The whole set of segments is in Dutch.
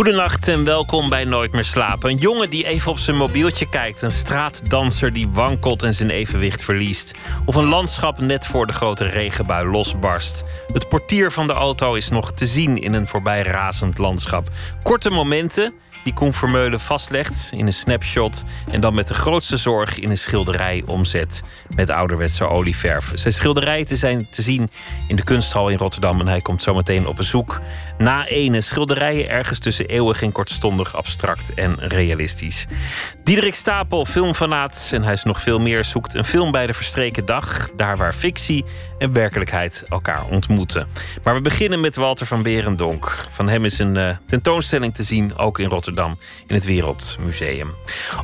Goedenacht en welkom bij Nooit meer slapen. Een jongen die even op zijn mobieltje kijkt. Een straatdanser die wankelt en zijn evenwicht verliest. Of een landschap net voor de grote regenbui losbarst. Het portier van de auto is nog te zien in een voorbij razend landschap. Korte momenten die Koen Vermeulen vastlegt in een snapshot en dan met de grootste zorg in een schilderij omzet met ouderwetse olieverf. Zijn schilderijen zijn te zien in de kunsthal in Rotterdam en hij komt zometeen op bezoek na ene schilderijen ergens tussen eeuwig en kortstondig abstract en realistisch. Diederik Stapel, filmfanaat en hij is nog veel meer, zoekt een film bij de verstreken dag, daar waar fictie en werkelijkheid elkaar ontmoeten. Maar we beginnen met Walter van Berendonk. Van hem is een uh, tentoonstelling te zien, ook in Rotterdam, in het Wereldmuseum.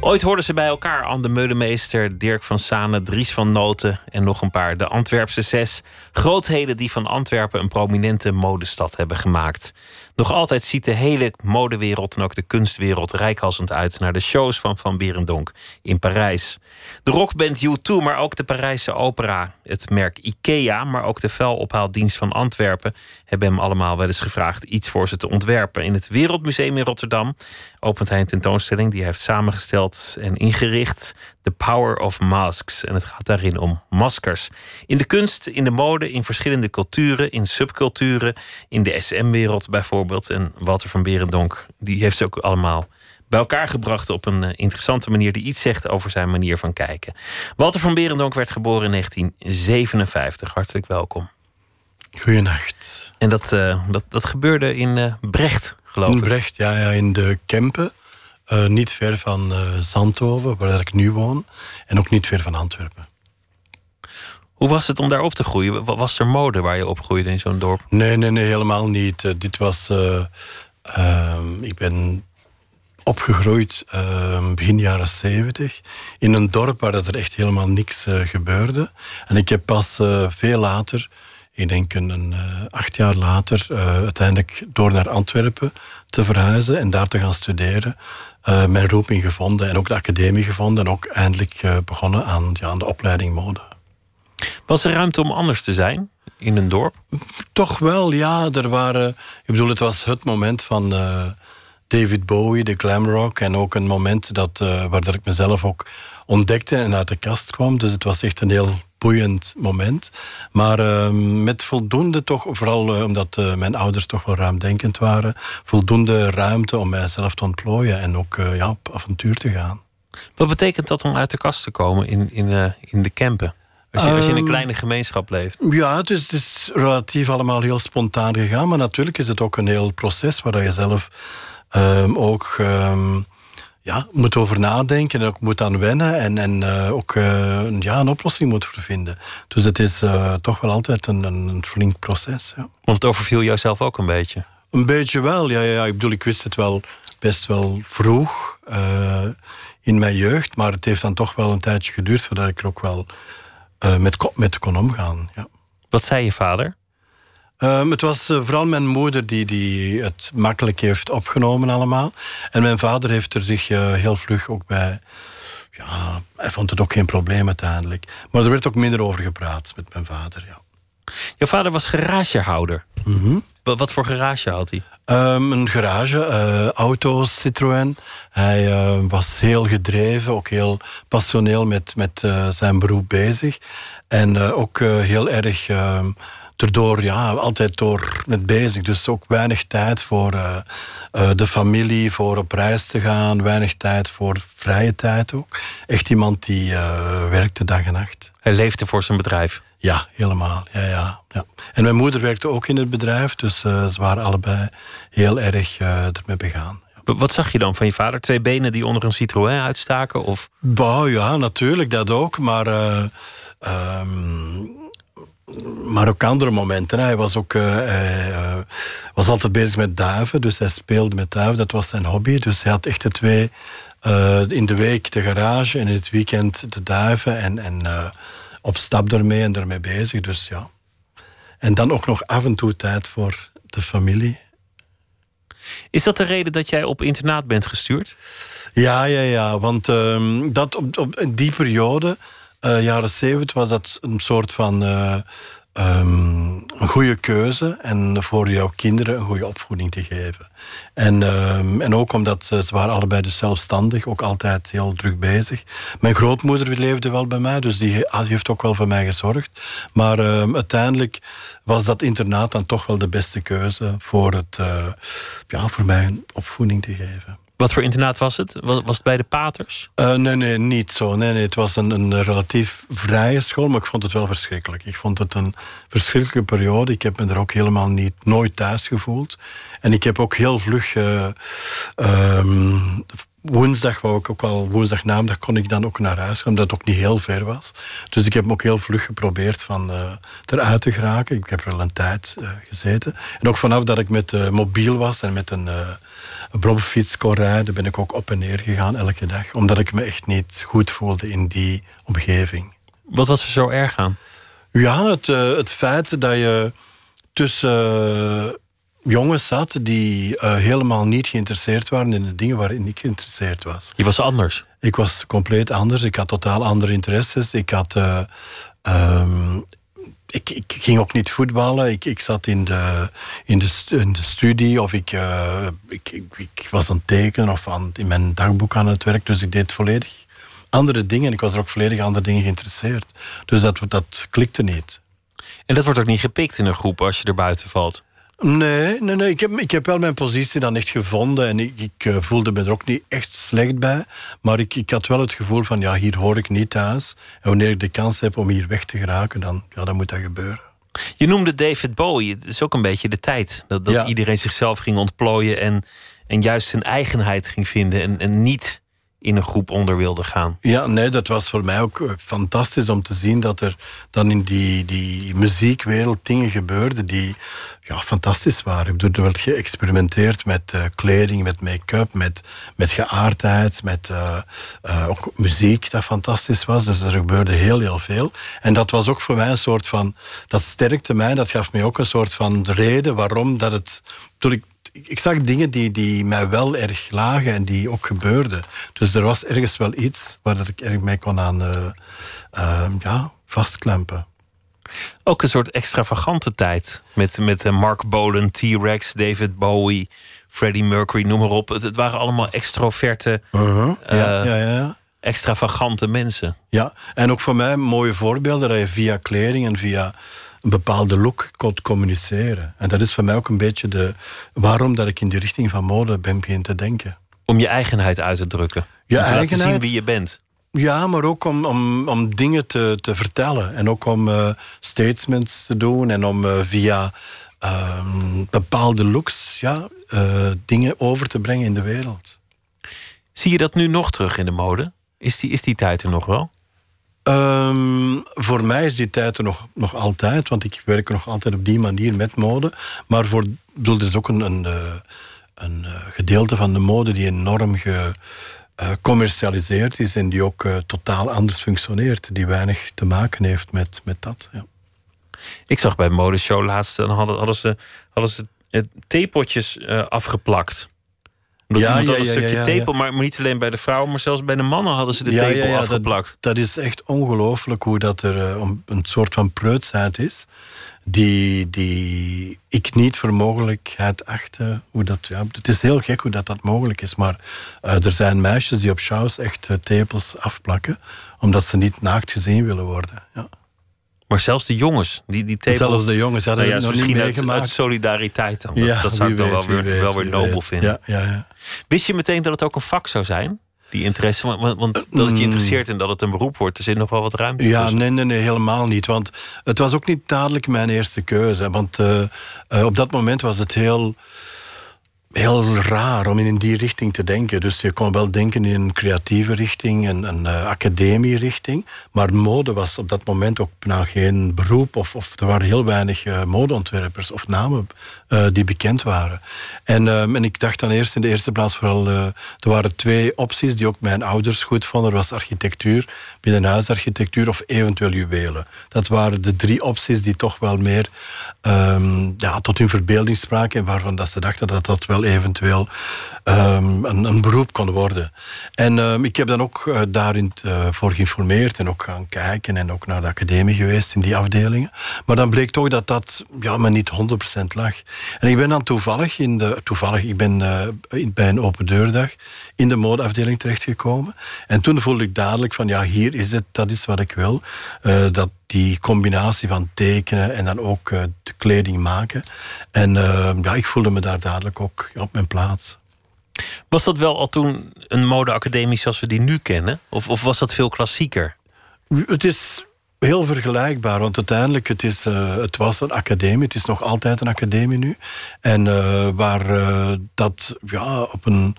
Ooit hoorden ze bij elkaar Anne de Meulemeester, Dirk van Sane, Dries van Noten en nog een paar. De Antwerpse zes grootheden die van Antwerpen een prominente modestad hebben gemaakt. Nog altijd ziet de hele modewereld en ook de kunstwereld rijkhalsend uit naar de shows van Van Berendonk in Parijs. De rockband U2, maar ook de Parijse opera, het merk IKEA, maar ook de vuilophaaldienst van Antwerpen hebben hem allemaal wel eens gevraagd iets voor ze te ontwerpen. In het Wereldmuseum in Rotterdam opent hij een tentoonstelling die hij heeft samengesteld en ingericht. The Power of Masks. En het gaat daarin om maskers. In de kunst, in de mode, in verschillende culturen, in subculturen, in de SM-wereld bijvoorbeeld. En Walter van Berendonk, die heeft ze ook allemaal bij elkaar gebracht op een eh, interessante manier die iets zegt over zijn manier van kijken. Walter van Berendonk werd geboren in 1957. Hartelijk welkom. Goedenacht. En dat, uh, dat, dat gebeurde in uh, Brecht, geloof in ik. In Brecht, ja, ja, in de Kempen. Uh, niet ver van Zandhoven, waar ik nu woon. En ook niet ver van Antwerpen. Hoe was het om daar op te groeien? Was er mode waar je opgroeide in zo'n dorp? Nee, nee, nee, helemaal niet. dit was... ehm, ik ben opgegroeid uh, begin jaren zeventig in een dorp waar dat er echt helemaal niks uh, gebeurde. En ik heb pas uh, veel later, ik denk een acht jaar later, uiteindelijk door naar Antwerpen te verhuizen en daar te gaan studeren, mijn roeping gevonden en ook de academie gevonden en ook eindelijk begonnen aan, ja, aan de opleiding mode. Was er ruimte om anders te zijn in een dorp? Toch wel, ja. Er waren, ik bedoel, het was het moment van David Bowie, de glam rock. En ook een moment dat, uh, waar dat ik mezelf ook ontdekte en uit de kast kwam. Dus het was echt een heel boeiend moment. Maar uh, met voldoende toch, vooral uh, omdat mijn ouders toch wel ruimdenkend waren, voldoende ruimte om mijzelf te ontplooien en ook ja, op avontuur te gaan. Wat betekent dat om uit de kast te komen in, in, in de campen? Als je, als je in een kleine gemeenschap leeft. Ja, het is, het is relatief allemaal heel spontaan gegaan. Maar natuurlijk is het ook een heel proces waar je zelf um, ook um, ja, moet over nadenken en ook moet aan wennen en, en uh, ook uh, ja, een oplossing moet voor vinden. Dus het is uh, toch wel altijd een, een flink proces. Ja. Want het overviel jouzelf ook een beetje? Een beetje wel, ja, ja. Ik bedoel, ik wist het wel best wel vroeg in mijn jeugd, maar het heeft dan toch wel een tijdje geduurd voordat ik er ook wel met, met kon omgaan. Ja. Wat zei je vader? Um, het was uh, vooral mijn moeder die, die het makkelijk heeft opgenomen allemaal. En mijn vader heeft er zich uh, heel vlug ook bij... Ja, hij vond het ook geen probleem uiteindelijk. Maar er werd ook minder over gepraat met mijn vader, ja. Jouw vader was garagehouder. Mm -hmm. wat, voor garage had hij? Um, een garage, uh, auto's, Citroën. Hij was heel gedreven, ook heel passioneel met, met zijn beroep bezig. En ook heel erg ehm, erdoor ja, altijd door met bezig. Dus ook weinig tijd voor uh, uh, de familie, voor op reis te gaan. Weinig tijd voor vrije tijd ook. Echt iemand die uh, werkte dag en nacht. Hij leefde voor zijn bedrijf? Ja, helemaal. Ja, ja, ja. En mijn moeder werkte ook in het bedrijf. Dus ze waren allebei heel erg ermee begaan. Wat zag je dan van je vader? Twee benen die onder een Citroën uitstaken? Of? Bah, ja, natuurlijk, dat ook. Maar... Um, maar ook andere momenten. Hij was ook uh, hij, uh, was altijd bezig met duiven, dus hij speelde met duiven. Dat was zijn hobby. Dus hij had echt de twee uh, in de week de garage en in het weekend de duiven en, en op stap ermee en ermee bezig. Dus ja. En dan ook nog af en toe tijd voor de familie. Is dat de reden dat jij op internaat bent gestuurd? Ja, ja, ja. Want ehm, dat op, op die periode, uh, jaren zeventig, was dat een soort van uh, um, een goede keuze. En voor jouw kinderen een goede opvoeding te geven. En, um, en ook omdat ze, waren allebei dus zelfstandig, ook altijd heel druk bezig. Mijn grootmoeder leefde wel bij mij, dus die, die heeft ook wel voor mij gezorgd. Maar uiteindelijk was dat internaat dan toch wel de beste keuze voor, het, uh, ja, voor mij een opvoeding te geven. Wat voor internaat was het? Was het bij de Paters? Uh, nee, nee, niet zo. Nee, nee, het was een, een relatief vrije school, maar ik vond het wel verschrikkelijk. Ik vond het een verschrikkelijke periode. Ik heb me er ook helemaal niet, nooit thuis gevoeld. En ik heb ook heel vlug... Uh, um, woensdag wou ik ook al, woensdag namiddag kon ik dan ook naar huis gaan, omdat het ook niet heel ver was. Dus ik heb me ook heel vlug geprobeerd van uh, eruit te geraken. Ik heb er wel een tijd uh, gezeten. En ook vanaf dat ik met uh, mobiel was en met een, een bromfiets kon rijden, ben ik ook op en neer gegaan elke dag. Omdat ik me echt niet goed voelde in die omgeving. Wat was er zo erg aan? Ja, het, het feit dat je tussen jongens zat die uh, helemaal niet geïnteresseerd waren in de dingen waarin ik geïnteresseerd was. Je was anders? Ik was compleet anders. Ik had totaal andere interesses. Ik had... Uh, um, ik, ik, ging ook niet voetballen. Ik, ik zat in de, in de, in de studie of ik, uh, ik, ik, ik, was aan het tekenen of aan, in mijn dagboek aan het werk. Dus ik deed volledig andere dingen. Ik was er ook volledig andere dingen geïnteresseerd. Dus dat, dat klikte niet. En dat wordt ook niet gepikt in een groep als je er buiten valt? Nee, nee, nee. Ik, heb, ik heb wel mijn positie dan echt gevonden. En ik, ik uh, voelde me er ook niet echt slecht bij. Maar ik, ik had wel het gevoel van, ja, hier hoor ik niet thuis. En wanneer ik de kans heb om hier weg te geraken, dan, ja, dan moet dat gebeuren. Je noemde David Bowie. Het is ook een beetje de tijd. Dat, dat ja. iedereen zichzelf ging ontplooien en, en juist zijn eigenheid ging vinden. En, en niet in een groep onder wilde gaan. Ja, nee, dat was voor mij ook fantastisch om te zien dat er dan in die, die muziekwereld dingen gebeurden die ja, fantastisch waren. Ik bedoel, er werd geëxperimenteerd met uh, kleding, met make-up, met, met geaardheid, met uh, ook muziek dat fantastisch was. Dus er gebeurde heel, heel veel. En dat was ook voor mij een soort van... Dat sterkte mij, dat gaf mij ook een soort van reden waarom dat het... Toen ik ik zag dingen die, die mij wel erg lagen en die ook gebeurden. Dus er was ergens wel iets waar dat ik erg mee kon aan uh, uh, ja, vastklempen. Ook een soort extravagante tijd. Met, met eh, Mark Bolan, T-Rex, David Bowie, Freddie Mercury, noem maar op. Het, het waren allemaal extroverte, uh -huh. ja, ja, ja. extravagante mensen. Ja, en ook voor mij mooie voorbeelden dat je via kleding en via een bepaalde look kon communiceren. En dat is voor mij ook een beetje de, waarom dat ik in die richting van mode ben beginnen te denken. Om je eigenheid uit te drukken. Je om te eigenheid, laten zien wie je bent. Ja, maar ook om, om, om dingen te, te vertellen. En ook om uh, statements te doen. En om uh, via uh, bepaalde looks ja, uh, dingen over te brengen in de wereld. Zie je dat nu nog terug in de mode? Is die, is die tijd er nog wel? Um, voor mij is die tijd er nog, nog altijd, want ik werk nog altijd op die manier met mode. Maar voor, bedoel, er is ook een, een, een, gedeelte van de mode die enorm gecommercialiseerd is en die ook uh, totaal anders functioneert, die weinig te maken heeft met, met dat. Ja. Ik zag bij een modeshow laatst, dan hadden, hadden ze, hadden ze theepotjes uh, afgeplakt. Dat ja, ja, een ja, stukje ja, tepel, maar niet alleen bij de vrouwen, maar zelfs bij de mannen hadden ze de tepel afgeplakt. Dat, dat, is echt ongelooflijk hoe dat er uh, een soort van preutsheid is. Die, die ik niet voor mogelijkheid achtte. Hoe dat, ja, het is heel gek hoe dat, dat mogelijk is. Maar uh, er zijn meisjes die op shows echt uh, tepels afplakken. Omdat ze niet naakt gezien willen worden. Ja. Maar zelfs de jongens, die, die tepel... Zelfs de jongens hadden nou ja, het nog misschien. Uit, solidariteit dan. Dat, ja, dat zou ik dan wel weer, weet, wel weer nobel vinden. Ja, ja, ja. Wist je meteen dat het ook een vak zou zijn? Die interesse, want, want dat het je interesseert en dat het een beroep wordt, er zit nog wel wat ruimte Ja, tussen. nee, nee, nee, helemaal niet. Want het was ook niet dadelijk mijn eerste keuze. Want uh, uh, op dat moment was het heel heel raar om in die richting te denken. Dus je kon wel denken in een creatieve richting, een, een uh, academie-richting. Maar mode was op dat moment ook nou geen beroep. Of, of er waren heel weinig uh, modeontwerpers of namen uh, die bekend waren. En, en ik dacht dan eerst in de eerste plaats vooral... er waren twee opties die ook mijn ouders goed vonden. Er was architectuur, binnenhuisarchitectuur of eventueel juwelen. Dat waren de drie opties die toch wel meer um, ja, tot hun verbeelding spraken... en waarvan dat ze dachten dat dat wel eventueel um, een, beroep kon worden. En um, ik heb dan ook uh, daarin uh, voor geïnformeerd en ook gaan kijken en ook naar de academie geweest in die afdelingen. Maar dan bleek toch dat dat ja, me niet 100% lag. En ik ben dan toevallig, in de, toevallig ik ben uh, bij een open deurdag in de modeafdeling terechtgekomen. En toen voelde ik dadelijk van ja, hier is het, dat is wat ik wil. dat die combinatie van tekenen en dan ook de kleding maken. En uh, ja, ik voelde me daar dadelijk ook op mijn plaats. Was dat wel al toen een modeacademie zoals we die nu kennen? Of, of was dat veel klassieker? Het is heel vergelijkbaar, want uiteindelijk het is, uh, het was een academie, het is nog altijd een academie nu. En waar dat ja, op een,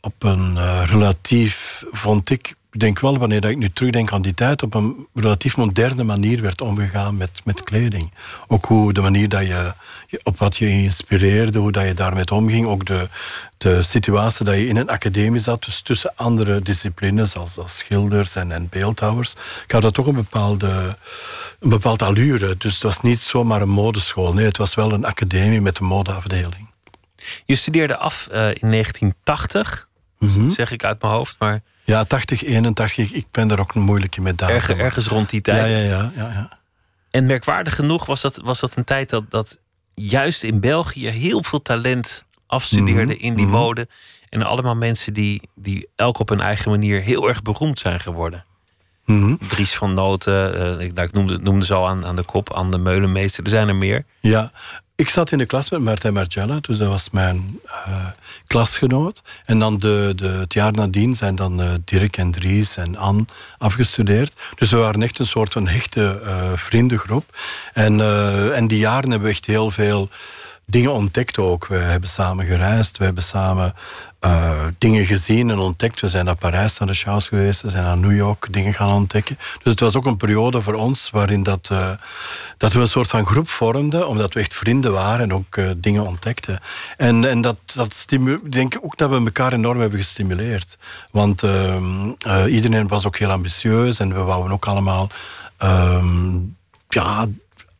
op een relatief, vond ik denk wel, wanneer ik nu terugdenk aan die tijd, op een relatief moderne manier werd omgegaan met, met kleding. Ook hoe de manier dat je, op wat je inspireerde, hoe dat je daarmee omging. Ook de, de situatie dat je in een academie zat, dus tussen andere disciplines, als, als schilders en, en beeldhouwers, gaf dat toch een bepaalde, een bepaalde allure. Dus het was niet zomaar een modeschool. Nee, het was wel een academie met een modeafdeling. Je studeerde af uh, in 1980, mm zeg ik uit mijn hoofd, maar ja, 80, 81. Ik ben daar ook een moeilijke met dagen. Erg, ergens rond die tijd. Ja, ja, ja. ja, ja. En merkwaardig genoeg was dat, was dat een tijd dat, dat juist in België heel veel talent afstudeerde mhm, in die mhm. mode. En allemaal mensen die, die elk op hun eigen manier heel erg beroemd zijn geworden. Mm Dries van Noten, uh, ik, nou, ik noemde, noemde ze al aan, aan de kop, aan de Meulenmeester. Er zijn er meer. Ja, ik zat in de klas met Martijn Margiela, dus dat was mijn uh, klasgenoot. En dan de, de, het jaar nadien zijn dan uh, Dirk en Dries en Anne afgestudeerd. Dus we waren echt een soort van hechte uh, vriendengroep. En, en die jaren hebben we echt heel veel dingen ontdekt ook. We hebben samen gereisd, we hebben samen uh, dingen gezien en ontdekt. We zijn naar Parijs naar de shows geweest, we zijn naar New York dingen gaan ontdekken. Dus het was ook een periode voor ons waarin dat, uh, dat we een soort van groep vormden, omdat we echt vrienden waren en ook uh, dingen ontdekten. En, en dat, dat ik denk ook dat we elkaar enorm hebben gestimuleerd. Want ehm, iedereen was ook heel ambitieus en we wouden ook allemaal um, ja,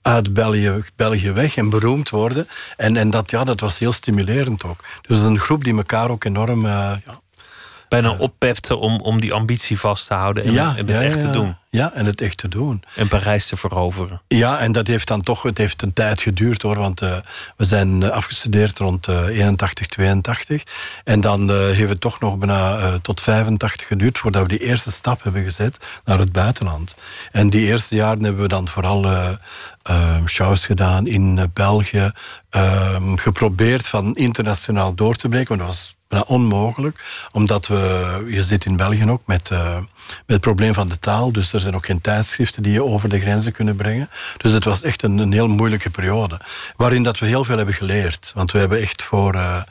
uit België, België weg en beroemd worden. En, en dat, ja, dat was heel stimulerend ook. Dus een groep die elkaar ook enorm... Uh, ja, Bijna uh, oppepte om, om die ambitie vast te houden en, ja, en het echt te doen. Ja, en het echt te doen. En Parijs te veroveren. Ja, en dat heeft dan toch het heeft een tijd geduurd hoor. Want uh, we zijn afgestudeerd rond uh, 81, 82. En dan uh, heeft het toch nog bijna tot 85 geduurd voordat we die eerste stap hebben gezet naar het buitenland. En die eerste jaren hebben we dan vooral Ehm, shows gedaan in eh, België. Ehm, geprobeerd van internationaal door te breken, maar dat was bijna onmogelijk. Omdat we, je zit in België ook met, uh, met het probleem van de taal. Dus er zijn ook geen tijdschriften die je over de grenzen kunnen brengen. Dus het was echt een, een heel moeilijke periode. Waarin dat we heel veel hebben geleerd. Want we hebben echt voor... Uh,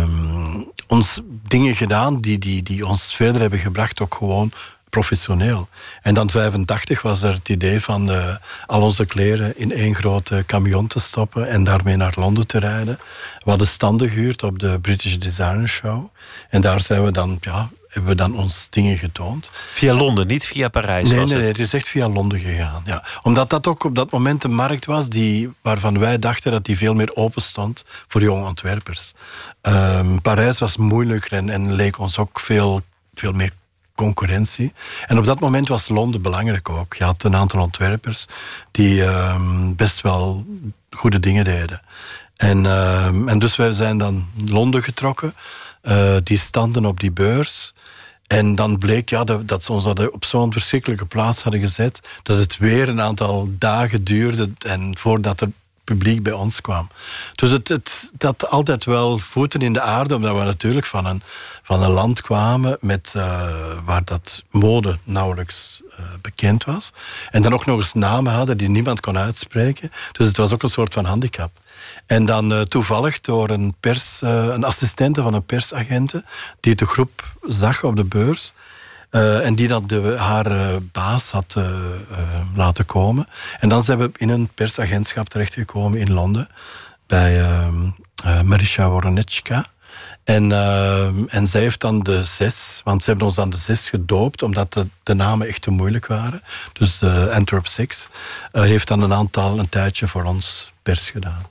um, ons dingen gedaan die, die, die ons verder hebben gebracht, ook gewoon professioneel. En dan 85 was er het idee van uh, al onze kleren in één grote camion te stoppen en daarmee naar Londen te rijden. We hadden standen gehuurd op de British Designer Show. En daar zijn we dan, ja, hebben we dan ons dingen getoond. Via Londen, niet via Parijs? Nee, nee, nee, het is echt via Londen gegaan. Ja. Omdat dat ook op dat moment een markt was die, waarvan wij dachten dat die veel meer open stond voor jonge ontwerpers. Um, Parijs was moeilijker en, en leek ons ook veel, veel meer concurrentie. En op dat moment was Londen belangrijk ook. Je had een aantal ontwerpers die uh, best wel goede dingen deden. En, uh, en dus wij zijn dan Londen getrokken. Uh, die standen op die beurs. En dan bleek ja, dat, dat ze ons op zo'n verschrikkelijke plaats hadden gezet. Dat het weer een aantal dagen duurde. En voordat er publiek bij ons kwam. Dus het, het dat altijd wel voeten in de aarde, omdat we natuurlijk van een, van een land kwamen met, uh, waar dat mode nauwelijks uh, bekend was. En dan ook nog eens namen hadden die niemand kon uitspreken. Dus het was ook een soort van handicap. En dan uh, toevallig door een, pers, een assistente van een persagenten die de groep zag op de beurs uh, en die dan de, haar uh, baas had uh, laten komen. En dan zijn we in een persagentschap terechtgekomen in Londen. Bij Marisha Woronetschka. En, en zij heeft dan de zes, want ze hebben ons dan de zes gedoopt, omdat de, de namen echt te moeilijk waren. Dus Antwerp Six heeft dan een aantal, een tijdje voor ons pers gedaan.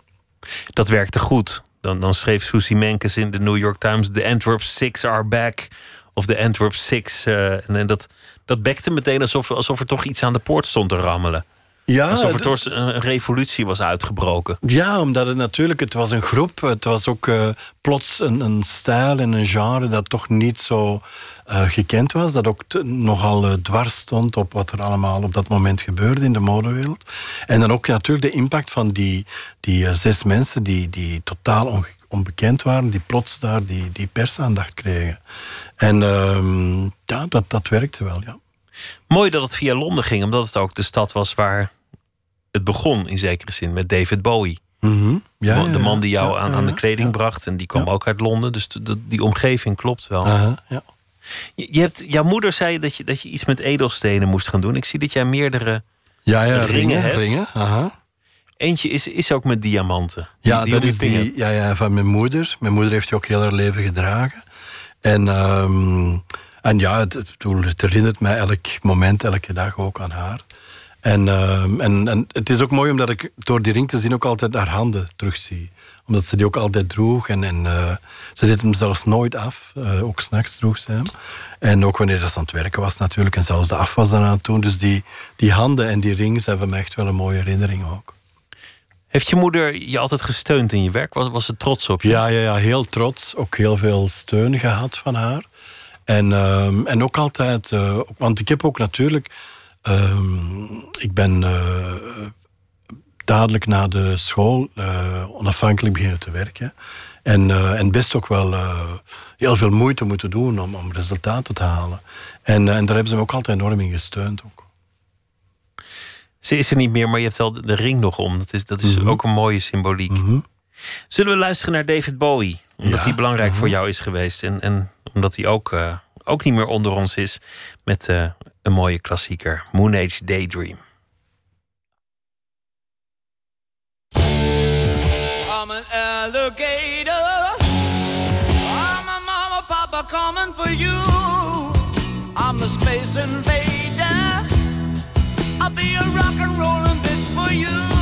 Dat werkte goed. Dan, dan schreef Susie Menkes in de New York Times: The Antwerp Six are back of de Antwerp Six. Uh, en dat, dat bekte meteen alsof, alsof er toch iets aan de poort stond te rammelen. Ja, alsof er toch een revolutie was uitgebroken. Ja, omdat het natuurlijk, het was een groep. Het was ook uh, plots een, een stijl en een genre dat toch niet zo uh, gekend was. Dat ook te, nogal uh, dwars stond op wat er allemaal op dat moment gebeurde in de modewereld. En dan ook natuurlijk de impact van die, die zes mensen die, die totaal onbekend waren, die plots daar die, die persaandacht kregen. En uh, ja, dat, dat werkte wel, ja. Mooi dat het via Londen ging, omdat het ook de stad was waar het begon, in zekere zin, met David Bowie. Mm -hmm. ja, de man die jou aan, aan de kleding bracht. En die kwam ook uit Londen. Dus de, die omgeving klopt wel. Uh -huh, ja. je, je, hebt, jouw moeder zei dat je, dat je iets met edelstenen moest gaan doen. Ik zie dat jij meerdere ja, ja, ringen, ringen hebt. Ringen, uh-huh. Eentje is, is ook met diamanten. Ja, die, dat is die, ja, ja, van mijn moeder. Mijn moeder heeft die ook heel haar leven gedragen. En, um, en ja, het, het, herinnert mij elk moment, elke dag ook aan haar. En, um, en, en het is ook mooi omdat ik door die ring te zien ook altijd haar handen terugzie. Omdat ze die ook altijd droeg. En, en uh, ze deed hem zelfs nooit af. Uh, ook s'nachts droeg ze hem. En ook wanneer ze aan het werken was natuurlijk. En zelfs de afwas dan aan het doen. Dus die, die handen en die ring, ze hebben me echt wel een mooie herinnering ook. Heeft je moeder je altijd gesteund in je werk? Was, was ze trots op je? Ja, ja, ja, heel trots. Ook heel veel steun gehad van haar. En, um, en ook altijd... Uh, want ik heb ook natuurlijk... Um, ik ben uh, dadelijk na de school uh, onafhankelijk beginnen te werken. En, en best ook wel heel veel moeite moeten doen om, om resultaten te halen. En, en daar hebben ze me ook altijd enorm in gesteund. Ook. Ze is er niet meer, maar je hebt wel de ring nog om. Dat is, dat is mm -hmm. ook een mooie symboliek. Mm -hmm. Zullen we luisteren naar David Bowie? Omdat ja. hij belangrijk mm -hmm. voor jou is geweest. En, en omdat hij ook, uh, ook niet meer onder ons is. Met uh, een mooie klassieker. Moon Age Daydream. I'm an alligator. I'm a mama, papa coming for you. I'm the space invader. Be a rock and rollin' bitch for you.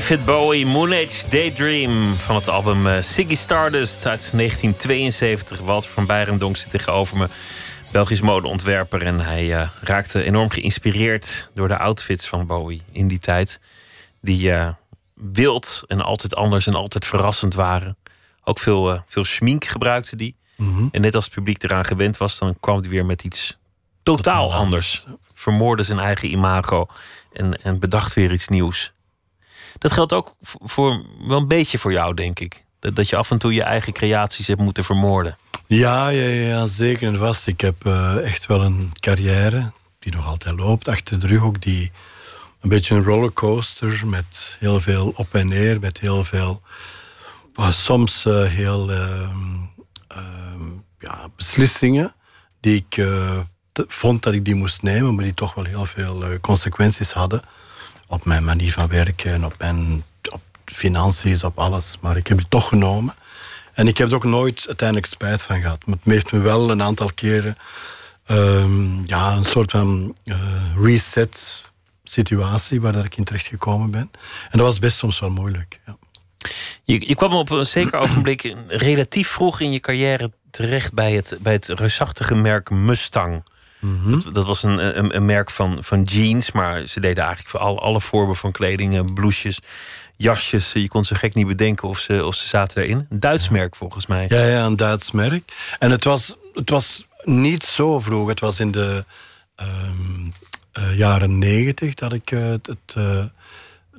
David Bowie, Moon Age Daydream van het album uh, Ziggy Stardust uit 1972. Walter van Beirendonk zit tegenover me, Belgisch modeontwerper. En hij uh, raakte enorm geïnspireerd door de outfits van Bowie in die tijd. Die uh, wild en altijd anders en altijd verrassend waren. Ook veel, veel schmink gebruikte die. Mm -hmm. En net als het publiek eraan gewend was, dan kwam hij weer met iets totaal, totaal anders. Vermoorde zijn eigen imago en, en bedacht weer iets nieuws. Dat geldt ook voor, wel een beetje voor jou, denk ik. Dat, dat je af en toe je eigen creaties hebt moeten vermoorden. Ja, ja, ja zeker en vast. Ik heb uh, echt wel een carrière die nog altijd loopt. Achter de rug ook die een beetje een rollercoaster met heel veel op en neer, met heel veel, uh, soms uh, heel ja, beslissingen die ik vond dat ik die moest nemen, maar die toch wel heel veel consequenties hadden op mijn manier van werken, op mijn op financiën, op alles. Maar ik heb het toch genomen. En ik heb er ook nooit uiteindelijk spijt van gehad. Maar het heeft me wel een aantal keren um, ja, een soort van uh, reset situatie waar dat ik in terecht gekomen ben. En dat was best soms wel moeilijk. Ja. Je, je kwam op een zeker ogenblik relatief vroeg in je carrière terecht bij het, bij het reusachtige merk Mustang. Mhm. dat, dat, was een, een, een, merk van, van jeans, maar ze deden eigenlijk voor al, alle vormen van kleding, eh, blouses, jasjes. Je kon zo gek niet bedenken of ze, of ze zaten erin. Een Duits merk volgens mij. Ja, ja, een Duits merk. En het was, het was niet zo vroeg. Het was in de um, uh, jaren negentig dat ik uh, het, uh,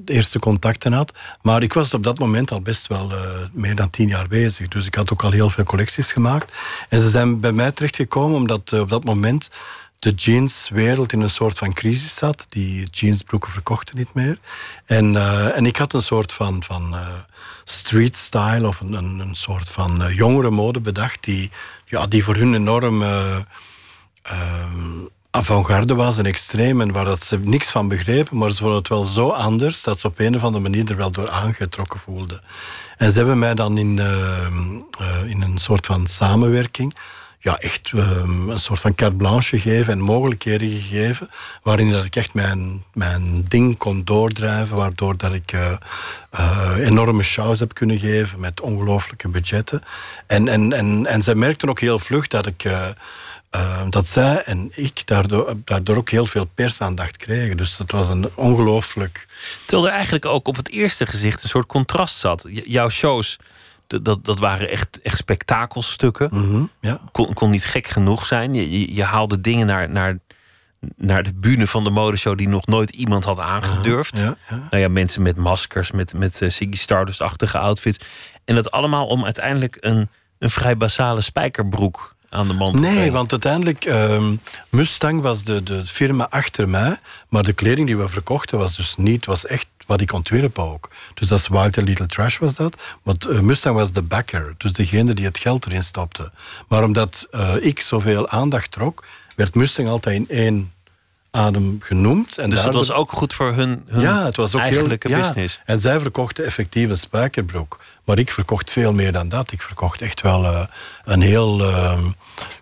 eerste contacten had. Maar ik was op dat moment al best wel meer dan tien jaar bezig. Dus ik had ook al heel veel collecties gemaakt. En ze zijn bij mij terechtgekomen omdat op dat moment de jeanswereld in een soort van crisis zat. Die jeansbroeken verkochten niet meer. En, uh, en ik had een soort van, van street style of een, een, soort van jongere mode bedacht die, ja, die voor hun enorm avant-garde was en extreem en waar dat ze niks van begrepen, maar ze vonden het wel zo anders dat ze op een of andere manier er wel door aangetrokken voelden. En ze hebben mij dan in, in een soort van samenwerking ja, echt um, een soort van carte blanche gegeven en mogelijkheden gegeven, waarin dat ik echt mijn, mijn ding kon doordrijven, waardoor dat ik enorme shows heb kunnen geven met ongelooflijke budgetten. En, en, en, en zij merkten ook heel vlug dat ik... Uh, uh, dat zij en ik daardoor, daardoor ook heel veel persaandacht kregen. Dus dat was een ongelooflijk... Terwijl er eigenlijk ook op het eerste gezicht een soort contrast zat. Jouw shows dat, dat waren echt, echt spektakelstukken. Mm -hmm, ja. kon, kon niet gek genoeg zijn. Je, je, je, haalde dingen naar, naar, naar de bühne van de modeshow die nog nooit iemand had aangedurfd. Ja, ja. Nou ja, mensen met maskers, met, met uh, Ziggy Stardust-achtige outfits. En dat allemaal om uiteindelijk een, een vrij basale spijkerbroek aan de man te Nee, brengen. want uiteindelijk, um, Mustang was de, de firma achter mij, maar de kleding die we verkochten was dus niet, was echt wat ik ontwierp ook. Dus dat is Walter Little Trash was dat. Want uh, Mustang was de backer, dus degene die het geld erin stopte. Maar omdat uh, ik zoveel aandacht trok, werd Mustang altijd in één adem genoemd. En dus het was ook goed voor hun, hun ja, het was ook eigenlijke heel, business. Ja, en zij verkochten effectief een spijkerbroek. Maar ik verkocht veel meer dan dat. Ik verkocht echt wel uh, een heel uh,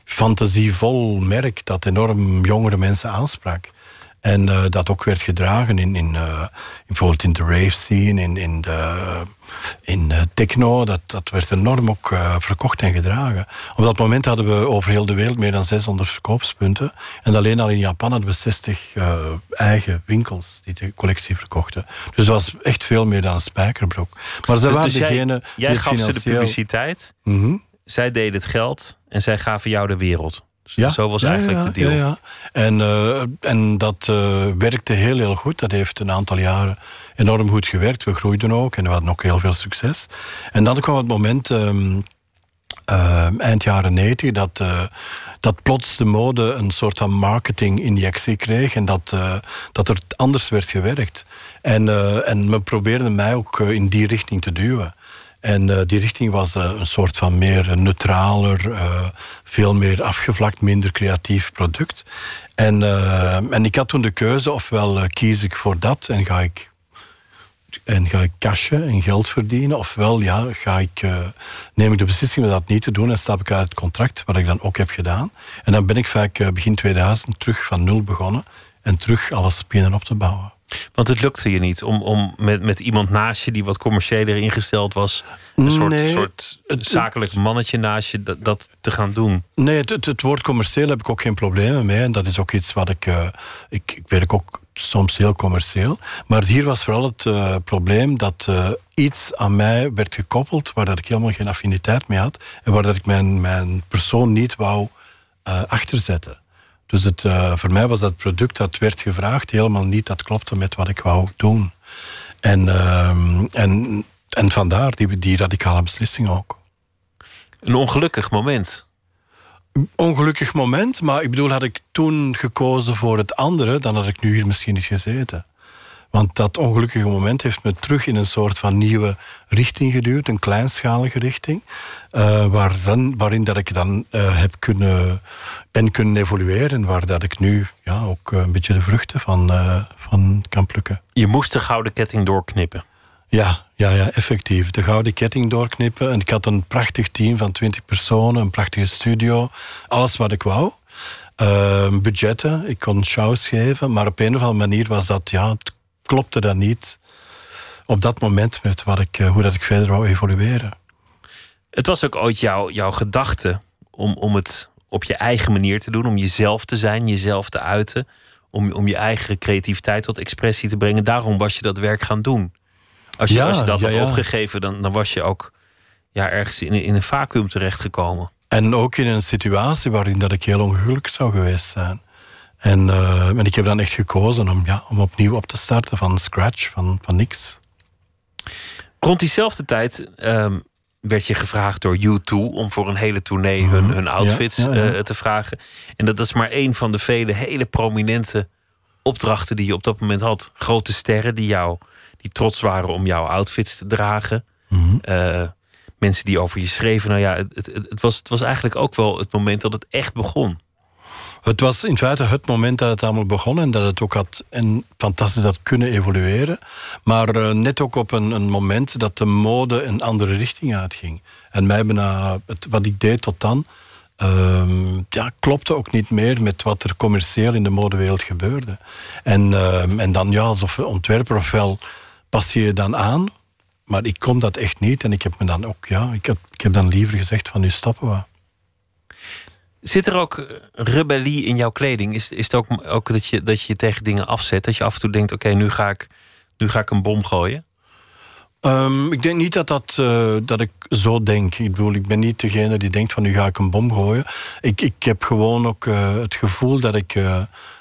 fantasievol merk dat enorm jongere mensen aansprak. En uh, dat ook werd gedragen in, in, uh, bijvoorbeeld in de rave scene, in, in, de, in uh, techno. Dat, dat werd enorm ook verkocht en gedragen. Op dat moment hadden we over heel de wereld meer dan 600 verkoopspunten. En alleen al in Japan hadden we 60 eigen winkels die de collectie verkochten. Dus dat was echt veel meer dan een spijkerbroek. Maar ze Dus, waren dus jij, degene jij die gaf ze de publiciteit, Mhm. zij deden het geld en zij gaven jou de wereld. Ja, Zo was ja, eigenlijk ja, de deal. Ja, ja. En, eh, en dat eh, werkte heel, heel goed. Dat heeft een aantal jaren enorm goed gewerkt. We groeiden ook en we hadden ook heel veel succes. En dan kwam het moment, ehm, ehm, eind jaren 90, dat, eh, dat plots de mode een soort van marketinginjectie kreeg en dat, dat er anders werd gewerkt. En, en men probeerde mij ook in die richting te duwen. En eh, die richting was eh, een soort van meer neutraler, eh, veel meer afgevlakt, minder creatief product. En, en ik had toen de keuze, ofwel kies ik voor dat en ga ik, en ga ik cashen en geld verdienen, ofwel ja, ga ik, neem ik de beslissing om dat niet te doen en stap ik uit het contract, wat ik dan ook heb gedaan. En dan ben ik vaak begin 2000 terug van nul begonnen en terug alles beginnen op te bouwen. Want het lukte je niet om, om met, met iemand naast je die wat commerciëler ingesteld was, een soort, Nee, soort het- zakelijk mannetje naast je, dat, dat te gaan doen. Nee, het, het, het woord commercieel heb ik ook geen problemen mee. En dat is ook iets wat ik... eh, ik, ik werk ook soms heel commercieel. Maar hier was vooral het eh, probleem dat eh, iets aan mij werd gekoppeld... waar dat ik helemaal geen affiniteit mee had. En waar dat ik mijn, mijn persoon niet wou achterzetten. Dus het, eh, voor mij was dat product dat werd gevraagd... helemaal niet dat klopte met wat ik wou doen. En, ehm, en, en vandaar die, die radicale beslissing ook. Een ongelukkig moment. ongelukkig moment. Maar ik bedoel, had ik toen gekozen voor het andere, dan had ik nu hier misschien niet gezeten. Want dat ongelukkige moment heeft me terug in een soort van nieuwe richting geduwd, een kleinschalige richting, eh, waar dan, waarin dat ik dan eh, heb kunnen, ben kunnen evolueren en waar dat ik nu ja, ook eh, een beetje de vruchten van, van kan plukken. Je moest de gouden ketting doorknippen. Ja, ja, ja, effectief. De gouden ketting doorknippen. En ik had een prachtig team van 20 personen, een prachtige studio. Alles wat ik wou. Eh, budgetten, ik kon shows geven. Maar op een of andere manier was dat, ja, het klopte dat niet op dat moment met wat ik, eh, hoe dat ik verder wou evolueren. Het was ook ooit jouw, jouw gedachte om, om het op je eigen manier te doen, om jezelf te zijn, jezelf te uiten, om, om je eigen creativiteit tot expressie te brengen. Daarom was je dat werk gaan doen. Als je, Ja, als je dat ja, had ja. opgegeven, dan, dan was je ook ja, ergens in, in een vacuüm terechtgekomen. En ook in een situatie waarin dat ik heel ongelukkig zou geweest zijn. En, eh, en ik heb dan echt gekozen om, ja, om opnieuw op te starten van scratch, van, van niks. Rond diezelfde tijd ehm, werd je gevraagd door U2 om voor een hele tournee hun, hun outfits Mhm. Ja, ja, ja. eh, te vragen. En dat is maar één van de vele hele prominente opdrachten die je op dat moment had. Grote sterren die jou die trots waren om jouw outfits te dragen. Mhm. Eh, mensen die over je schreven. Nou ja, het, het, het was, het was eigenlijk ook wel het moment dat het echt begon. Het was in feite het moment dat het allemaal begon en dat het ook had en fantastisch had kunnen evolueren. Maar eh, net ook op een, een moment dat de mode een andere richting uitging. En mij bijna, het, wat ik deed tot dan, ehm, ja, klopte ook niet meer met wat er commercieel in de modewereld gebeurde. En, ehm, en dan ja, alsof ontwerper ofwel pas je je dan aan, maar ik kon dat echt niet. En ik heb me dan ook, ja, ik heb, ik heb dan liever gezegd van nu stoppen we. Zit er ook eh, rebellie in jouw kleding? Is, is het ook, ook dat, je, dat je je tegen dingen afzet? Dat je af en toe denkt: oké, nu ga ik nu ga ik een bom gooien? Ehm, ik denk niet dat, dat, eh, dat ik zo denk. Ik bedoel, ik ben niet degene die denkt van nu ga ik een bom gooien. Ik, ik heb gewoon ook eh, het gevoel dat ik,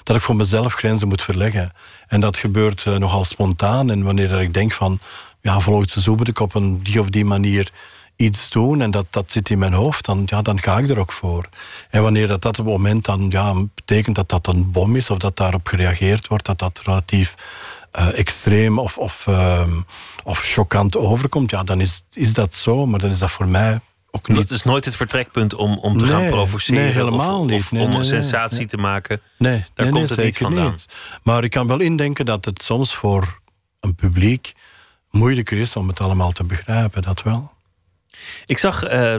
dat ik voor mezelf grenzen moet verleggen. En dat gebeurt nogal spontaan. En wanneer dat ik denk van ja, volgend seizoen moet ik op een die of die manier iets doen en dat, dat zit in mijn hoofd, dan, ja, dan ga ik er ook voor. En wanneer dat, dat op het moment dan ja, betekent dat dat een bom is of dat daarop gereageerd wordt, dat dat relatief eh, extreem of, of, ehm, of choquant overkomt, ja, dan is, is dat zo, maar dan is dat voor mij ook niet. Dat is nooit het vertrekpunt om, om te gaan provoceren. nee, helemaal of, niet. Of Nee, om nee, een sensatie te maken. Nee, Daar komt nee, het niet vandaan. niet. Maar ik kan wel indenken dat het soms voor een publiek moeilijker is om het allemaal te begrijpen, dat wel. Ik zag eh,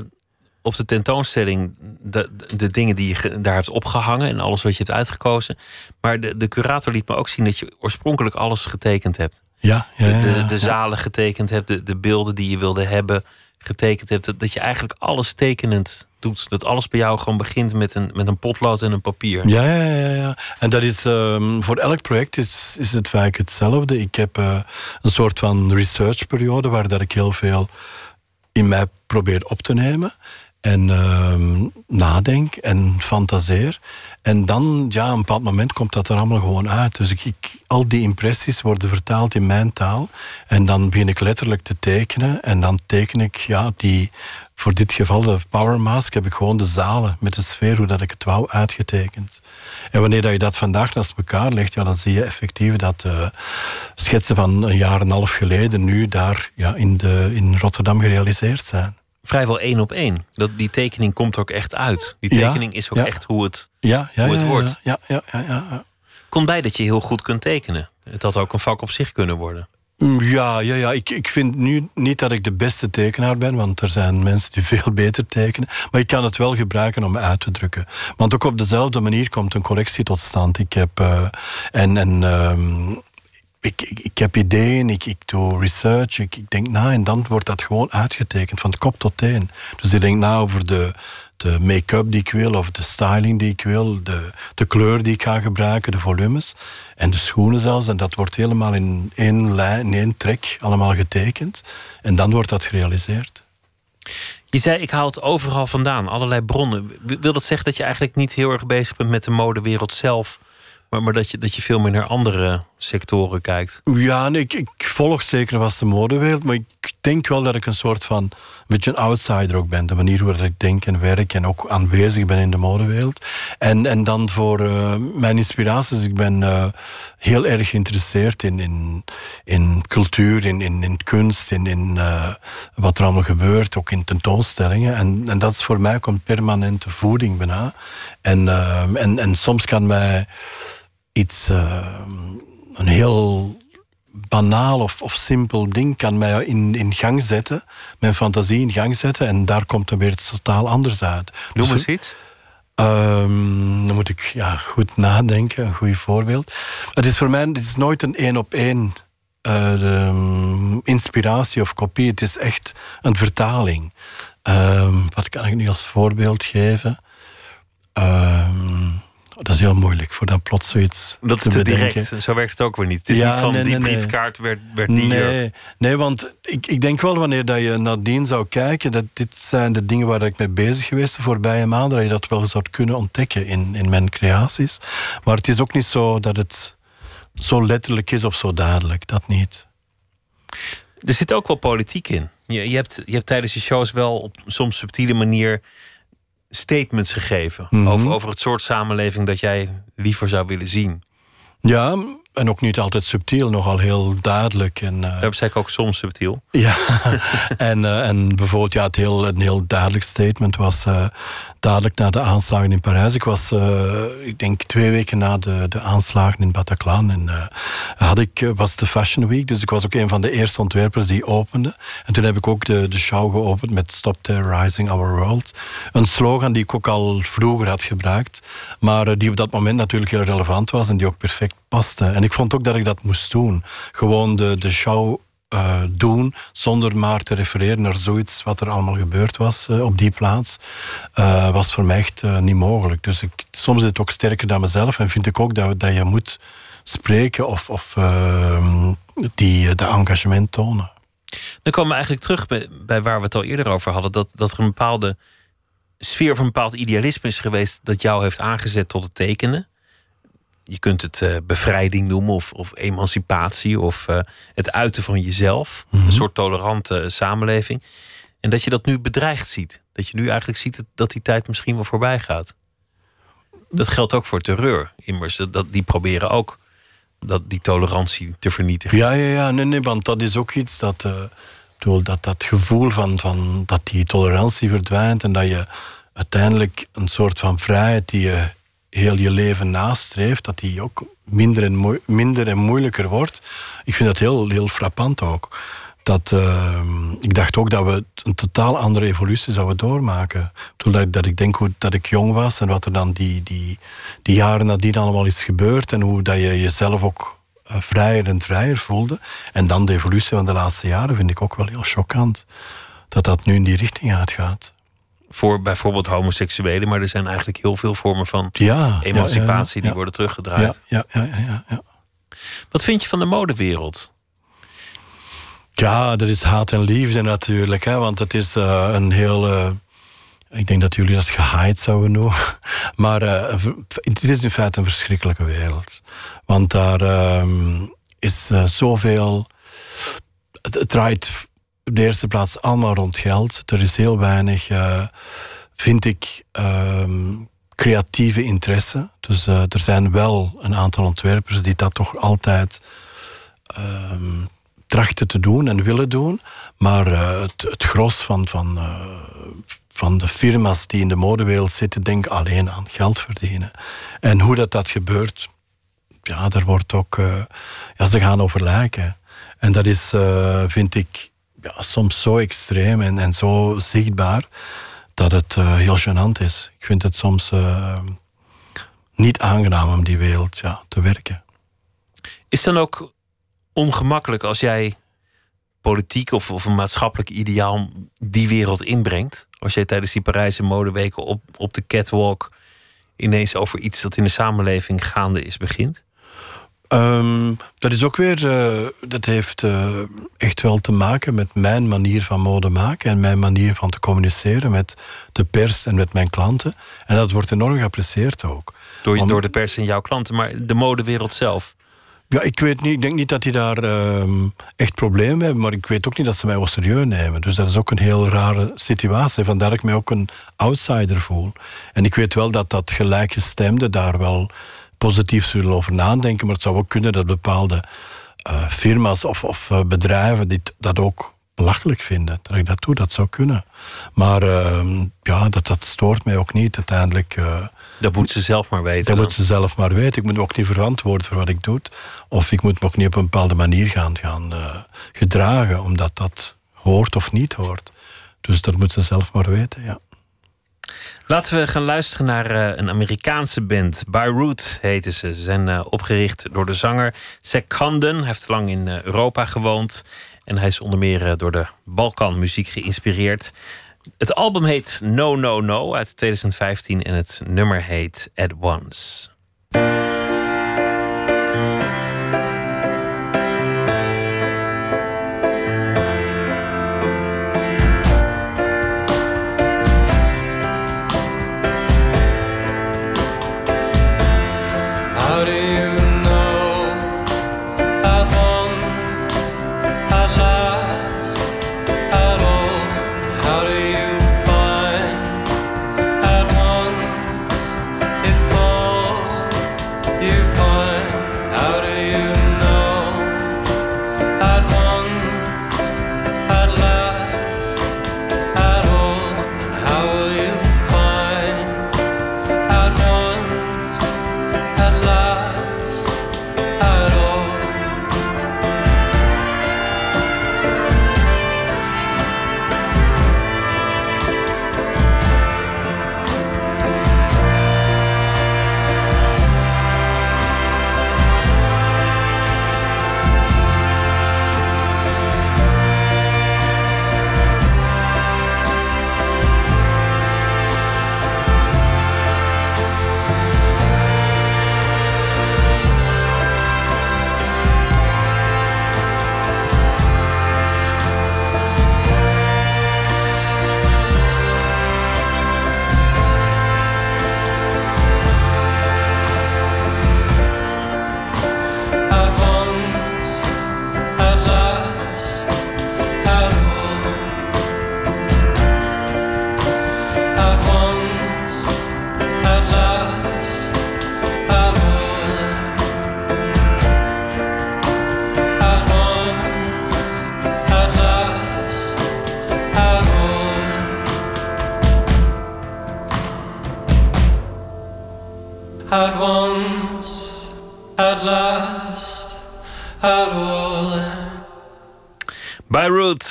op de tentoonstelling de, de, dingen die je daar hebt opgehangen en alles wat je hebt uitgekozen. Maar de, de curator liet me ook zien dat je oorspronkelijk alles getekend hebt. Ja, ja, De, ja, de, de zalen getekend hebt, de, de beelden die je wilde hebben getekend hebt. Dat, dat je eigenlijk alles tekenend doet. Dat alles bij jou gewoon begint met een, met een potlood en een papier. Ja, ja, ja, ja. En dat is ehm, voor elk project is, is het vaak hetzelfde. Ik heb eh, een soort van researchperiode waar dat ik heel veel in mij probeer op te nemen. En ehm, nadenk en fantaseer. En dan, ja, een bepaald moment komt dat er allemaal gewoon uit. Dus ik, al die impressies worden vertaald in mijn taal. En dan begin ik letterlijk te tekenen. En dan teken ik, ja, die, voor dit geval de Power Mask, heb ik gewoon de zalen met de sfeer, hoe dat ik het wou, uitgetekend. En wanneer dat je dat vandaag naast elkaar legt, ja, dan zie je effectief dat eh, schetsen van een jaar en een half geleden nu daar ja, in, de, in Rotterdam gerealiseerd zijn. Vrijwel één op één. Dat, die tekening komt ook echt uit. Die Ja, tekening is ook ja. echt hoe het Ja, Hoe het wordt. Ja, ja, ja, ja, ja. komt bij dat je heel goed kunt tekenen. Het had ook een vak op zich kunnen worden. Ja, ja, ja. Ik, ik vind nu niet dat ik de beste tekenaar ben, want er zijn mensen die veel beter tekenen. Maar ik kan het wel gebruiken om uit te drukken. Want ook op dezelfde manier komt een collectie tot stand. Ik heb. eh, en en ehm, ik, ik, ik heb ideeën, ik, ik doe research, ik, ik denk na en dan wordt dat gewoon uitgetekend van kop tot teen. Dus ik denk na over de, de make-up die ik wil, of de styling die ik wil, de, de kleur die ik ga gebruiken, de volumes en de schoenen zelfs. En dat wordt helemaal in één lijn, in één trek allemaal getekend. En dan wordt dat gerealiseerd. Je zei, ik haal het overal vandaan, allerlei bronnen. Wil dat zeggen dat je eigenlijk niet heel erg bezig bent met de modewereld zelf, maar, maar dat, je, dat je veel meer naar andere sectoren kijkt? Ja, nee, ik, ik volg zeker wat de modewereld, maar ik denk wel dat ik een soort van beetje een outsider ook ben. De manier waarop ik denk en werk en ook aanwezig ben in de modewereld. En, en dan voor uh, mijn inspiraties, ik ben uh, heel erg geïnteresseerd in, in, in cultuur, in, in, in kunst, in, in uh, wat er allemaal gebeurt, ook in tentoonstellingen. En, en dat is voor mij een permanente voeding bijna. En, en, en soms kan mij iets, een heel banaal of, of simpel ding kan mij in, in gang zetten, mijn fantasie in gang zetten, en daar komt dan weer iets totaal anders uit. Noem dus, eens iets. Um, dan moet ik ja, goed nadenken, een goed voorbeeld. Het is voor mij het is nooit een één op één uh, inspiratie of kopie. Het is echt een vertaling. Um, wat kan ik nu als voorbeeld geven? Um, dat is heel moeilijk voor dan plots zoiets Dat is te, te direct. Zo werkt het ook weer niet. Het is ja, niet van nee, die nee, briefkaart werd, werd die... Nee, nee want ik, ik denk wel wanneer dat je nadien zou kijken... dat dit zijn de dingen waar ik mee bezig geweest de voorbije maanden... dat je dat wel zou kunnen ontdekken in, in mijn creaties. Maar het is ook niet zo dat het zo letterlijk is of zo duidelijk. Dat niet. Er zit ook wel politiek in. Je, je, hebt, je hebt tijdens je shows wel op soms subtiele manier statements gegeven Mhm. over, over het soort samenleving dat jij liever zou willen zien. Ja, en ook niet altijd subtiel, nogal heel duidelijk. En, uh, Daarom zei ik ook soms subtiel. Ja, en, uh, en bijvoorbeeld ja, het heel, een heel duidelijk statement was uh, dadelijk na de aanslagen in Parijs. Ik was, ik denk twee weken na de, de aanslagen in Bataclan. En had ik, was de Fashion Week, dus ik was ook een van de eerste ontwerpers die opende. En toen heb ik ook de, de show geopend met Stop Terrorizing Our World. Een slogan die ik ook al vroeger had gebruikt, maar die op dat moment natuurlijk heel relevant was en die ook perfect En ik vond ook dat ik dat moest doen. Gewoon de, de show uh, doen zonder maar te refereren naar zoiets wat er allemaal gebeurd was uh, op die plaats, uh, was voor mij echt niet mogelijk. Dus ik, soms is het ook sterker dan mezelf en vind ik ook dat, dat je moet spreken of, of ehm, die, de engagement tonen. Dan komen we eigenlijk terug bij, bij, waar we het al eerder over hadden, dat, dat er een bepaalde sfeer of een bepaald idealisme is geweest dat jou heeft aangezet tot het tekenen je kunt het uh, bevrijding noemen of, of emancipatie of uh, het uiten van jezelf. Mhm. Een soort tolerante samenleving. En dat je dat nu bedreigd ziet. Dat je nu eigenlijk ziet dat die tijd misschien wel voorbij gaat. Dat geldt ook voor terreur. Immers, dat, die proberen ook dat, die tolerantie te vernietigen. Ja, ja, ja. Nee, nee, want dat is ook iets dat, uh, dat, dat gevoel van, van dat die tolerantie verdwijnt en dat je uiteindelijk een soort van vrijheid die je heel je leven nastreeft, dat die ook minder en, minder en moeilijker wordt. Ik vind dat heel, heel frappant ook. Dat, uh, ik dacht ook dat we een totaal andere evolutie zouden doormaken. Toen dat, dat ik denk hoe, dat ik jong was en wat er dan die, die, die jaren nadien allemaal is gebeurd en hoe dat je jezelf ook uh, vrijer en vrijer voelde. En dan de evolutie van de laatste jaren vind ik ook wel heel choquant. Dat dat nu in die richting uitgaat voor bijvoorbeeld homoseksuelen, maar er zijn eigenlijk heel veel vormen van ja, emancipatie ja, ja, die worden teruggedraaid. Ja, ja, ja, ja, Wat vind je van de modewereld? Ja, er is haat en liefde natuurlijk, hè, want het is uh, een heel. Uh, ik denk dat jullie dat gehaaid zouden noemen. Maar uh, het is in feite een verschrikkelijke wereld. Want daar is zoveel. Het, het draait de eerste plaats allemaal rond geld. Er is heel weinig, uh, vind ik, uh, creatieve interesse. Dus uh, er zijn wel een aantal ontwerpers die dat toch altijd ehm, trachten te doen en willen doen. Maar eh, het, het gros van, van, van de firma's die in de modewereld zitten, denken alleen aan geld verdienen. En hoe dat, dat gebeurt, ja, daar wordt ook... ja, ze gaan over lijken. En dat is, vind ik ja, soms zo extreem en, en zo zichtbaar dat het uh, heel gênant is. Ik vind het soms uh, niet aangenaam om die wereld ja, te werken. Is dan ook ongemakkelijk als jij politiek of, of een maatschappelijk ideaal die wereld inbrengt? Als jij tijdens die Parijse modeweken op, op de catwalk ineens over iets dat in de samenleving gaande is begint? Ehm, dat is ook weer, eh, dat heeft uh, echt wel te maken met mijn manier van mode maken en mijn manier van te communiceren met de pers en met mijn klanten. En dat wordt enorm geapprecieerd ook. Door, door de pers en jouw klanten, maar de modewereld zelf? Ja, ik weet niet. Ik denk niet dat die daar ehm, echt problemen hebben, maar ik weet ook niet dat ze mij wel serieus nemen. Dus dat is ook een heel rare situatie. Vandaar dat ik mij ook een outsider voel. En ik weet wel dat dat gelijkgestemde daar wel positief zullen over nadenken, maar het zou ook kunnen dat bepaalde uh, firma's of, of uh, bedrijven dit, dat ook belachelijk vinden. Dat ik dat doe, dat zou kunnen. Maar uh, ja, dat, dat stoort mij ook niet uiteindelijk. Uh, dat moet ze zelf maar weten. Dat dan. moet ze zelf maar weten. Ik moet me ook niet verantwoorden voor wat ik doe. Of ik moet me ook niet op een bepaalde manier gaan, gaan gedragen, omdat dat hoort of niet hoort. Dus dat moet ze zelf maar weten, ja. Laten we gaan luisteren naar uh, een Amerikaanse band. Beirut heten ze. Ze zijn uh, opgericht door de zanger Zack Condon. Hij heeft lang in uh, Europa gewoond. En hij is onder meer door de Balkanmuziek geïnspireerd. Het album heet No No No uit 2015 en het nummer heet At Once.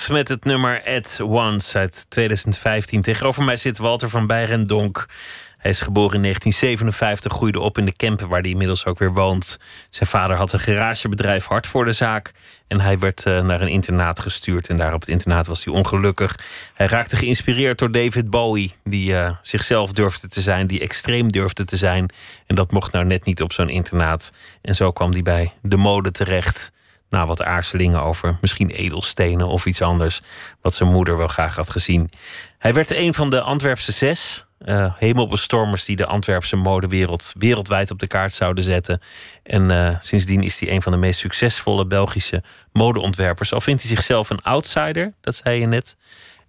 Met het nummer At Once uit 2015. Tegenover mij zit Walter van Bijrendonk. Hij is geboren in 1957, groeide op in de Kempen waar hij inmiddels ook weer woont. Zijn vader had een garagebedrijf hard voor de zaak. En hij werd uh, naar een internaat gestuurd. En daar op het internaat was hij ongelukkig. Hij raakte geïnspireerd door David Bowie, die uh, zichzelf durfde te zijn, die extreem durfde te zijn. En dat mocht nou net niet op zo'n internaat. En zo kwam hij bij de mode terecht nou, wat aarzelingen over misschien edelstenen of iets anders. Wat zijn moeder wel graag had gezien. Hij werd een van de Antwerpse zes uh, hemelbestormers die de Antwerpse modewereld wereldwijd op de kaart zouden zetten. En uh, sindsdien is hij een van de meest succesvolle Belgische modeontwerpers. Al vindt hij zichzelf een outsider, dat zei je net.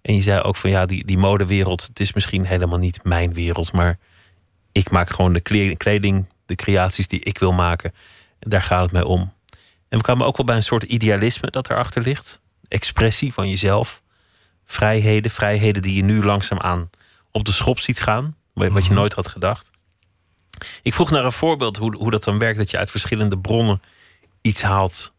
En je zei ook van ja, die, die modewereld, het is misschien helemaal niet mijn wereld, maar ik maak gewoon de kleding, de creaties die ik wil maken. En daar gaat het mij om. En we kwamen ook wel bij een soort idealisme dat erachter ligt. Expressie van jezelf. Vrijheden, vrijheden die je nu langzaamaan op de schop ziet gaan. Wat je mhm. nooit had gedacht. Ik vroeg naar een voorbeeld hoe, hoe dat dan werkt. Dat je uit verschillende bronnen iets haalt.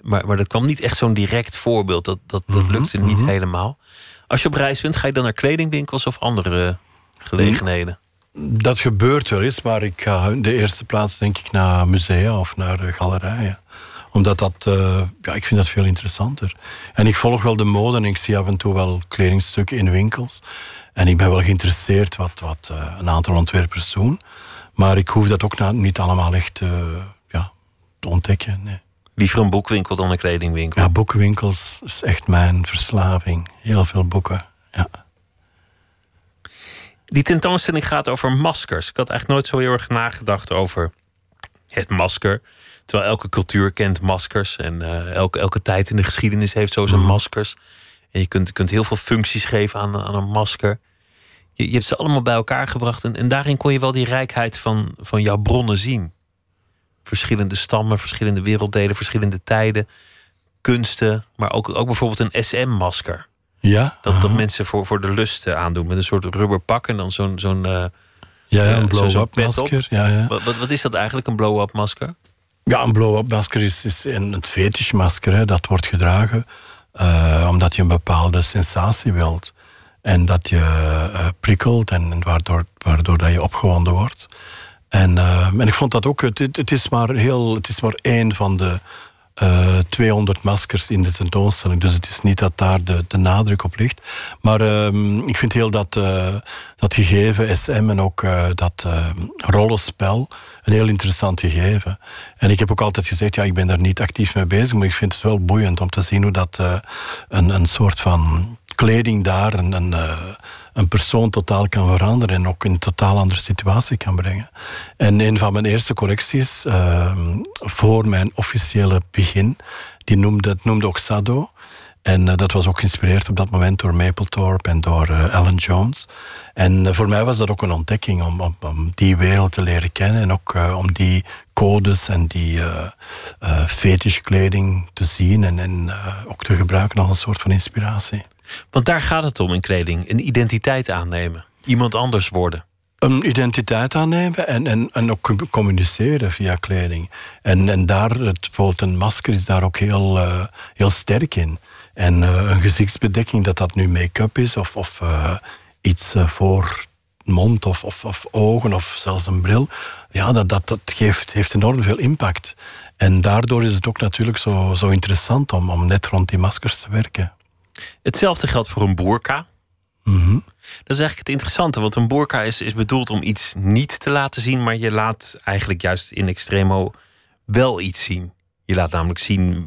Maar, maar dat kwam niet echt zo'n direct voorbeeld. Dat, dat, dat mhm, lukte niet mhm. helemaal. Als je op reis bent, ga je dan naar kledingwinkels of andere gelegenheden? Dat gebeurt wel eens, maar ik ga in de eerste plaats denk ik naar musea of naar galerijen Omdat dat, uh, ja, ik vind dat veel interessanter. En ik volg wel de mode en ik zie af en toe wel kledingstukken in winkels. En ik ben wel geïnteresseerd wat, wat uh, een aantal ontwerpers doen. Maar ik hoef dat ook nou niet allemaal echt uh, ja, te ontdekken. Nee. Liever een boekwinkel dan een kledingwinkel? Ja, boekenwinkels is echt mijn verslaving. Heel veel boeken, ja. Die tentoonstelling gaat over maskers. Ik had eigenlijk nooit zo heel erg nagedacht over het masker. Terwijl elke cultuur kent maskers. En uh, elke, elke tijd in de geschiedenis heeft zo zijn mm. maskers. En je kunt, kunt heel veel functies geven aan, aan een masker. Je, je hebt ze allemaal bij elkaar gebracht. En, en daarin kon je wel die rijkheid van, van jouw bronnen zien. Verschillende stammen, verschillende werelddelen, verschillende tijden. Kunsten, maar ook, ook bijvoorbeeld een SM-masker. Ja? Dat, dat mensen voor, voor de lust aandoen. Met een soort rubberpak en dan zo'n... zo'n uh, ja, ja, een blow-up masker. Ja, ja. Wat, wat, is dat eigenlijk, een blow-up masker? Ja, een blow-up masker is, is een, fetishmasker. Dat wordt gedragen uh, omdat je een bepaalde sensatie wilt. En dat je uh, prikkelt en waardoor, waardoor dat je opgewonden wordt. En, uh, en ik vond dat ook, het, het, is maar heel, het is maar één van de uh, 200 maskers in de tentoonstelling. Dus het is niet dat daar de, de nadruk op ligt. Maar uh, ik vind heel dat, uh, dat gegeven SM en ook uh, dat rollenspel een heel interessant gegeven. En ik heb ook altijd gezegd, ja, ik ben daar niet actief mee bezig, maar ik vind het wel boeiend om te zien hoe dat een, een soort van kleding daar een, een, een persoon totaal kan veranderen en ook in een totaal andere situatie kan brengen. En een van mijn eerste collecties, uh, voor mijn officiële begin, die noemde, het noemde ook Sado. En uh, dat was ook geïnspireerd op dat moment door Mapplethorpe en door uh, Alan Jones. En uh, voor mij was dat ook een ontdekking om, om, die wereld te leren kennen en ook om die codes en die fetishkleding te zien en, en ook te gebruiken als een soort van inspiratie. Want daar gaat het om in kleding. Een identiteit aannemen. Iemand anders worden. Een identiteit aannemen en, en, en ook communiceren via kleding. En, en daar, het, bijvoorbeeld een masker is daar ook heel, uh, heel sterk in. En uh, een gezichtsbedekking, dat dat nu make-up is of, of uh, iets voor mond of, of, of, ogen of zelfs een bril. Ja, dat, dat, dat geeft, heeft enorm veel impact. En daardoor is het ook natuurlijk zo, zo interessant om, om net rond die maskers te werken. Hetzelfde geldt voor een boerka. Mm Dat is eigenlijk het interessante, want een boerka is, is bedoeld om iets niet te laten zien, maar je laat eigenlijk juist in extremo wel iets zien. Je laat namelijk zien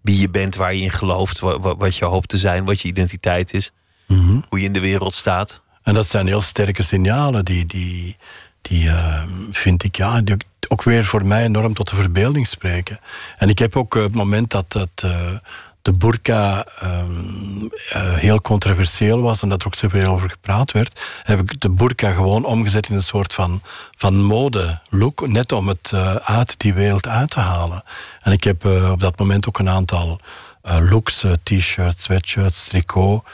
wie je bent, waar je in gelooft, wat, wat je hoopt te zijn, wat je identiteit is, mhm. hoe je in de wereld staat. En dat zijn heel sterke signalen die, die, die uh, vind ik, ja, die ook weer voor mij enorm tot de verbeelding spreken. En ik heb ook uh, het moment dat dat. Uh, de burka um, heel controversieel was en dat er ook zoveel over gepraat werd, heb ik de burka gewoon omgezet in een soort van, van mode-look, net om het uh, uit die wereld uit te halen. En ik heb uh, op dat moment ook een aantal looks, t-shirts, sweatshirts, tricot,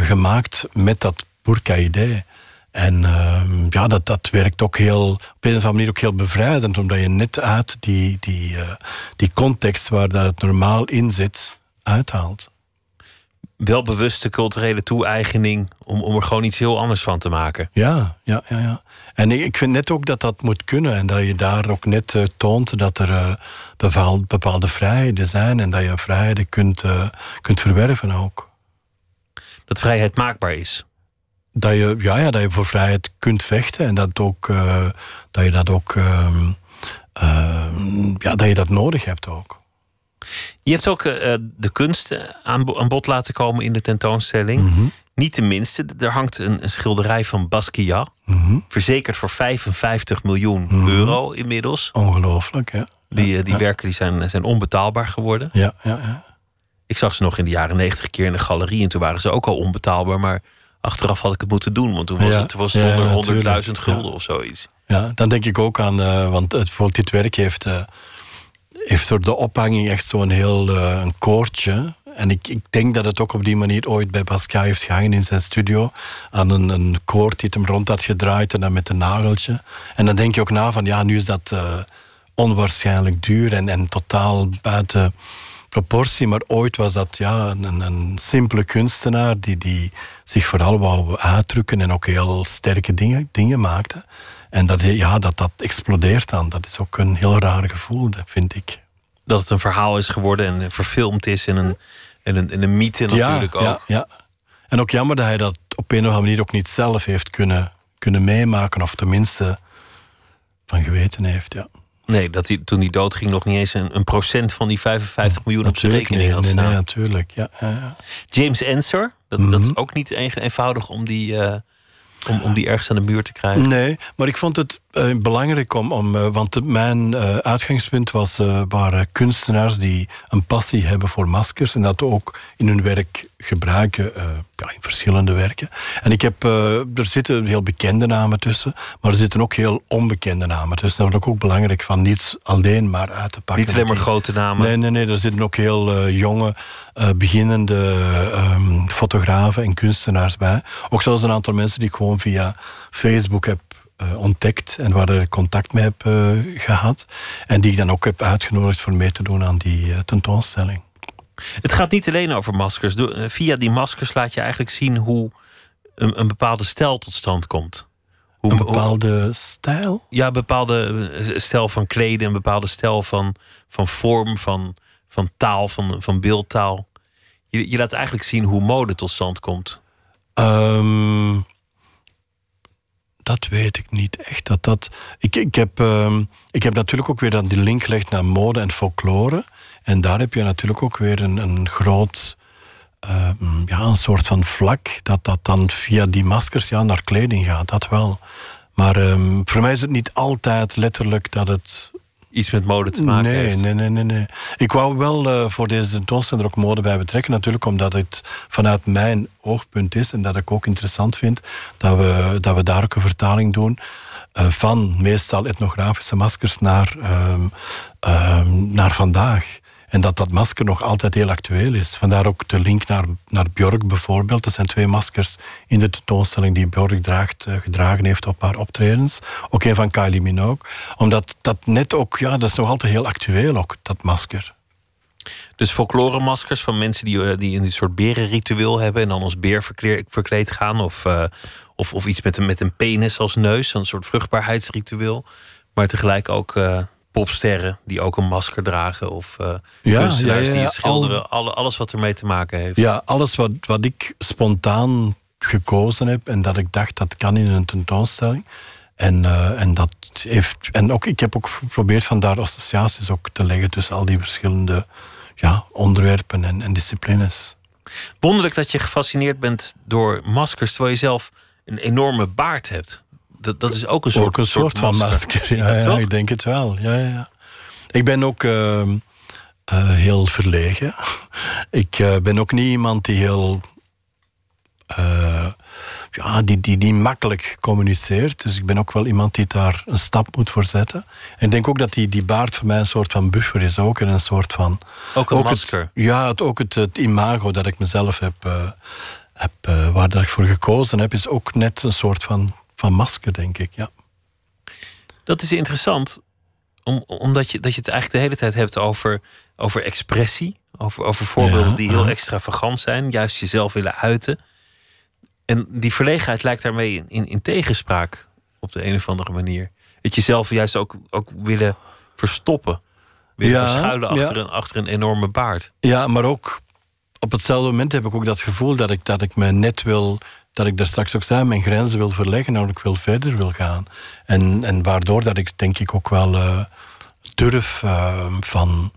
gemaakt met dat burka-idee. En uh, ja, dat, dat werkt ook heel, op een of andere manier ook heel bevrijdend, omdat je net uit die, die, die context waar dat het normaal in zit, uithaalt. Wel bewuste culturele toe-eigening om, om er gewoon iets heel anders van te maken. Ja, ja, ja. ja. En ik vind net ook dat dat moet kunnen en dat je daar ook net uh, toont dat er uh, bepaald, bepaalde vrijheden zijn en dat je vrijheden kunt, uh, kunt verwerven ook. Dat vrijheid maakbaar is. Dat je, ja, ja, dat je voor vrijheid kunt vechten en dat, ook, dat je dat ook ehm, ehm, ja, dat je dat nodig hebt ook. Je hebt ook uh, de kunst aan, aan, bod laten komen in de tentoonstelling. Mm -hmm. Niet de minste. Er hangt een, een schilderij van Basquiat. Mm -hmm. Verzekerd voor 55 miljoen mm -hmm. euro inmiddels. Ongelooflijk, ja. Die, ja, die ja. werken die zijn, zijn onbetaalbaar geworden. Ja, ja, ja. Ik zag ze nog in de jaren negentig keer in de galerie. En toen waren ze ook al onbetaalbaar. Maar achteraf had ik het moeten doen. Want toen was het, was het 100.000 gulden of zoiets. Ja, dan denk ik ook aan... Uh, want het, bijvoorbeeld dit werk heeft... Uh, heeft door de ophanging echt zo'n heel uh, een koordje. En ik, ik denk dat het ook op die manier ooit bij Pascal heeft gehangen in zijn studio. Aan een, een koord die hem rond had gedraaid en dan met een nageltje. En dan denk je ook na van ja, nu is dat uh, onwaarschijnlijk duur en, en totaal buiten proportie. Maar ooit was dat ja, een, een simpele kunstenaar die, die zich vooral wou uitdrukken en ook heel sterke dingen, dingen maakte. En dat, ja, dat dat explodeert dan. Dat is ook een heel raar gevoel, vind ik. Dat het een verhaal is geworden en verfilmd is en een, en een, en een mythe natuurlijk ja, ook. Ja, ja. En ook jammer dat hij dat op een of andere manier ook niet zelf heeft kunnen, kunnen meemaken, of tenminste van geweten heeft. Ja. Nee, dat hij toen hij doodging nog niet eens een, een procent van die 55 miljoen op zijn rekening nee, had staan. nee, natuurlijk. Ja, ja, ja. James Ensor, dat, dat is ook niet een- eenvoudig om die, eh, om, om die ergens aan de muur te krijgen. Nee, maar ik vond het eh, belangrijk om, om eh, want mijn eh, uitgangspunt was, waren kunstenaars die een passie hebben voor maskers en dat ook in hun werk gebruiken, ja, in verschillende werken. En ik heb, er zitten heel bekende namen tussen, maar er zitten ook heel onbekende namen tussen. Dat is ook belangrijk van niets alleen maar uit te pakken. Niet alleen maar grote namen. Nee, nee, nee. Er zitten ook heel jonge, beginnende ehm, fotografen en kunstenaars bij. Ook zelfs een aantal mensen die ik gewoon via Facebook heb eh, ontdekt en waar ik contact mee heb eh, gehad. En die ik dan ook heb uitgenodigd voor mee te doen aan die eh, tentoonstelling. Het gaat niet alleen over maskers. Via die maskers laat je eigenlijk zien hoe een, een bepaalde stijl tot stand komt. Hoe, Een bepaalde stijl. ja, een bepaalde stijl van kleden, een bepaalde stijl van, van vorm, van, van taal, van, van beeldtaal. Je, je laat eigenlijk zien hoe mode tot stand komt. Ehm, dat weet ik niet echt. Dat, dat, ik, ik, heb, ehm, ik heb natuurlijk ook weer dan die link gelegd naar mode en folklore. En daar heb je natuurlijk ook weer een, een groot... ehm, ja, een soort van vlak dat dat dan via die maskers ja, naar kleding gaat. Dat wel. Maar ehm, voor mij is het niet altijd letterlijk dat het Iets met mode te maken nee, heeft. Nee, nee, nee, nee. Ik wou wel eh, voor deze tentoonstelling er ook mode bij betrekken. Natuurlijk omdat het vanuit mijn oogpunt is. En dat ik ook interessant vind dat we, dat we daar ook een vertaling doen. eh, van meestal etnografische maskers naar, ehm, ehm, naar vandaag. En dat dat masker nog altijd heel actueel is. Vandaar ook de link naar, naar Björk bijvoorbeeld. Er zijn twee maskers in de tentoonstelling die Björk draagt, eh, gedragen heeft op haar optredens. Ook een van Kylie Minogue. Omdat dat net ook, ja, dat is nog altijd heel actueel ook, dat masker. Dus folkloremaskers van mensen die, eh, die een soort berenritueel hebben en dan als beer verkleed gaan. Of, eh, of, of iets met een, met een penis als neus, een soort vruchtbaarheidsritueel. Maar tegelijk ook popsterren die ook een masker dragen. Of eh Ja, ja, ja, die het schilderen. Alle, alles wat ermee te maken heeft. Ja, alles wat, wat ik spontaan gekozen heb en dat ik dacht dat kan in een tentoonstelling. En, eh, en, dat heeft, en ook, ik heb ook geprobeerd van daar associaties ook te leggen tussen al die verschillende ja, onderwerpen en, en disciplines. Wonderlijk dat je gefascineerd bent door maskers, terwijl je zelf een enorme baard hebt. Dat, dat is ook een soort, ook een soort, van masker. Ja, ja, ik denk het wel. Ja, ja. Ik ben ook ehm, eh, heel verlegen. ik eh, ben ook niet iemand die heel. eh, ja, die, die, die makkelijk communiceert. Dus ik ben ook wel iemand die daar een stap moet voor zetten. En ik denk ook dat die, die baard voor mij een soort van buffer is. Ook en een soort van. Ook een het- masker. ja, het, ook het, het imago dat ik mezelf heb. heb waar dat ik voor gekozen heb, is ook net een soort van, van masker, denk ik. Ja. Dat is interessant, om, omdat je, dat je het eigenlijk de hele tijd hebt over, over expressie. Over, over voorbeelden Ja, die heel extravagant zijn, juist jezelf willen uiten. En die verlegenheid lijkt daarmee in, in, in tegenspraak op de een of andere manier. Dat jezelf juist ook, ook willen verstoppen. Willen Ja, verschuilen ja. achter, een, achter een enorme baard. Ja, maar ook op hetzelfde moment heb ik ook dat gevoel dat ik, dat ik me net wil, dat ik daar straks ook zei, mijn grenzen wil verleggen en ook wil verder wil gaan. En, en waardoor dat ik denk ik ook wel eh, durf eh, van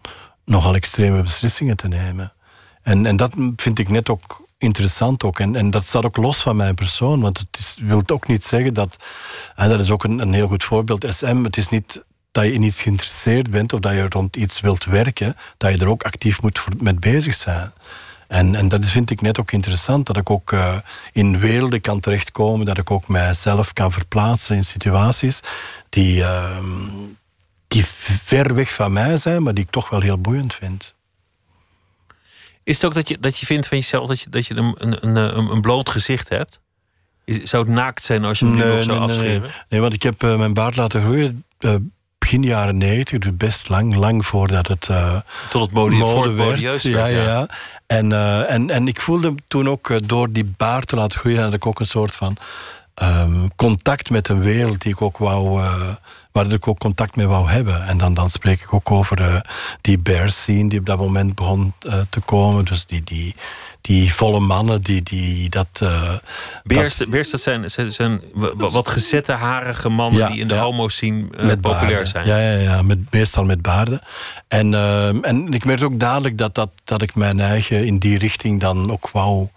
nogal extreme beslissingen te nemen. En, en dat vind ik net ook interessant ook. En, en dat staat ook los van mijn persoon. Want het is, wil ook niet zeggen dat... En dat is ook een, een heel goed voorbeeld. SM, het is niet dat je in iets geïnteresseerd bent... of dat je rond iets wilt werken... dat je er ook actief moet voor, met bezig zijn. En, en dat vind ik net ook interessant. Dat ik ook eh, in werelden kan terechtkomen. Dat ik ook mijzelf kan verplaatsen in situaties... die, ehm, die ver weg van mij zijn... maar die ik toch wel heel boeiend vind. Is het ook dat je, dat je vindt van jezelf dat je, dat je een, een, een, bloot gezicht hebt? Is- Zou het naakt zijn als je hem nu nog zou nee, afscheren? Nee, nee, want ik heb eh, mijn baard laten groeien eh, begin jaren negentig, dus best lang, lang voordat het eh, Tot het mode, werd. modieus Ja, werd, ja, ja. En, eh, en, en ik voelde toen ook eh, door die baard te laten groeien, had ik ook een soort van ehm, contact met een wereld die ik ook wou, eh, waar ik ook contact mee wou hebben. En dan, dan spreek ik ook over die bear scene die op dat moment begon te komen. Dus die, die, die volle mannen die, die dat... eh, Beers, dat- beers dat zijn, zijn, zijn wa- wat gezette, harige mannen Ja, die in de ja. homo-scene eh, met populair baarden. zijn. Ja, ja, ja met, meestal met baarden. En, ehm, en ik merkte ook dadelijk dat, dat, dat ik mijn eigen in die richting dan ook wou,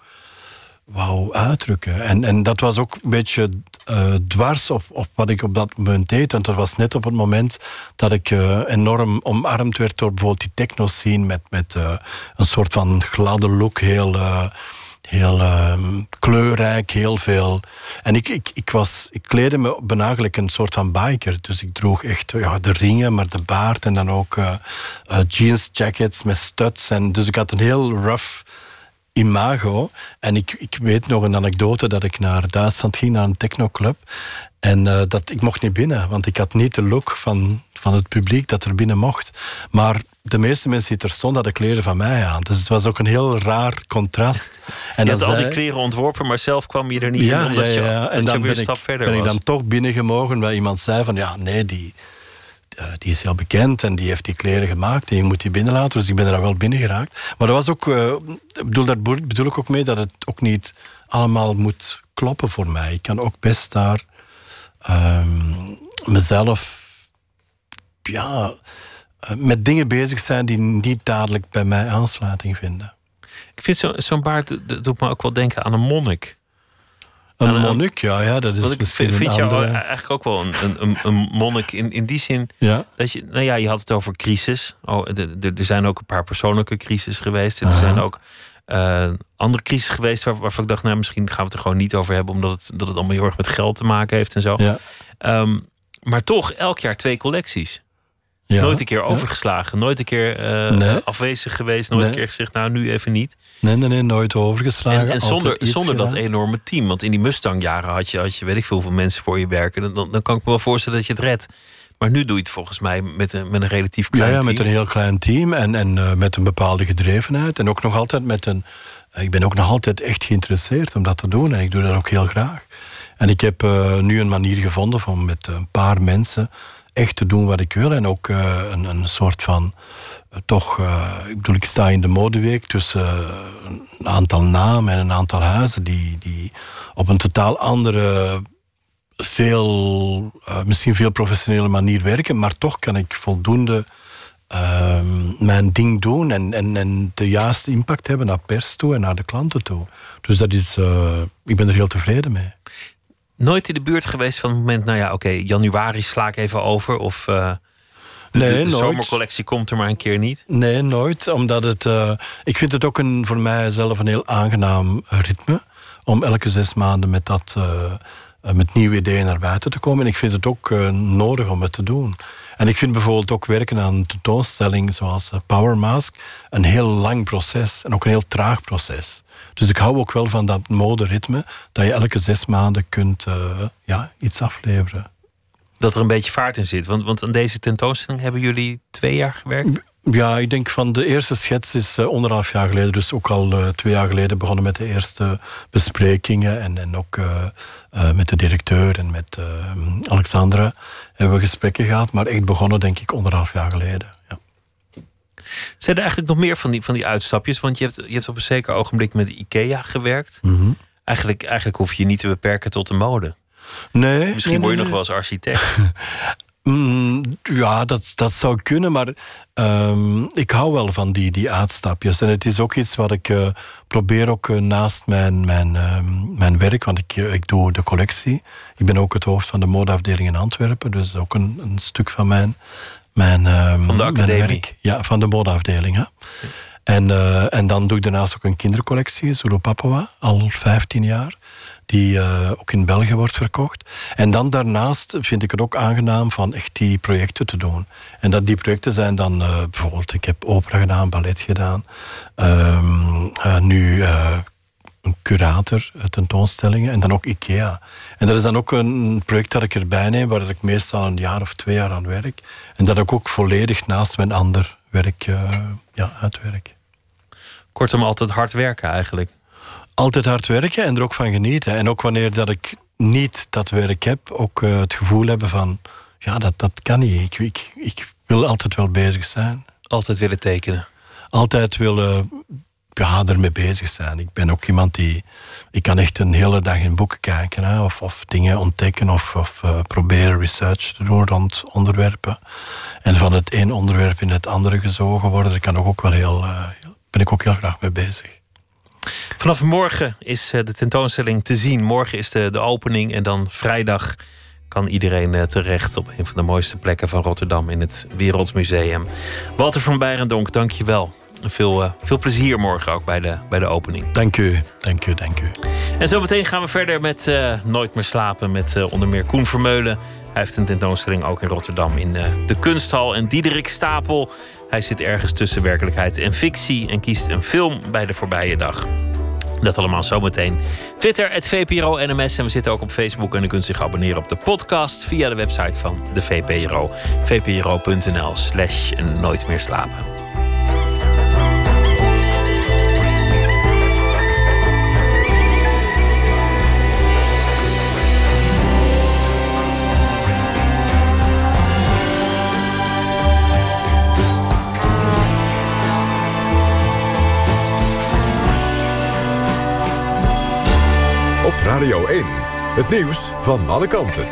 wou uitdrukken. En, en dat was ook een beetje eh, dwars op, wat ik op dat moment deed. Want dat was net op het moment dat ik eh, enorm omarmd werd door bijvoorbeeld die techno-scene met, met eh, een soort van gladde look, heel... heel ehm, kleurrijk, heel veel. En ik, ik, ik, was, ik kleedde me bijna eigenlijk een soort van biker. Dus ik droeg echt ja, de ringen, maar de baard en dan ook jeans jackets met studs. En dus ik had een heel rough imago. En ik, ik weet nog een anekdote dat ik naar Duitsland ging, naar een technoclub. En eh, dat, ik mocht niet binnen, want ik had niet de look van, van het publiek dat er binnen mocht. Maar de meeste mensen die er stonden, hadden kleren van mij aan. Dus het was ook een heel raar contrast. En je had al die kleren ontworpen, maar zelf kwam je er niet in. Omdat je, dat En je dan weer ben, een ik, stap verder ben ik dan toch binnengemogen waar iemand zei van ja, nee, die, die is heel bekend en die heeft die kleren gemaakt en je moet die binnenlaten. Dus ik ben er wel binnen geraakt. Maar dat was ook, eh, ik bedoel, daar bedoel- ik ook mee dat het ook niet allemaal moet kloppen voor mij. Ik kan ook best daar ehm, mezelf ja, eh, met dingen bezig zijn die niet dadelijk bij mij aansluiting vinden. Ik vind zo- zo'n baard dat doet me ook wel denken aan een monnik. Een monnik, ja, ja, dat is Want ik misschien vind, vind andere... eigenlijk ook wel een, een, een, monnik in, in die zin. Ja. Dat je, nou ja, je had het over crisis. Oh, er zijn ook een paar persoonlijke crisis geweest. Er zijn ook eh, andere crisis geweest waar, waarvan ik dacht, nou, misschien gaan we het er gewoon niet over hebben, omdat het, dat het allemaal heel erg met geld te maken heeft en zo. Ja. Ehm, maar toch, elk jaar twee collecties. Ja. Nooit een keer Ja. overgeslagen, nooit een keer eh, Nee. afwezig geweest, nooit Nee. een keer gezegd, nou nu even niet. Nee, nee, nee, nooit overgeslagen. En, en zonder, zonder dat enorme team. Want in die Mustang-jaren had je, had je weet ik veel hoeveel mensen voor je werken. Dan, dan, dan kan ik me wel voorstellen dat je het redt. Maar nu doe je het volgens mij met een, met een relatief Ja, klein ja, team. met een heel klein team en, en eh, met een bepaalde gedrevenheid. En ook nog altijd met een. eh, Ik ben ook nog altijd echt geïnteresseerd om dat te doen en ik doe dat ook heel graag. En ik heb nu een manier gevonden om met een paar mensen echt te doen wat ik wil. En ook eh, een, een soort van. eh, toch, eh, ik bedoel, ik sta in de modeweek tussen een aantal namen en een aantal huizen die, die op een totaal andere veel, misschien veel professionele manier werken, maar toch kan ik voldoende ehm, mijn ding doen en, en, en de juiste impact hebben naar pers toe en naar de klanten toe. Dus dat is, ik ben er heel tevreden mee. Nooit in de buurt geweest van het moment, nou ja, oké, januari sla ik even over. Of eh, de, Nee, de, de nooit. zomercollectie komt er maar een keer niet. Nee, nooit. Omdat het. eh, ik vind het ook een, voor mij zelf een heel aangenaam ritme. Om elke zes maanden met dat. eh, met nieuwe ideeën naar buiten te komen. En ik vind het ook nodig om het te doen. En ik vind bijvoorbeeld ook werken aan een tentoonstelling zoals Power Mask een heel lang proces en ook een heel traag proces. Dus ik hou ook wel van dat moderitme, dat je elke zes maanden kunt eh, ja, iets afleveren. Dat er een beetje vaart in zit. Want, want aan deze tentoonstelling hebben jullie twee jaar gewerkt. Ja, ik denk van de eerste schets is uh, anderhalf jaar geleden, dus ook al uh, twee jaar geleden begonnen met de eerste besprekingen en, en ook uh, met de directeur en met Alexandra hebben we gesprekken gehad, maar echt begonnen denk ik anderhalf jaar geleden. Zijn er eigenlijk nog meer van die, van die uitstapjes? Want je hebt, je hebt op een zeker ogenblik met IKEA gewerkt. Mm -hmm. eigenlijk, eigenlijk hoef je je niet te beperken tot de mode. Nee. Misschien nee, word je nee, nog wel als architect. Mm, ja, dat, dat zou kunnen, maar um, ik hou wel van die, die uitstapjes. En het is ook iets wat ik uh, probeer ook uh, naast mijn, mijn, uh, mijn werk, want ik, ik doe de collectie. Ik ben ook het hoofd van de modeafdeling in Antwerpen, dus ook een, een stuk van mijn, mijn, um, van de academie. werk. Ja, van de modeafdeling. Hè. Ja. En, uh, en dan doe ik daarnaast ook een kindercollectie, Zulu Papawa, al 15 jaar die uh, ook in België wordt verkocht. En dan daarnaast vind ik het ook aangenaam van echt die projecten te doen. En dat die projecten zijn dan uh, bijvoorbeeld, ik heb opera gedaan, ballet gedaan, um, nu een curator, tentoonstellingen en dan ook IKEA. En dat is dan ook een project dat ik erbij neem, waar ik meestal een jaar of twee jaar aan werk. En dat ik ook volledig naast mijn ander werk ja, uitwerk. Kortom, altijd hard werken eigenlijk altijd hard werken en er ook van genieten. En ook wanneer dat ik niet dat werk heb, ook eh, het gevoel hebben van... ja, dat, dat kan niet. Ik, ik, ik wil altijd wel bezig zijn. Altijd willen tekenen? Altijd willen ja, ermee bezig zijn. Ik ben ook iemand die... Ik kan echt een hele dag in boeken kijken. Hè, of, of dingen ontdekken of, of uh, proberen research te doen rond onderwerpen. En van het een onderwerp in het andere gezogen worden. Daar kan ik ook wel heel, uh, ben ik ook heel graag mee bezig. Vanaf morgen is de tentoonstelling te zien. Morgen is de, de opening en dan vrijdag kan iedereen terecht op een van de mooiste plekken van Rotterdam in het Wereldmuseum. Walter van Beirendonk, dank je wel. Veel, uh, veel plezier morgen ook bij de, bij de opening. Dank u, dank u, dank u. En zo meteen gaan we verder met uh, Nooit meer slapen met uh, onder meer Koen Vermeulen. Hij heeft een tentoonstelling ook in Rotterdam in de Kunsthal. En Diederik Stapel, hij zit ergens tussen werkelijkheid en fictie... en kiest een film bij de voorbije dag. Dat allemaal zometeen. Twitter, het VPRO NMS. En we zitten ook op Facebook. En u kunt zich abonneren op de podcast via de website van de VPRO. vpro.nl slash nooit meer slapen. Radio 1. Het nieuws van alle kanten.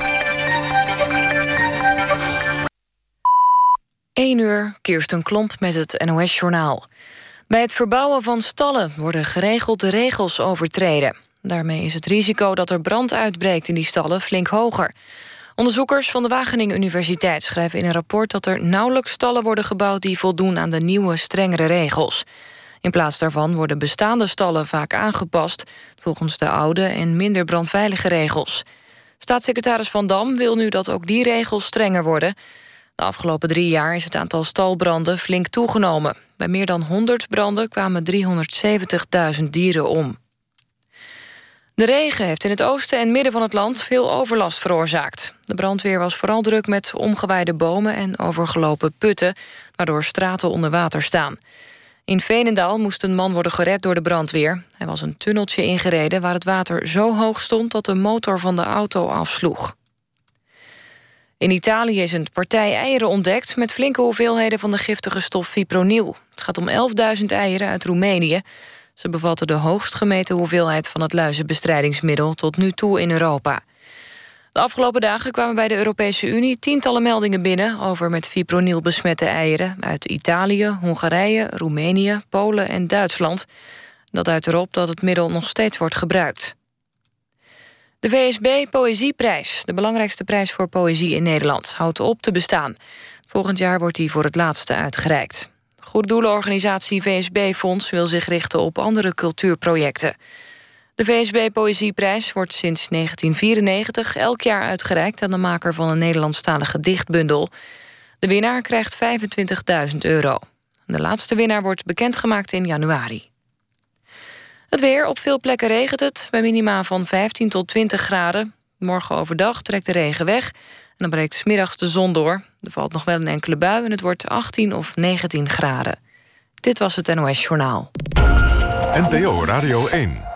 1 uur, Kirsten Klomp met het NOS-journaal. Bij het verbouwen van stallen worden geregeld de regels overtreden. Daarmee is het risico dat er brand uitbreekt in die stallen flink hoger. Onderzoekers van de Wageningen Universiteit schrijven in een rapport... dat er nauwelijks stallen worden gebouwd die voldoen aan de nieuwe, strengere regels. In plaats daarvan worden bestaande stallen vaak aangepast... volgens de oude en minder brandveilige regels. Staatssecretaris Van Dam wil nu dat ook die regels strenger worden. De afgelopen drie jaar is het aantal stalbranden flink toegenomen. Bij meer dan 100 branden kwamen 370.000 dieren om. De regen heeft in het oosten en midden van het land veel overlast veroorzaakt. De brandweer was vooral druk met omgewaaide bomen en overgelopen putten... waardoor straten onder water staan. In Veenendaal moest een man worden gered door de brandweer. Hij was een tunneltje ingereden waar het water zo hoog stond... dat de motor van de auto afsloeg. In Italië is een partij eieren ontdekt... met flinke hoeveelheden van de giftige stof fipronil. Het gaat om 11.000 eieren uit Roemenië. Ze bevatten de hoogst gemeten hoeveelheid van het luizenbestrijdingsmiddel... tot nu toe in Europa. De afgelopen dagen kwamen bij de Europese Unie tientallen meldingen binnen... over met fipronil besmette eieren uit Italië, Hongarije, Roemenië, Polen en Duitsland. Dat duidt erop dat het middel nog steeds wordt gebruikt. De VSB Poëzieprijs, de belangrijkste prijs voor poëzie in Nederland... houdt op te bestaan. Volgend jaar wordt die voor het laatste uitgereikt. Goede doelenorganisatie VSB Fonds wil zich richten op andere cultuurprojecten... De VSB Poëzieprijs wordt sinds 1994 elk jaar uitgereikt... aan de maker van een Nederlandstalige dichtbundel. De winnaar krijgt 25.000 euro. De laatste winnaar wordt bekendgemaakt in januari. Het weer, op veel plekken regent het, bij minima van 15 tot 20 graden. Morgen overdag trekt de regen weg en dan breekt smiddags de zon door. Er valt nog wel een enkele bui en het wordt 18 of 19 graden. Dit was het NOS Journaal. NPO Radio 1.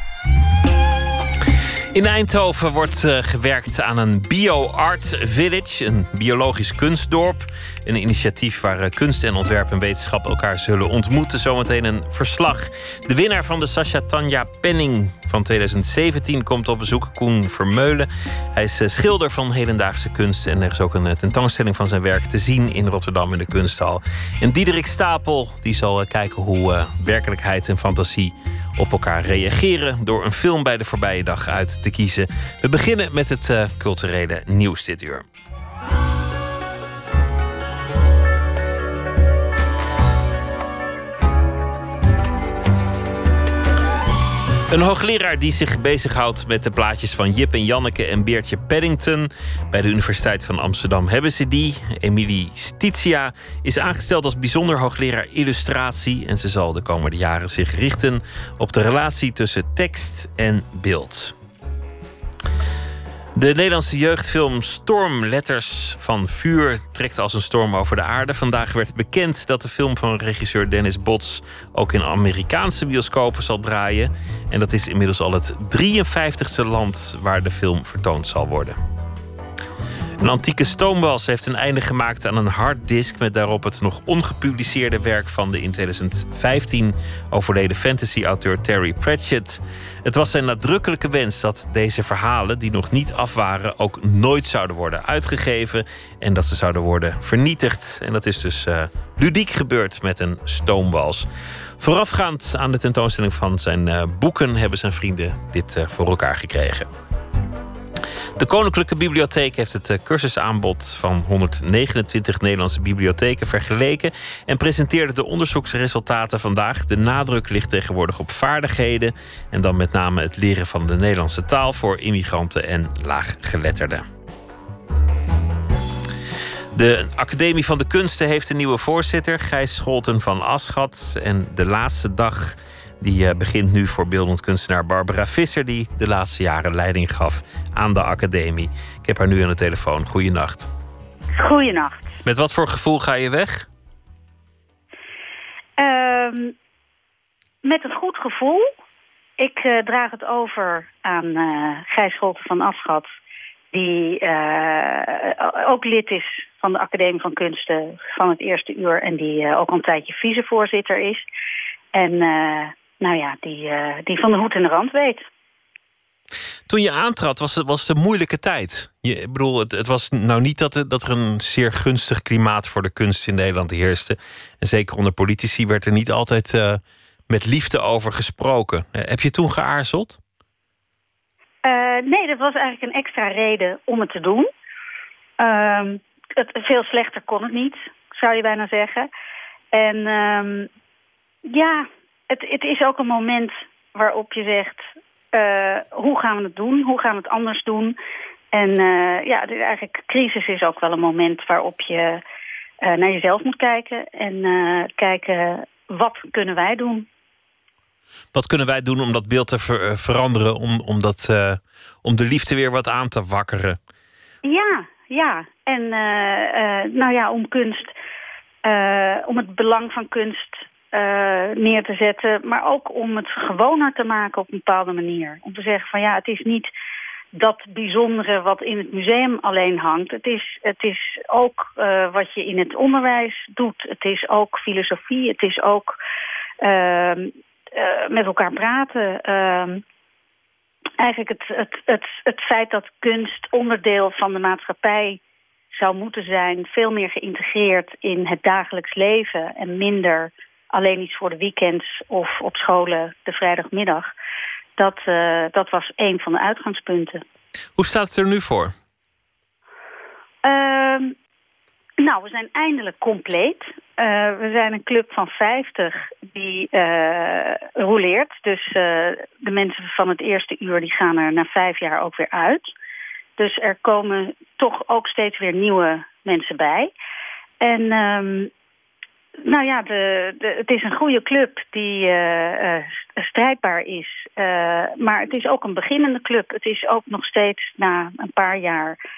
In Eindhoven wordt uh, gewerkt aan een bio-art village, een biologisch kunstdorp. Een initiatief waar uh, kunst en ontwerp en wetenschap elkaar zullen ontmoeten. Zometeen een verslag. De winnaar van de Sascha Tanja Penning van 2017 komt op bezoek, Koen Vermeulen. Hij is uh, schilder van hedendaagse kunst en er is ook een tentoonstelling van zijn werk te zien in Rotterdam in de Kunsthal. En Diederik Stapel die zal kijken hoe werkelijkheid en fantasie op elkaar reageren door een film bij de voorbije dag uit te kiezen. We beginnen met het uh, culturele nieuws dit uur. Een hoogleraar die zich bezighoudt met de plaatjes van Jip en Janneke en Beertje Paddington. Bij de Universiteit van Amsterdam hebben ze die. Emilie Stitia is aangesteld als bijzonder hoogleraar illustratie. En ze zal de komende jaren zich richten op de relatie tussen tekst en beeld. De Nederlandse jeugdfilm Stormletters van Vuur trekt als een storm over de aarde. Vandaag werd bekend dat de film van regisseur Dennis Bots ook in Amerikaanse bioscopen zal draaien. En dat is inmiddels al het 53ste land waar de film vertoond zal worden. Een antieke stoomwals heeft een einde gemaakt aan een harddisk met daarop het nog ongepubliceerde werk van de in 2015 overleden fantasy-auteur Terry Pratchett. Het was zijn nadrukkelijke wens dat deze verhalen, die nog niet af waren, ook nooit zouden worden uitgegeven en dat ze zouden worden vernietigd. En dat is dus uh, ludiek gebeurd met een stoomwals. Voorafgaand aan de tentoonstelling van zijn uh, boeken hebben zijn vrienden dit uh, voor elkaar gekregen. De Koninklijke Bibliotheek heeft het eh, cursusaanbod van 129 Nederlandse bibliotheken vergeleken en presenteerde de onderzoeksresultaten vandaag. De nadruk ligt tegenwoordig op vaardigheden en dan met name het leren van de Nederlandse taal voor immigranten en laaggeletterden. De Academie van de Kunsten heeft een nieuwe voorzitter, Gijs Scholten van Aschat. En de laatste dag die uh, begint nu voor beeldend kunstenaar Barbara Visser, die de laatste jaren leiding gaf aan de academie. Ik heb haar nu aan de telefoon. Goeienacht. Goeienacht. Met wat voor gevoel ga je weg? Uh, met een goed gevoel. Ik uh, draag het over aan uh, Gijs Scholten van Afschat, die ook lid is van de Academie van Kunsten van het eerste uur en die ook al een tijdje vicevoorzitter is. En nou ja, die, uh, die van de hoed en de rand weet. Toen je aantrad, was het, was een moeilijke tijd. Je, ik bedoel, het, het was nou niet dat, dat er een zeer gunstig klimaat voor de kunst in Nederland heerste. En zeker onder politici werd er niet altijd uh, met liefde over gesproken. Uh, heb je toen geaarzeld? nee, dat was eigenlijk een extra reden om het te doen. Ehm, het, veel slechter kon het niet, zou je bijna zeggen. En um, ja, het, het is ook een moment waarop je zegt... Uh, hoe gaan we het doen? Hoe gaan we het anders doen? En uh, ja, dus eigenlijk crisis is ook wel een moment waarop je uh, naar jezelf moet kijken. En kijken, wat kunnen wij doen? Wat kunnen wij doen om dat beeld te ver veranderen? Om, om, dat, om de liefde weer wat aan te wakkeren? Ja, ja. En nou ja, om kunst... om het belang van kunst uh, neer te zetten. Maar ook om het gewoner te maken op een bepaalde manier. Om te zeggen van ja, het is niet dat bijzondere wat in het museum alleen hangt. Het is, het is ook uh, wat je in het onderwijs doet. Het is ook filosofie. Het is ook uh, met elkaar praten. Ehm, eigenlijk het, het, het, het feit dat kunst onderdeel van de maatschappij zou moeten zijn... veel meer geïntegreerd in het dagelijks leven en minder alleen iets voor de weekends of op scholen de vrijdagmiddag. Dat, uh, dat was een van de uitgangspunten. Hoe staat het er nu voor? Uh, nou, we zijn eindelijk compleet. Uh, we zijn een club van 50 die uh, roleert. Dus de mensen van het eerste uur die gaan er na vijf jaar ook weer uit. Dus er komen toch ook steeds weer nieuwe mensen bij. En um, nou ja, de, de, het is een goede club die uh, strijdbaar is. Uh, maar het is ook een beginnende club. Het is ook nog steeds na een paar jaar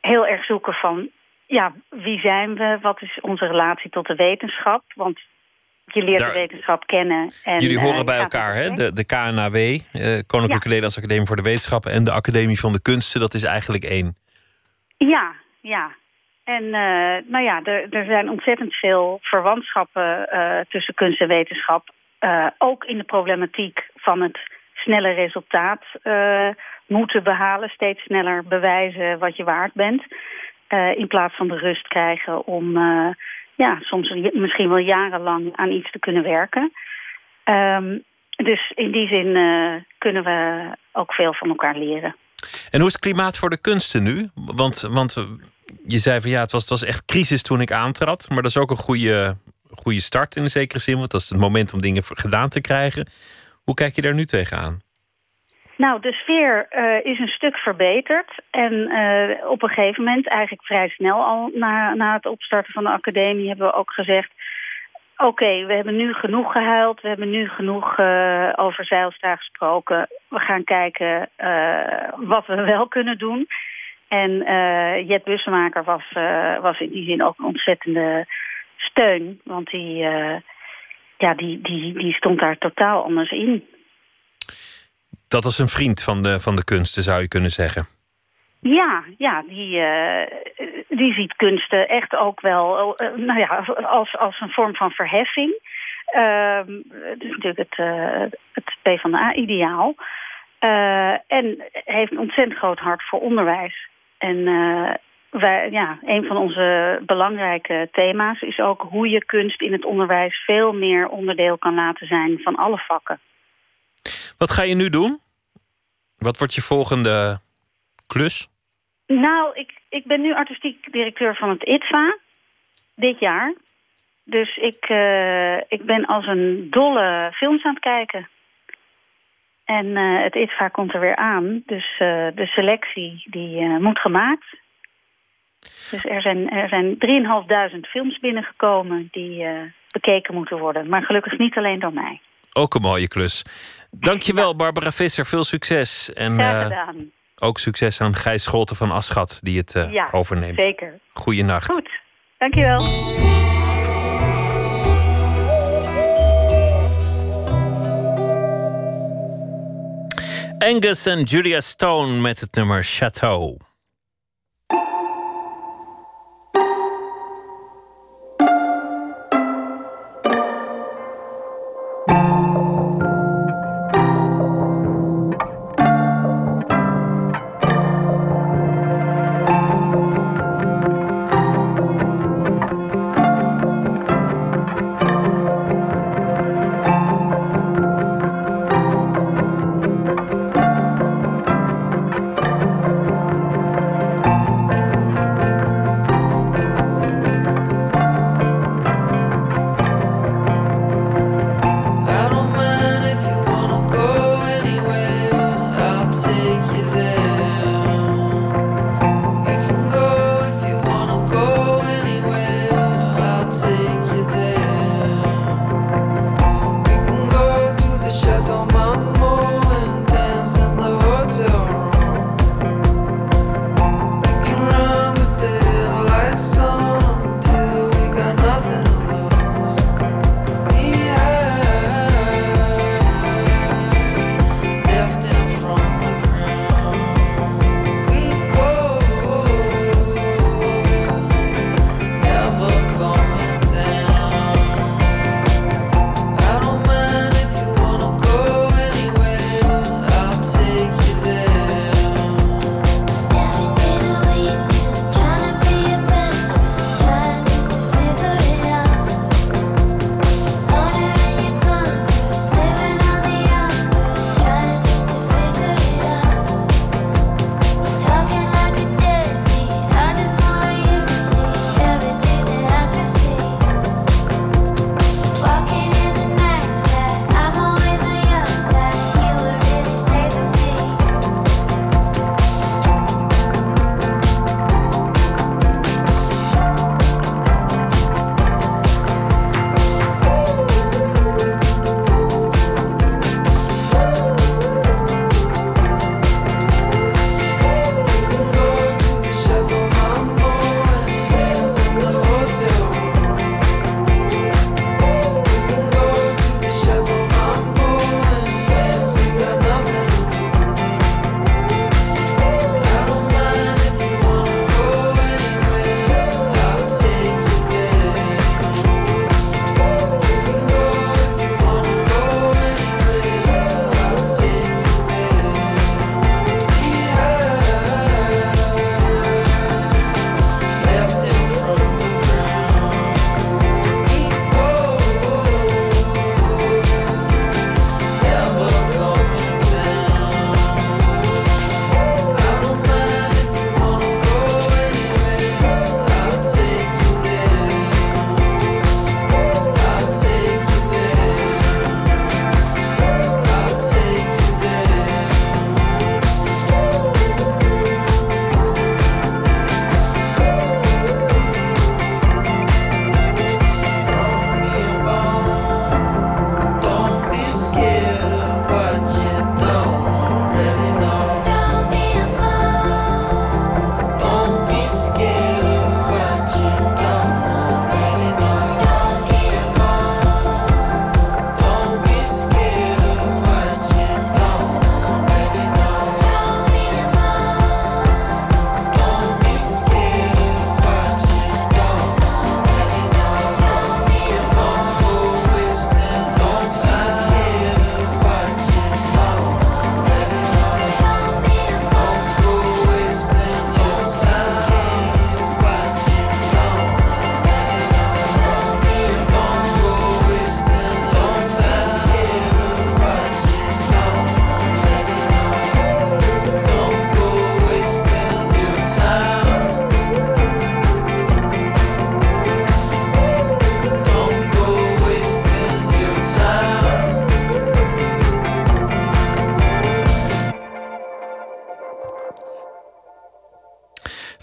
heel erg zoeken van... ja, wie zijn we? Wat is onze relatie tot de wetenschap? Want je leert Daar, de wetenschap kennen. En, jullie horen bij elkaar, hè? De, de KNAW, Koninklijke ja. Nederlandse Academie voor de Wetenschappen... en de Academie van de Kunsten, dat is eigenlijk één. Ja, ja. En uh, nou ja, er, er zijn ontzettend veel verwantschappen uh, tussen kunst en wetenschap. Uh, ook in de problematiek van het snelle resultaat moeten behalen. Steeds sneller bewijzen wat je waard bent. in plaats van de rust krijgen om ja, soms misschien wel jarenlang aan iets te kunnen werken. Um, dus in die zin kunnen we ook veel van elkaar leren. En hoe is het klimaat voor de kunsten nu? Want, want je zei van ja, het was, het was echt crisis toen ik aantrad. Maar dat is ook een goede, goede start in een zekere zin. Want dat is het moment om dingen gedaan te krijgen. Hoe kijk je daar nu tegenaan? Nou, de sfeer uh, is een stuk verbeterd. En uh, op een gegeven moment, eigenlijk vrij snel al na, na het opstarten van de academie... hebben we ook gezegd... oké, we hebben nu genoeg gehuild. We hebben nu genoeg uh, over Zeilstra gesproken. We gaan kijken wat we wel kunnen doen. En uh, Jet Bussemaker was, was in die zin ook een ontzettende steun. Want die, ja, die, die, die stond daar totaal anders in. Dat was een vriend van de, van de kunsten, zou je kunnen zeggen. Ja, ja die, uh, die ziet kunsten echt ook wel uh, nou ja, als, als een vorm van verheffing. Uh, het is natuurlijk het, het PvdA-ideaal. en heeft een ontzettend groot hart voor onderwijs. En wij, ja, een van onze belangrijke thema's is ook hoe je kunst in het onderwijs veel meer onderdeel kan laten zijn van alle vakken. Wat ga je nu doen? Wat wordt je volgende klus? Nou, ik, ik ben nu artistiek directeur van het ITVA. Dit jaar. Dus ik, uh, ik ben als een dolle films aan het kijken. En uh, het ITVA komt er weer aan. Dus uh, de selectie die moet gemaakt. Dus er zijn, er zijn 3.500 films binnengekomen die bekeken moeten worden. Maar gelukkig niet alleen door mij. Ook een mooie klus. Dankjewel, Barbara Visser. Veel succes. En, Graag gedaan. Ook succes aan Gijs Scholten van Aschat, die het ja, overneemt. zeker. Goeienacht. Goed, dankjewel. Angus en Julia Stone met het nummer Chateau.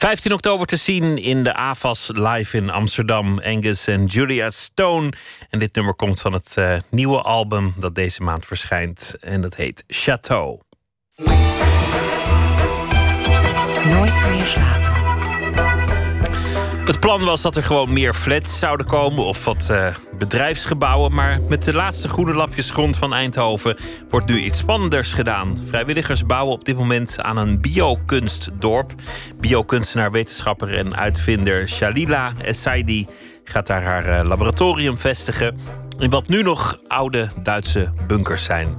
15 oktober te zien in de AVAS live in Amsterdam. Angus en Julia Stone. En dit nummer komt van het uh, nieuwe album dat deze maand verschijnt. En dat heet Chateau. Nooit meer slapen. Het plan was dat er gewoon meer flats zouden komen of wat uh, bedrijfsgebouwen. Maar met de laatste groene lapjes grond van Eindhoven wordt nu iets spannenders gedaan. Vrijwilligers bouwen op dit moment aan een biokunstdorp. Biokunstenaar, wetenschapper en uitvinder Shalila Essaidi gaat daar haar uh, laboratorium vestigen. In wat nu nog oude Duitse bunkers zijn.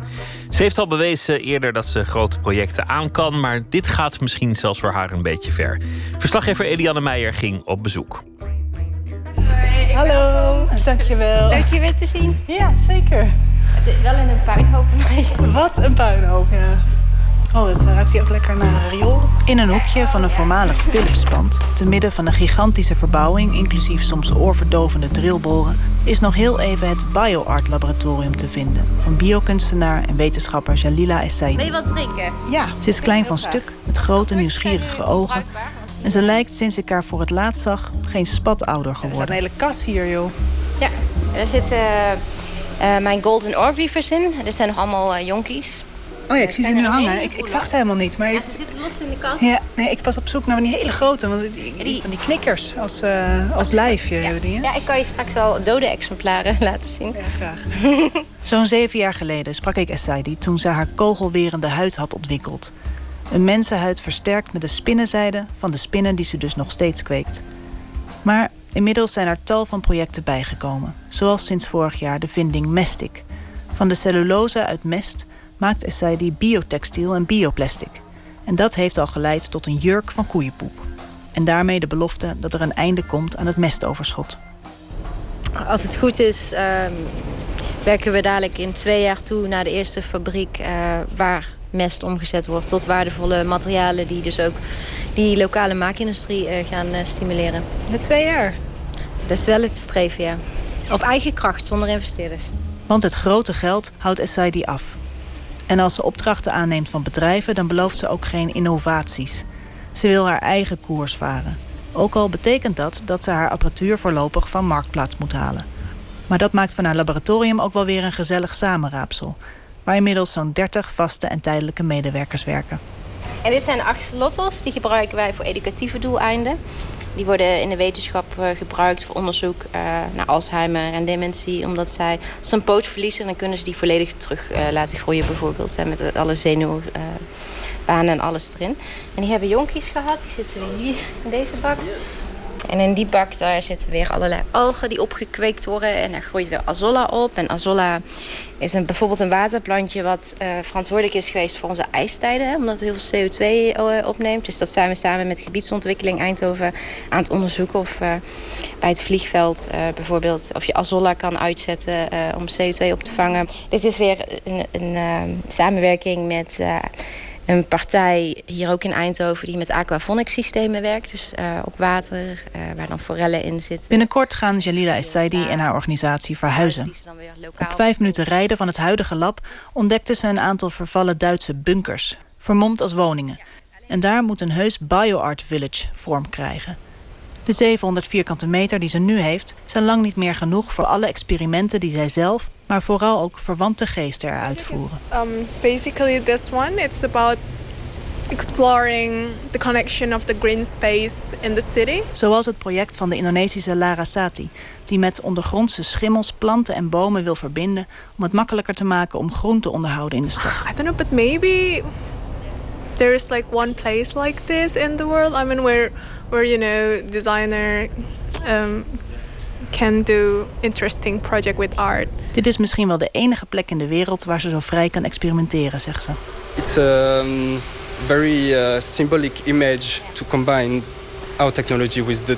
Ze heeft al bewezen eerder dat ze grote projecten aan kan, maar dit gaat misschien zelfs voor haar een beetje ver. Verslaggever Eliane Meijer ging op bezoek. Hallo, dankjewel. Leuk je weer te zien. Ja, zeker. Het is wel in een puinhoop. Wat een puinhoop, ja. Oh, het ruikt hier ook lekker naar een riool. In een hoekje van een voormalig Philipspand, te midden van een gigantische verbouwing, inclusief soms oorverdovende drillboren, is nog heel even het BioArt Laboratorium te vinden. Van biokunstenaar en wetenschapper Jalila Essaidi. Wil je wat drinken? Ja, ze is klein van stuk, met grote nieuwsgierige ogen. En ze lijkt sinds ik haar voor het laatst zag geen spat ouder geworden. Er staat een hele kas hier, joh. Ja, er zitten uh, mijn Golden Orbeavers in. Er zijn nog allemaal uh, jonkies. Oh ja, ik zie ze nu hangen. Ik, ik, zag ze helemaal niet. Maar ja, ze zitten los in de kast. Ja, nee, ik was op zoek naar die hele grote. Want die, die, van die knikkers als, uh, als lijfje ja. hebben die. Hè? Ja, ik kan je straks wel dode exemplaren laten zien. Ja, graag. Zo'n zeven jaar geleden sprak ik Essaidi toen ze haar kogelwerende huid had ontwikkeld. Een mensenhuid versterkt met de spinnenzijde van de spinnen die ze dus nog steeds kweekt. Maar inmiddels zijn er tal van projecten bijgekomen. Zoals sinds vorig jaar de vinding Mestic. Van de cellulose uit mest maakt Essaidi biotextiel en bioplastic. En dat heeft al geleid tot een jurk van koeienpoep. En daarmee de belofte dat er een einde komt aan het mestoverschot. Als het goed is, uh, werken we dadelijk in twee jaar toe naar de eerste fabriek uh, waar mest omgezet wordt tot waardevolle materialen die dus ook die lokale maakindustrie uh, gaan uh, stimuleren. In twee jaar? Dat is wel het streven, ja. Op eigen kracht, zonder investeerders. Want het grote geld houdt Essaidi af. En als ze opdrachten aanneemt van bedrijven, dan belooft ze ook geen innovaties. Ze wil haar eigen koers varen. Ook al betekent dat dat ze haar apparatuur voorlopig van marktplaats moet halen. Maar dat maakt van haar laboratorium ook wel weer een gezellig samenraapsel. Waar inmiddels zo'n 30 vaste en tijdelijke medewerkers werken. En dit zijn axolotls, die gebruiken wij voor educatieve doeleinden. Die worden in de wetenschap gebruikt voor onderzoek uh, naar Alzheimer en dementie. Omdat zij, als een poot verliezen, dan kunnen ze die volledig terug uh, laten groeien bijvoorbeeld. Hè, met alle zenuwbanen en alles erin. En die hebben jonkies gehad, die zitten hier in deze bak. En in die bak daar zitten weer allerlei algen die opgekweekt worden. En daar groeit weer azolla op. En azolla is een, bijvoorbeeld een waterplantje wat uh, verantwoordelijk is geweest voor onze ijstijden. Omdat het heel veel CO2 uh, opneemt. Dus dat zijn we samen met gebiedsontwikkeling Eindhoven aan het onderzoeken. Of uh, bij het vliegveld bijvoorbeeld of je azolla kan uitzetten om CO2 op te vangen. Dit is weer een, een samenwerking met een partij hier ook in Eindhoven die met aquafonics systemen werkt. Dus uh, op water, uh, waar dan forellen in zitten. Binnenkort gaan Jalila Essaidi en haar organisatie verhuizen. Op vijf minuten rijden van het huidige lab ontdekten ze een aantal vervallen Duitse bunkers. Vermomd als woningen. En daar moet een heus bioart village vorm krijgen. De 700 vierkante meter die ze nu heeft... zijn lang niet meer genoeg voor alle experimenten die zij zelf... maar vooral ook verwante geesten eruit voeren. Um, basically this one, it's about exploring the connection of the green space in the city. Zoals het project van de Indonesische Larasati... die met ondergrondse schimmels, planten en bomen wil verbinden... om het makkelijker te maken om groen te onderhouden in de stad. I don't know, but maybe... there's like one place like this in the world. I mean, where... where you know designer um, can do interesting project with art. Dit is misschien wel de enige plek in de wereld waar ze zo vrij kan experimenteren, zegt ze. It's a um, very uh, symbolic image to combine our technology with the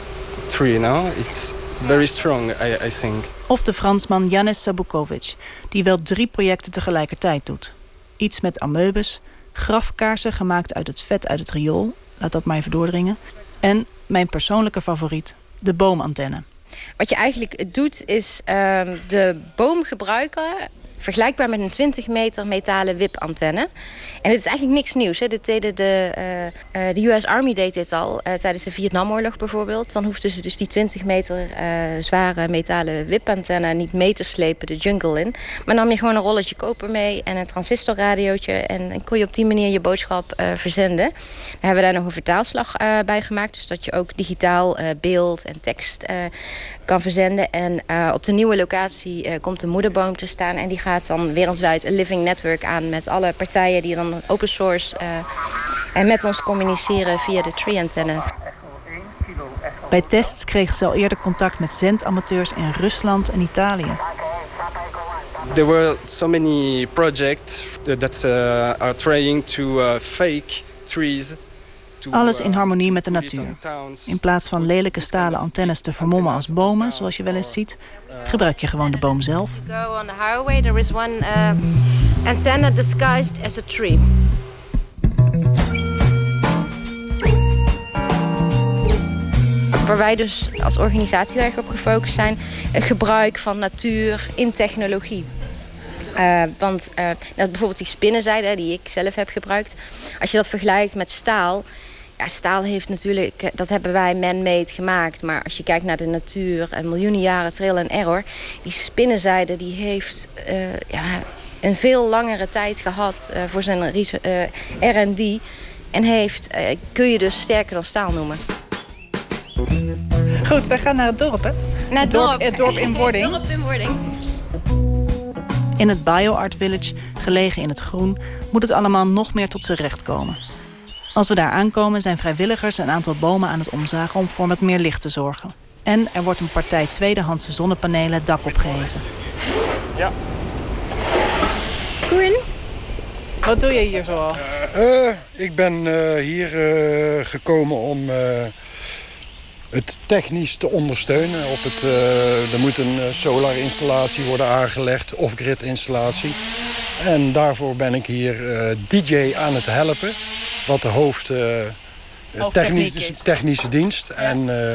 tree. No, it's very strong, I, I think. Of de Fransman Janis Sabukovic, die wel drie projecten tegelijkertijd doet. Iets met ameubes, grafkaarsen gemaakt uit het vet uit het riool. Laat dat maar even doordringen. En mijn persoonlijke favoriet, de boomantenne. Wat je eigenlijk doet is um, de boom gebruiken vergelijkbaar met een 20 meter metalen wipantenne. En dit is eigenlijk niks nieuws. Hè. De, uh, de US Army deed dit al uh, tijdens de Vietnamoorlog bijvoorbeeld. Dan hoefden ze dus die 20 meter zware metalen wipantenne niet mee te slepen de jungle in. Maar nam je gewoon een rolletje koper mee en een transistorradiootje. En, kon je op die manier je boodschap verzenden. Daar hebben we daar nog een vertaalslag bij gemaakt. Dus dat je ook digitaal beeld en tekst kan verzenden. En uh, op de nieuwe locatie uh, komt de moederboom te staan. En die gaat dan wereldwijd een living network aan met alle partijen die dan open source uh, en met ons communiceren via de tree antenne. Bij tests kregen ze al eerder contact met zendamateurs in Rusland en Italië. There were so many projects that are trying to fake trees alles in harmonie met de natuur. In plaats van lelijke stalen antennes te vermommen als bomen, zoals je wel eens ziet, gebruik je gewoon de boom zelf. Go on the highway, there is one uh, antenna disguised as a tree. Waar wij dus als organisatie erg op gefocust zijn, het gebruik van natuur in technologie. Uh, want uh, bijvoorbeeld die spinnenzijde die ik zelf heb gebruikt. Als je dat vergelijkt met staal ja, staal heeft natuurlijk, eh, dat hebben wij man-made gemaakt. Maar als je kijkt naar de natuur en miljoenen jaren trail en error... die spinnenzijde die heeft uh, ja, een veel langere tijd gehad uh, voor zijn uh, R&D. En heeft, kun je dus sterker dan staal noemen. Goed, wij gaan naar het dorp, hè? Naar het dorp. Het dorp in wording. het dorp in wording. In het BioArt Village, gelegen in het groen... moet het allemaal nog meer tot zijn recht komen. Als we daar aankomen zijn vrijwilligers een aantal bomen aan het omzagen om voor wat meer licht te zorgen. En er wordt een partij tweedehandse zonnepanelen het dak opgehezen. Ja. Koen? Wat doe je hier zoal? Uh, ik ben uh, hier uh, gekomen om het technisch te ondersteunen. Op het, er moet een solarinstallatie worden aangelegd, off-grid installatie. En daarvoor ben ik hier DJ aan het helpen wat de hoofd... Uh, technische, technische dienst. En uh,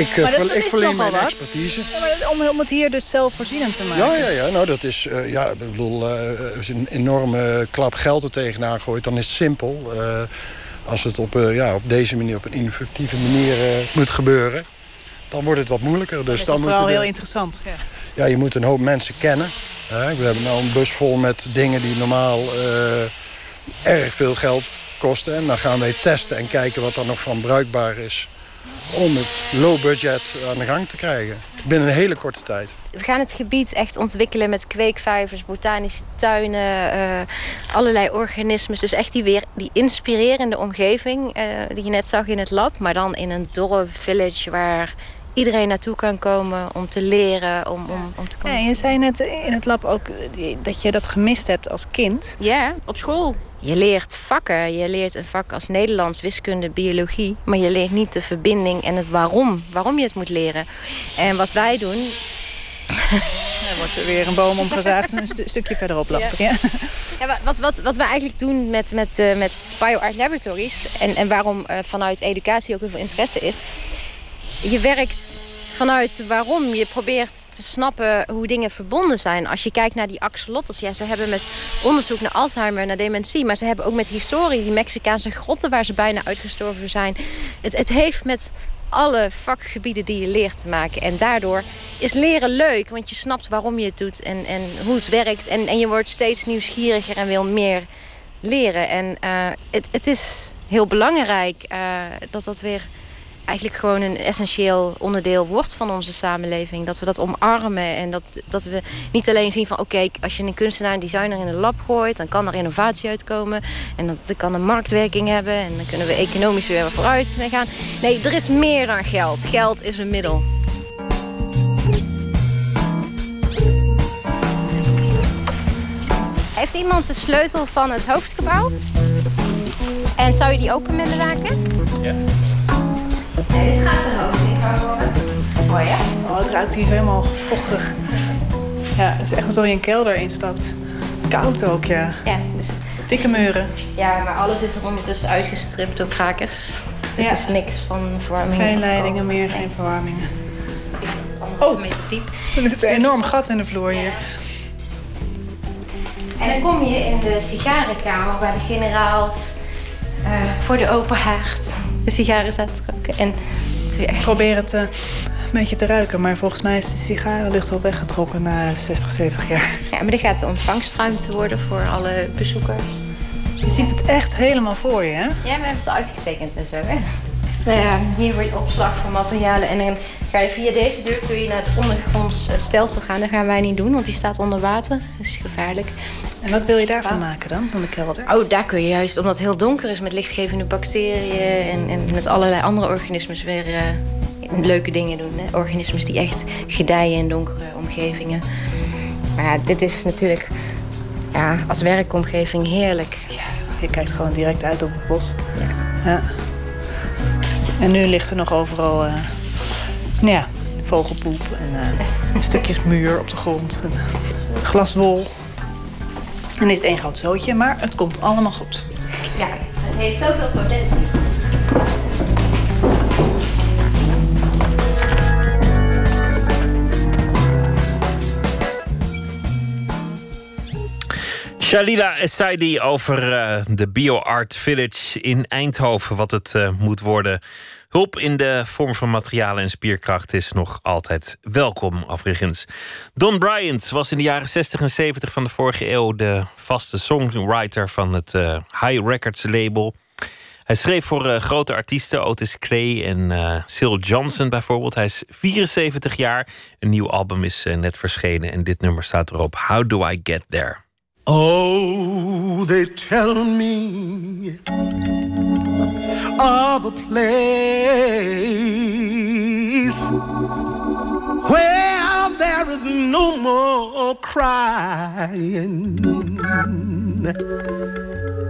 ik, uh, dat, ik verleen mijn expertise. Ja, om, om het hier dus zelfvoorzienend te maken? Ja, ja, ja. Nou, dat is, uh, ja, ik bedoel, als je een enorme klap geld er tegenaan gooit, dan is het simpel. als het op, ja, op deze manier, op een innovatieve manier moet gebeuren, dan wordt het wat moeilijker. Dus dat dan is vooral heel interessant. Ja. ja, je moet een hoop mensen kennen. We hebben nou een bus vol met dingen die normaal erg veel geld kosten. En dan gaan wij testen en kijken wat er nog van bruikbaar is om het low budget aan de gang te krijgen. Binnen een hele korte tijd. We gaan het gebied echt ontwikkelen met kweekvijvers, botanische tuinen, uh, allerlei organismen. Dus echt die, weer, die inspirerende omgeving uh, die je net zag in het lab. Maar dan in een dorp, village waar iedereen naartoe kan komen om te leren, om, om, om te komen. Ja, je zei net in het lab ook dat je dat gemist hebt als kind. Ja, op school. Je leert vakken. Je leert een vak als Nederlands, wiskunde, biologie. Maar je leert niet de verbinding en het waarom. Waarom je het moet leren. En wat wij doen... Er wordt er weer een boom omgezaagd, een stukje verderop lopen. Ja. Ja. wat, wat, wat we eigenlijk doen met, met, uh, met BioArt Laboratories... en, en waarom uh, vanuit educatie ook heel veel interesse is... je werkt vanuit waarom je probeert te snappen hoe dingen verbonden zijn. Als je kijkt naar die axolotls, ja, ze hebben met onderzoek naar Alzheimer, naar dementie, maar ze hebben ook met historie, die Mexicaanse grotten waar ze bijna uitgestorven zijn. Het, het heeft met alle vakgebieden die je leert te maken. En daardoor is leren leuk, want je snapt waarom je het doet en, en hoe het werkt. En, en je wordt steeds nieuwsgieriger en wil meer leren. En uh, het, het is heel belangrijk uh, dat dat weer eigenlijk gewoon een essentieel onderdeel wordt van onze samenleving. Dat we dat omarmen en dat, dat we niet alleen zien van... oké, als je een kunstenaar en designer in een lab gooit... dan kan er innovatie uitkomen en dat kan een marktwerking hebben... en dan kunnen we economisch weer vooruit gaan. Nee, er is meer dan geld. Geld is een middel. Heeft iemand de sleutel van het hoofdgebouw? En zou je die open willen maken? Ja. Nee, dit gaat hoog. Ik hou Mooi, hè? Oh, het ruikt hier helemaal vochtig. Ja, het is echt alsof je een kelder instapt. Koud ook, ja. Ja, dus... Dikke muren. Ja, maar alles is er ondertussen uitgestript door krakers. Dus ja. er is niks van verwarming. Geen leidingen meer, geen verwarmingen. Oh, diep. Er is een enorm gat in de vloer hier. En dan kom je in de sigarenkamer waar de generaals eh, voor de open haard de sigaren zaten te roken. En ik probeer het uh, een beetje te ruiken, maar volgens mij is de sigarenlucht al weggetrokken na 60, 70 jaar. Ja, maar dit gaat de ontvangstruimte worden voor alle bezoekers. Je ziet het echt helemaal voor je, hè? Ja, we hebben het uitgetekend en zo, hè? Nou ja, hier wordt opslag voor materialen. En dan ga je via deze deur kun je naar het ondergronds eh, stelsel gaan. Dat gaan wij niet doen, want die staat onder water. Dat is gevaarlijk. En wat wil je daarvan maken dan, van de kelder? Oh, daar kun je juist, omdat het heel donker is met lichtgevende bacteriën... en, en met allerlei andere organismen weer uh, leuke dingen doen. Hè? Organismen die echt gedijen in donkere omgevingen. Maar ja, dit is natuurlijk ja, als werkomgeving heerlijk. Ja, je kijkt gewoon direct uit op het bos. Ja. ja. En nu ligt er nog overal uh, ja, vogelpoep en uh, stukjes muur op de grond. En, glaswol. En is het één groot zootje, maar het komt allemaal goed. Ja, het heeft zoveel potentie. Shalila Essaidi over uh, de BioArt Village in Eindhoven, wat het uh, moet worden. Hulp in de vorm van materialen en spierkracht is nog altijd welkom, overigens. Don Bryant was in de jaren 60 en 70 van de vorige eeuw de vaste songwriter van het uh, High Records label. Hij schreef voor grote artiesten, Otis Clay en uh, Johnson bijvoorbeeld. Hij is 74 jaar. Een nieuw album is net verschenen en dit nummer staat erop. How Do I Get There? Oh, they tell me of a place where there is no more crying.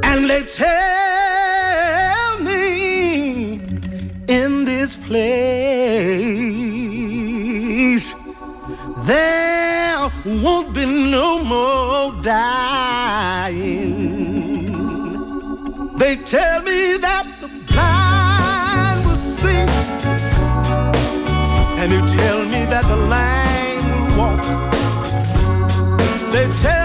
And they tell me in this place there won't be no more dying. They tell me that blind will see, and you tell me that the lame will walk. They tell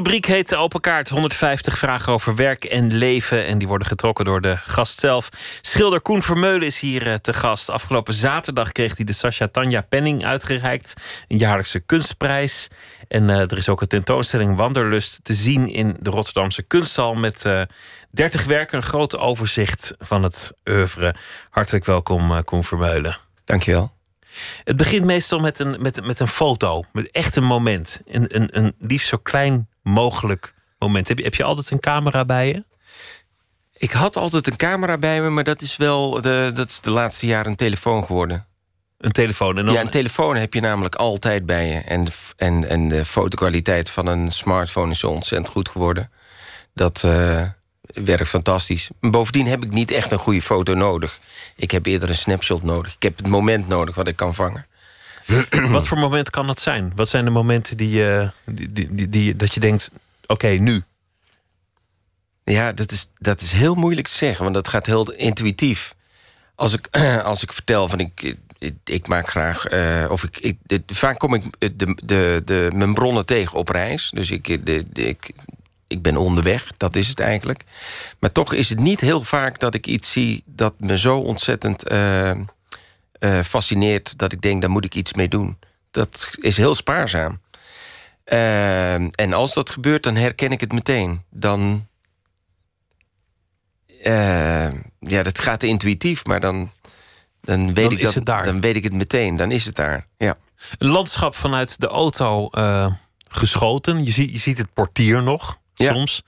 rubriek heet Open Kaart. 150 vragen over werk en leven. En die worden getrokken door de gast zelf. Schilder Koen Vermeulen is hier eh, te gast. Afgelopen zaterdag kreeg hij de Sascha Tanja Penning uitgereikt. Een jaarlijkse kunstprijs. En eh, er is ook een tentoonstelling Wanderlust te zien in de Rotterdamse kunsthal. Met uh, 30 werken, een groot overzicht van het oeuvre. Hartelijk welkom, uh, Koen Vermeulen. Dankjewel. Het begint meestal met een, met, met een foto, met echt een moment. Een, een, een liefst zo klein mogelijk moment. Heb je, heb je altijd een camera bij je? Ik had altijd een camera bij me, maar dat is wel de, dat is de laatste jaren een telefoon geworden. Een telefoon? En dan... Ja, een telefoon heb je namelijk altijd bij je. En de, en, en de fotokwaliteit van een smartphone is zo ontzettend goed geworden. Dat uh, werkt fantastisch. Bovendien heb ik niet echt een goede foto nodig. Ik heb eerder een snapshot nodig. Ik heb het moment nodig wat ik kan vangen. Wat voor moment kan dat zijn? Wat zijn de momenten die, uh, die, die, die, dat je denkt: oké, nu? Ja, dat is, dat is heel moeilijk te zeggen, want dat gaat heel intuïtief. Als ik, als ik vertel van ik, ik, maak graag. Uh, of ik, ik, vaak kom ik de, de, de, mijn bronnen tegen op reis. Dus ik, de, ik, ik ben onderweg, dat is het eigenlijk. Maar toch is het niet heel vaak dat ik iets zie dat me zo ontzettend uh, uh, fascineert dat ik denk, daar moet ik iets mee doen. Dat is heel spaarzaam. Uh, en als dat gebeurt, dan herken ik het meteen. Dan. ja, dat gaat intuïtief, maar dan. Dan weet, dan ik dat, dan weet ik het meteen. Dan is het daar. Ja. Een landschap vanuit de auto geschoten. Je ziet, je ziet het portier nog ja. soms.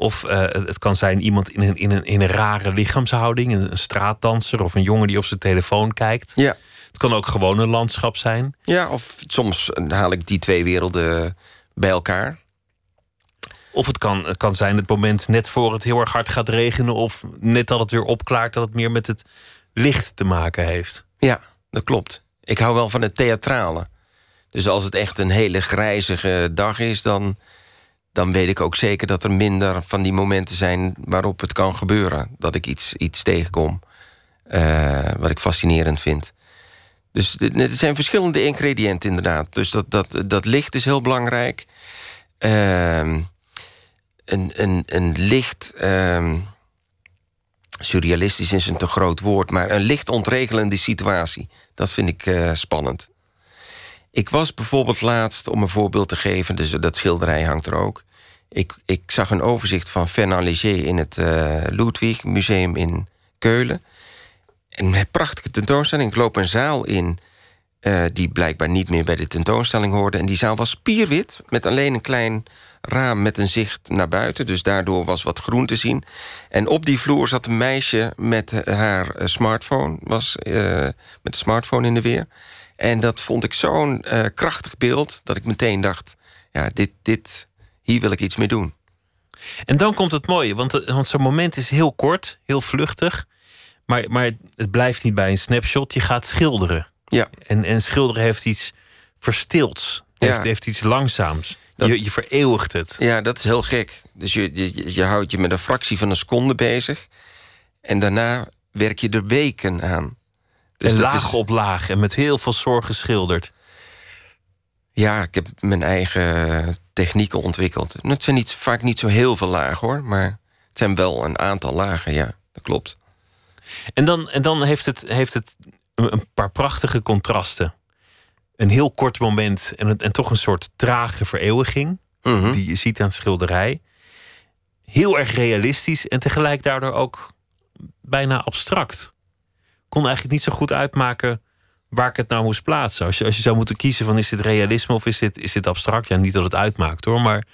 Of uh, het kan zijn iemand in een, in een, in een rare lichaamshouding. Een, een straatdanser of een jongen die op zijn telefoon kijkt. Ja. Het kan ook gewoon een landschap zijn. Ja, of soms haal ik die twee werelden bij elkaar. Of het kan, het kan zijn het moment net voor het heel erg hard gaat regenen... of net dat het weer opklaart dat het meer met het licht te maken heeft. Ja, dat klopt. Ik hou wel van het theatrale. Dus als het echt een hele grijzige dag is... dan, dan weet ik ook zeker dat er minder van die momenten zijn... waarop het kan gebeuren. Dat ik iets, iets tegenkom uh, wat ik fascinerend vind. Dus het zijn verschillende ingrediënten inderdaad. Dus dat, dat, dat licht is heel belangrijk. Uh, een, een, een licht... Uh, surrealistisch is een te groot woord... maar een licht ontregelende situatie. Dat vind ik uh, spannend. Ik was bijvoorbeeld laatst, om een voorbeeld te geven... dus dat schilderij hangt er ook... Ik, ik zag een overzicht van Fernand Léger... in het uh, Ludwig Museum in Keulen. Een prachtige tentoonstelling. Ik loop een zaal in... Uh, die blijkbaar niet meer bij de tentoonstelling hoorde. En die zaal was spierwit, met alleen een klein raam met een zicht naar buiten. Dus daardoor was wat groen te zien. En op die vloer zat een meisje met haar smartphone. Was met de smartphone in de weer. En dat vond ik zo'n uh, krachtig beeld... dat ik meteen dacht, ja, dit, dit, hier wil ik iets mee doen. En dan komt het mooie, want, want zo'n moment is heel kort, heel vluchtig... Maar, maar het blijft niet bij een snapshot, je gaat schilderen. Ja. En, en schilderen heeft iets verstilds, heeft, Ja. heeft iets langzaams. Dat- Je, je vereeuwigt het. Ja, dat is heel gek. Dus je, je, je houdt je met een fractie van een seconde bezig... en daarna werk je er weken aan. Dus laag is- op laag en met heel veel zorg geschilderd. Ja, ik heb mijn eigen technieken ontwikkeld. Het zijn niet, vaak niet zo heel veel lagen, hoor. Maar het zijn wel een aantal lagen, ja. Dat klopt. En dan, en dan heeft, het, heeft het een paar prachtige contrasten. Een heel kort moment en, en toch een soort trage vereeuwiging... Mhm. die je ziet aan het schilderij. Heel erg realistisch en tegelijk daardoor ook bijna abstract. Kon eigenlijk niet zo goed uitmaken waar ik het nou moest plaatsen. Als je, als je zou moeten kiezen van is dit realisme of is dit, is dit abstract? Ja, niet dat het uitmaakt hoor, maar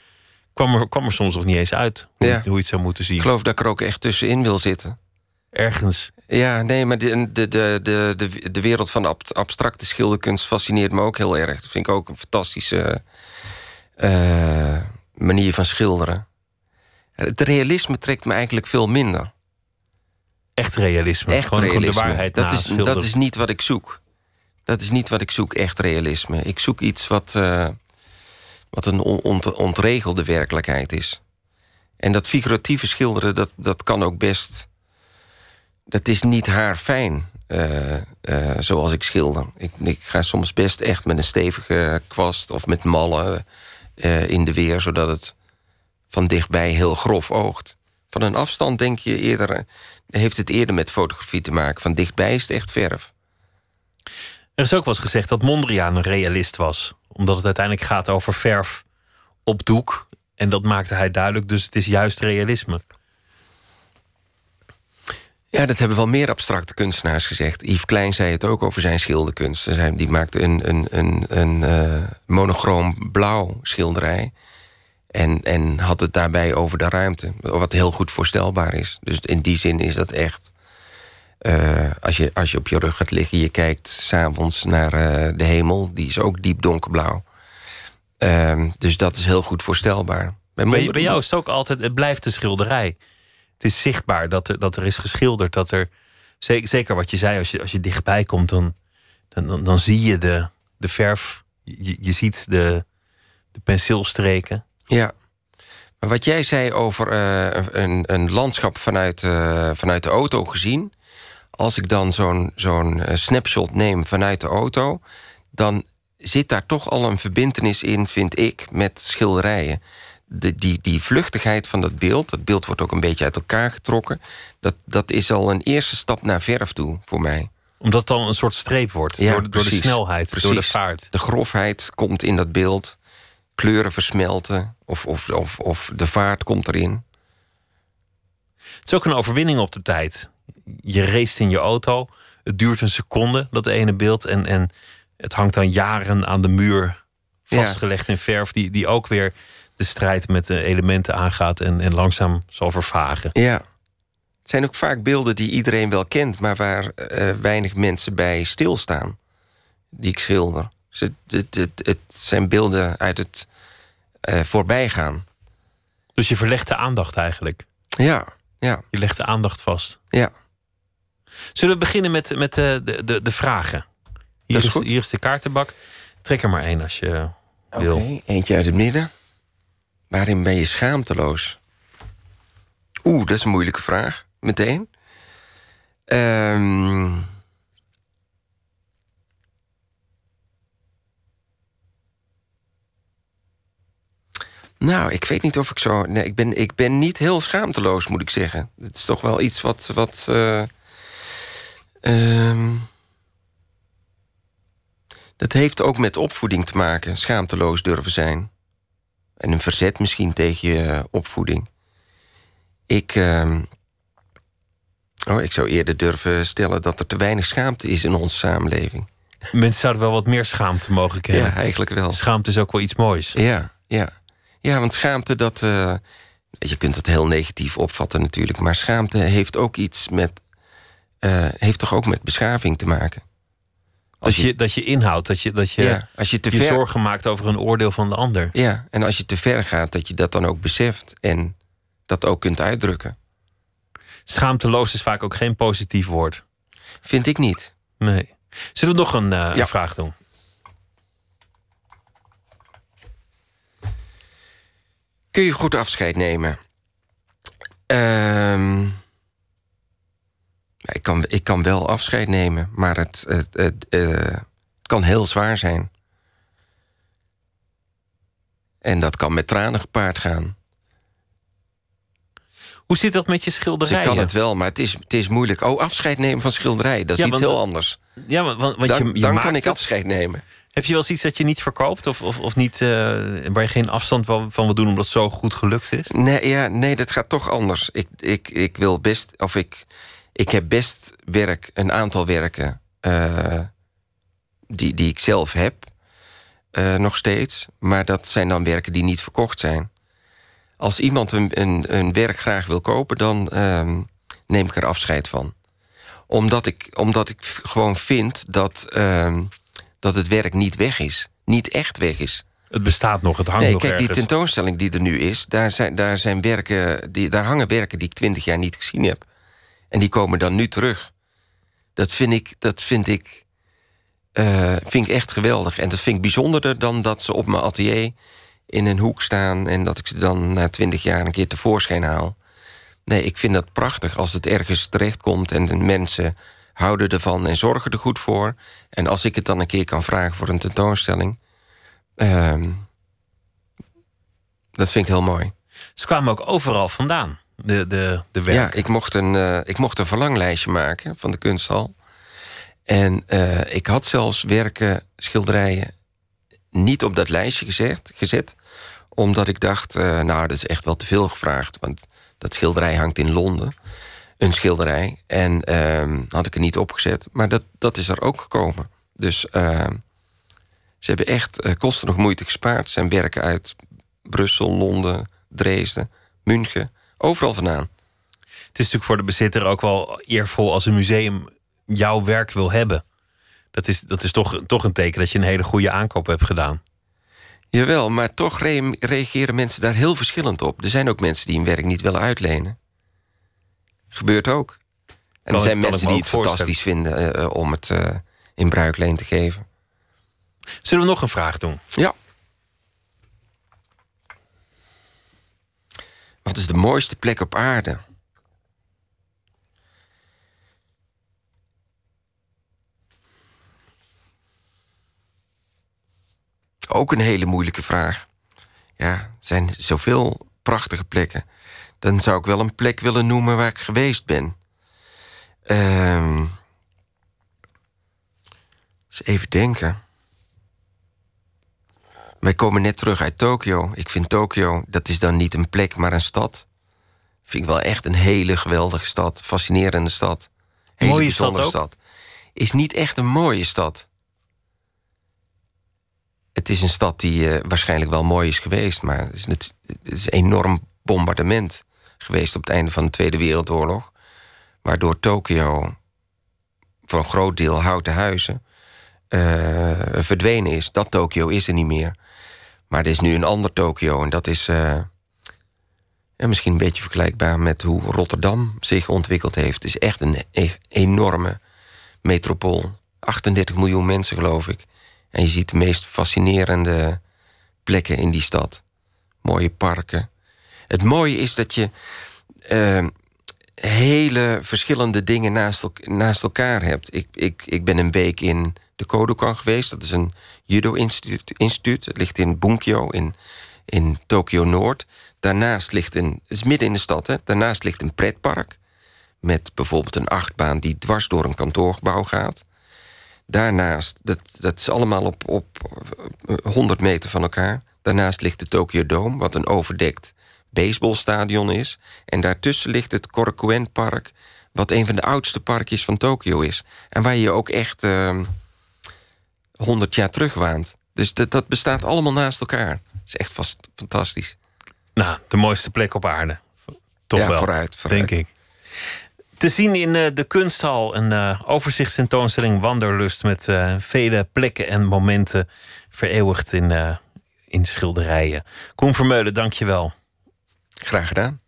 kwam er, kwam er soms nog niet eens uit hoe, Ja. je, het- hoe je het zou moeten zien. Ik geloof dat ik er ook echt tussenin wil zitten. Ergens. Ja, nee, maar de, de, de, de, de, wereld van ab- abstracte schilderkunst fascineert me ook heel erg. Dat vind ik ook een fantastische eh, manier van schilderen. Het realisme trekt me eigenlijk veel minder. Echt realisme. Echt gewoon, gewoon realisme. de waarheid dat, is, schilderen. dat is niet wat ik zoek. Dat is niet wat ik zoek, echt realisme. Ik zoek iets wat, eh, wat een on- ont- ontregelde werkelijkheid is. En dat figuratieve schilderen, dat, dat kan ook best... Dat is niet haarfijn, eh, eh, zoals ik schilder. Ik, ik ga soms best echt met een stevige kwast of met mallen... in de weer, zodat het van dichtbij heel grof oogt. Van een afstand denk je eerder, heeft het eerder met fotografie te maken. Van dichtbij is het echt verf. Er is ook wel eens gezegd dat Mondriaan een realist was. Omdat het uiteindelijk gaat over verf op doek. En dat maakte hij duidelijk, dus het is juist realisme. Ja, dat hebben wel meer abstracte kunstenaars gezegd. Yves Klein zei het ook over zijn schilderkunst. Die maakte een, een, een, een eh, monochroom blauw schilderij. En, en had het daarbij over de ruimte. Wat heel goed voorstelbaar is. Dus in die zin is dat echt... eh, als, je, als je op je rug gaat liggen, je kijkt s'avonds naar eh, de hemel... die is ook diep donkerblauw. Ehm, dus dat is heel goed voorstelbaar. Bij Bij, jou is het ook altijd, het blijft een schilderij. Het is zichtbaar dat er, dat er is geschilderd. Dat er, zeker, zeker wat je zei, als je, als je dichtbij komt, dan, dan, dan, dan zie je de, de verf. Je, je ziet de, de penseelstreken. Ja. Maar wat jij zei over eh, een, een landschap vanuit, eh, vanuit de auto gezien. Als ik dan zo'n zo'n eh, snapshot neem vanuit de auto. dan zit daar toch al een verbintenis in, vind ik, met schilderijen. De, die, die vluchtigheid van dat beeld, dat beeld wordt ook een beetje uit elkaar getrokken. Dat, dat is al een eerste stap naar verf toe voor mij. Omdat het dan een soort streep wordt. door, de- door de precies. snelheid, door de vaart. De grofheid komt in dat beeld. Kleuren versmelten. Of, of, of, of de vaart komt erin. Het is ook een overwinning op de tijd. Je race in je auto. Het duurt een seconde, dat ene beeld. En, en het hangt dan jaren aan de muur. Ja. Vastgelegd in verf. Die, die ook weer de strijd met de elementen aangaat. En, en langzaam zal vervagen. Ja. Het zijn ook vaak beelden die iedereen wel kent, maar waar eh, weinig mensen bij stilstaan. Die ik schilder. Dus het, het, het, het zijn beelden uit het eh, voorbijgaan. Dus je verlegt de aandacht eigenlijk. Ja, ja. Je legt de aandacht vast. Ja. Zullen we beginnen met, met de, de, de, de vragen? Hier is hier is de kaartenbak. Trek er maar één als je wil. Oké, eentje uit het midden. Waarin ben je schaamteloos? Oeh, dat is een moeilijke vraag. Meteen. Ehm, Nou, ik weet niet of ik zo. Nee, ik ben, ik ben niet heel schaamteloos, moet ik zeggen. Het is toch wel iets wat. wat eh, ehm, dat heeft ook met opvoeding te maken. Schaamteloos durven zijn. En een verzet misschien tegen je opvoeding. Ik. ehm, oh, ik zou eerder durven stellen dat er te weinig schaamte is in onze samenleving. Mensen zouden wel wat meer schaamte mogen kennen. Ja, eigenlijk wel. Schaamte is ook wel iets moois. Ja, ja. Ja, want schaamte, dat. eh, je kunt dat heel negatief opvatten natuurlijk. Maar schaamte heeft ook iets met. eh, heeft toch ook met beschaving te maken. Dat je, dat je inhoudt, dat je, dat je, Ja, als je te je ver- zorgen maakt over een oordeel van de ander. Ja, en als je te ver gaat, dat je dat dan ook beseft en dat ook kunt uitdrukken. Schaamteloos is vaak ook geen positief woord. Vind ik niet. Nee. Zullen we nog een, eh, Ja. vraag doen? Kun je goed afscheid nemen? Ehm, ik, kan, ik kan wel afscheid nemen, maar het, het, het, eh, het kan heel zwaar zijn. En dat kan met tranen gepaard gaan. Hoe zit dat met je Dus schilderijen? ik kan het wel, maar het is, het is moeilijk. Oh, afscheid nemen van schilderij, dat is Ja, iets want- heel anders. Ja, want, want dan je, je dan maakt kan ik afscheid nemen. Heb je wel eens iets dat je niet verkoopt? Of, of, of niet, eh, waar je geen afstand van van wil doen omdat het zo goed gelukt is? Nee, ja, nee, dat gaat toch anders. Ik, ik, ik wil best, of ik, ik heb best werk, een aantal werken eh, die, die ik zelf heb, eh, nog steeds. Maar dat zijn dan werken die niet verkocht zijn. Als iemand een, een, een werk graag wil kopen, dan ehm, neem ik er afscheid van. Omdat ik, omdat ik gewoon vind dat, ehm, dat het werk niet weg is. Niet echt weg is. Het bestaat nog, het hangt nee, nog kijk, die tentoonstelling die er nu is, daar, zijn, daar, zijn werken, die, daar hangen werken die ik twintig jaar niet gezien heb. En die komen dan nu terug. Dat vind ik, dat vind ik, eh, vind ik echt geweldig. En dat vind ik bijzonderder dan dat ze op mijn atelier in een hoek staan... en dat ik ze dan na twintig jaar een keer tevoorschijn haal. Nee, ik vind dat prachtig als het ergens terechtkomt... en de mensen houden ervan en zorgen er goed voor. En als ik het dan een keer kan vragen voor een tentoonstelling... ehm, Dat vind ik heel mooi. Ze kwamen ook overal vandaan, de, de, de werken. Ja, ik mocht, een, eh, ik mocht een verlanglijstje maken van de kunsthal. En eh, ik had zelfs werken, schilderijen, niet op dat lijstje gezet, gezet omdat ik dacht, eh, nou, dat is echt wel te veel gevraagd. Want dat schilderij hangt in Londen. Een schilderij. En ehm, had ik er niet opgezet. Maar dat, dat is er ook gekomen. Dus ehm, ze hebben echt uh, kosten nog moeite gespaard. Zijn werken uit Brussel, Londen, Dresden, München. Overal vandaan. Het is natuurlijk voor de bezitter ook wel eervol als een museum jouw werk wil hebben. Dat is, dat is toch, toch een teken dat je een hele goede aankoop hebt gedaan. Jawel, maar toch reageren mensen daar heel verschillend op. Er zijn ook mensen die hun werk niet willen uitlenen. Gebeurt ook. En er zijn mensen die het fantastisch vinden uh, om het uh, in bruikleen te geven. Zullen we nog een vraag doen? Ja. Wat is de mooiste plek op aarde? Ook een hele moeilijke vraag. Ja, er zijn zoveel prachtige plekken. Dan zou ik wel een plek willen noemen waar ik geweest ben. Uh, eens even denken. Wij komen net terug uit Tokio. Ik vind Tokio, dat is dan niet een plek, maar een stad. Vind ik wel echt een hele geweldige stad. Fascinerende stad. Hele mooie stad, ook? stad. Is niet echt een mooie stad het is een stad die uh, waarschijnlijk wel mooi is geweest, maar het is, het is, enorm bombardement geweest op het einde van de Tweede Wereldoorlog. Waardoor Tokio voor een groot deel houten huizen uh, verdwenen is. Dat Tokio is er niet meer. Maar er is nu een ander Tokio en dat is uh, misschien een beetje vergelijkbaar met hoe Rotterdam zich ontwikkeld heeft. Het is echt een e enorme metropool. 38 miljoen mensen, geloof ik. En je ziet de meest fascinerende plekken in die stad. Mooie parken. Het mooie is dat je uh, hele verschillende dingen naast, naast elkaar hebt. Ik, ik, ik ben een week in de Kodokan geweest. Dat is een judo-instituut. Het ligt in Bunkyo in, in Tokio Noord. Daarnaast ligt een... Het is midden in de stad, hè. Daarnaast ligt een pretpark. Met bijvoorbeeld een achtbaan die dwars door een kantoorgebouw gaat. Daarnaast, dat, dat is allemaal op, op 100 meter van elkaar. Daarnaast ligt de Tokyo Dome, wat een overdekt baseballstadion is. En daartussen ligt het Korakuen Park, wat een van de oudste parkjes van Tokio is. En waar je ook echt uh, ehm, 100 jaar terug waant. Dus dat, dat bestaat allemaal naast elkaar. Dat is echt vast fantastisch. Nou, de mooiste plek op aarde. Toch ja, wel, vooruit, vooruit. denk ik. Te zien in uh, de kunsthal een uh, overzichtstentoonstelling Wanderlust met uh, vele plekken en momenten vereeuwigd in, in schilderijen. Koen Vermeulen, dank je wel. Graag gedaan.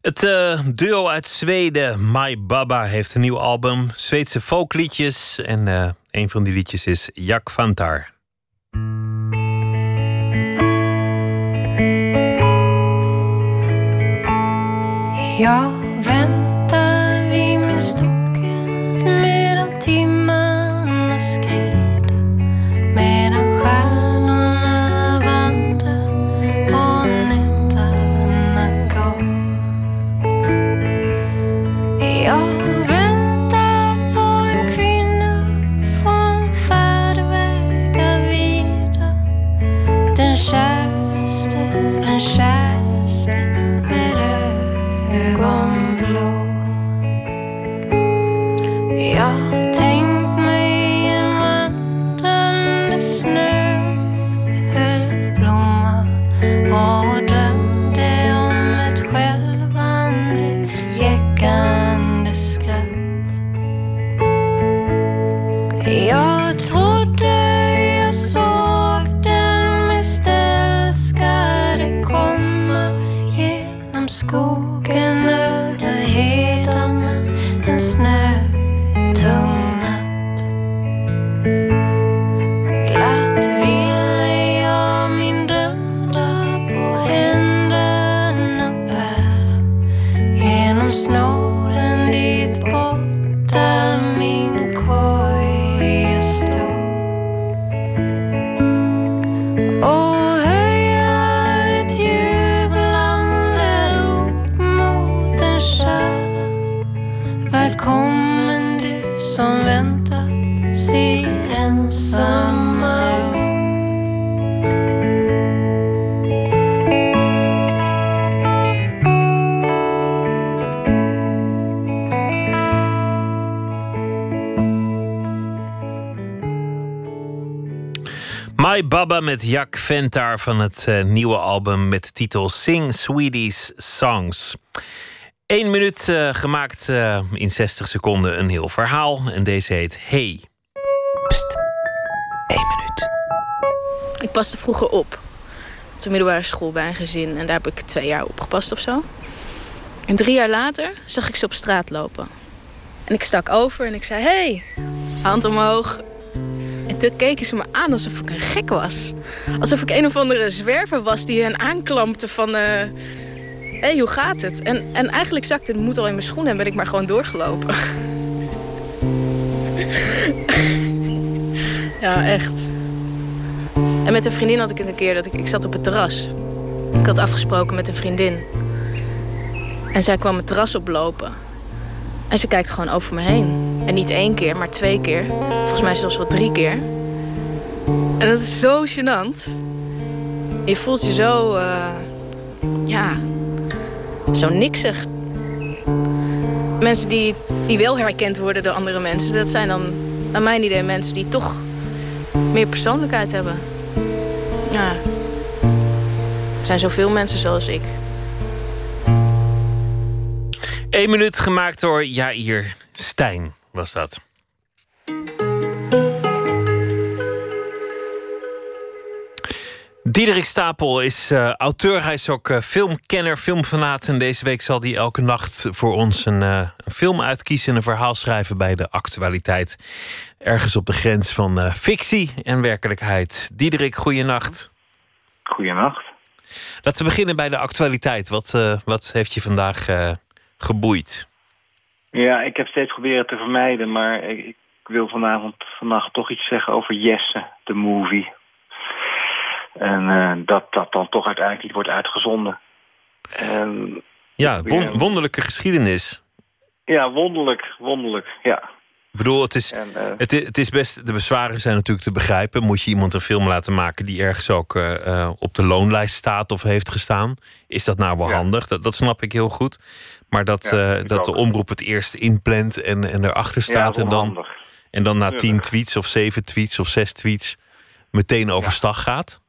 Het duo uit Zweden, My Baba, heeft een nieuw album. Zweedse folkliedjes. En een van die liedjes is Jak Vantar. Ja, Baba met Jack Ventar van het eh, nieuwe album met de titel Sing Sweeties Songs. Eén minuut eh, gemaakt eh, in 60 seconden een heel verhaal. En deze heet Hey. Pst. Eén minuut. Ik paste vroeger op. Op de middelbare school bij een gezin. En daar heb ik twee jaar opgepast of zo. En drie jaar later zag ik ze op straat lopen. En ik stak over en ik zei: Hey, hand omhoog. En toen keken ze me aan alsof ik een gek was. Alsof ik een of andere zwerver was die hen aanklampte van... eh Hé, hey, hoe gaat het? En, en eigenlijk zakte de moed al in mijn schoenen en ben ik maar gewoon doorgelopen. ja, echt. En met een vriendin had ik het een keer dat ik, ik zat op het terras. Ik had afgesproken met een vriendin. En zij kwam het terras oplopen. En ze kijkt gewoon over me heen. En niet één keer, maar twee keer. Volgens mij zelfs wel drie keer. En dat is zo gênant. Je voelt je zo... eh, ja... Zo niksig. Mensen die, die wel herkend worden door andere mensen... dat zijn dan, naar mijn idee, mensen die toch meer persoonlijkheid hebben. Ja. Er zijn zoveel mensen zoals ik. Eén minuut gemaakt door Jair Stijn was dat. Diederik Stapel is eh, auteur, hij is ook eh, filmkenner, filmfanaat. En deze week zal hij elke nacht voor ons een, eh, een film uitkiezen... en een verhaal schrijven bij de actualiteit. Ergens op de grens van fictie en werkelijkheid. Diederik, goeienacht. Goeienacht. Laten we beginnen bij de actualiteit. Wat, wat heeft je vandaag geboeid? Ja, ik heb steeds proberen te vermijden, maar ik, wil vanavond vannacht toch iets zeggen over Jesse, de movie. En eh, dat dat dan toch uiteindelijk niet wordt uitgezonden. En, Ja, won- wonderlijke geschiedenis. ja, wonderlijk, wonderlijk, ja. Ik bedoel, het is, En, eh, het, is best. De bezwaren zijn natuurlijk te begrijpen. Moet je iemand een film laten maken die ergens ook eh, op de loonlijst staat of heeft gestaan? Is dat nou wel handig? Dat, dat snap ik heel goed. Maar dat, Ja, eh, dat de omroep het eerst inplant en, en erachter staat. Ja, en, dan, en dan na tien tweets of zeven tweets of zes tweets meteen overstag gaat.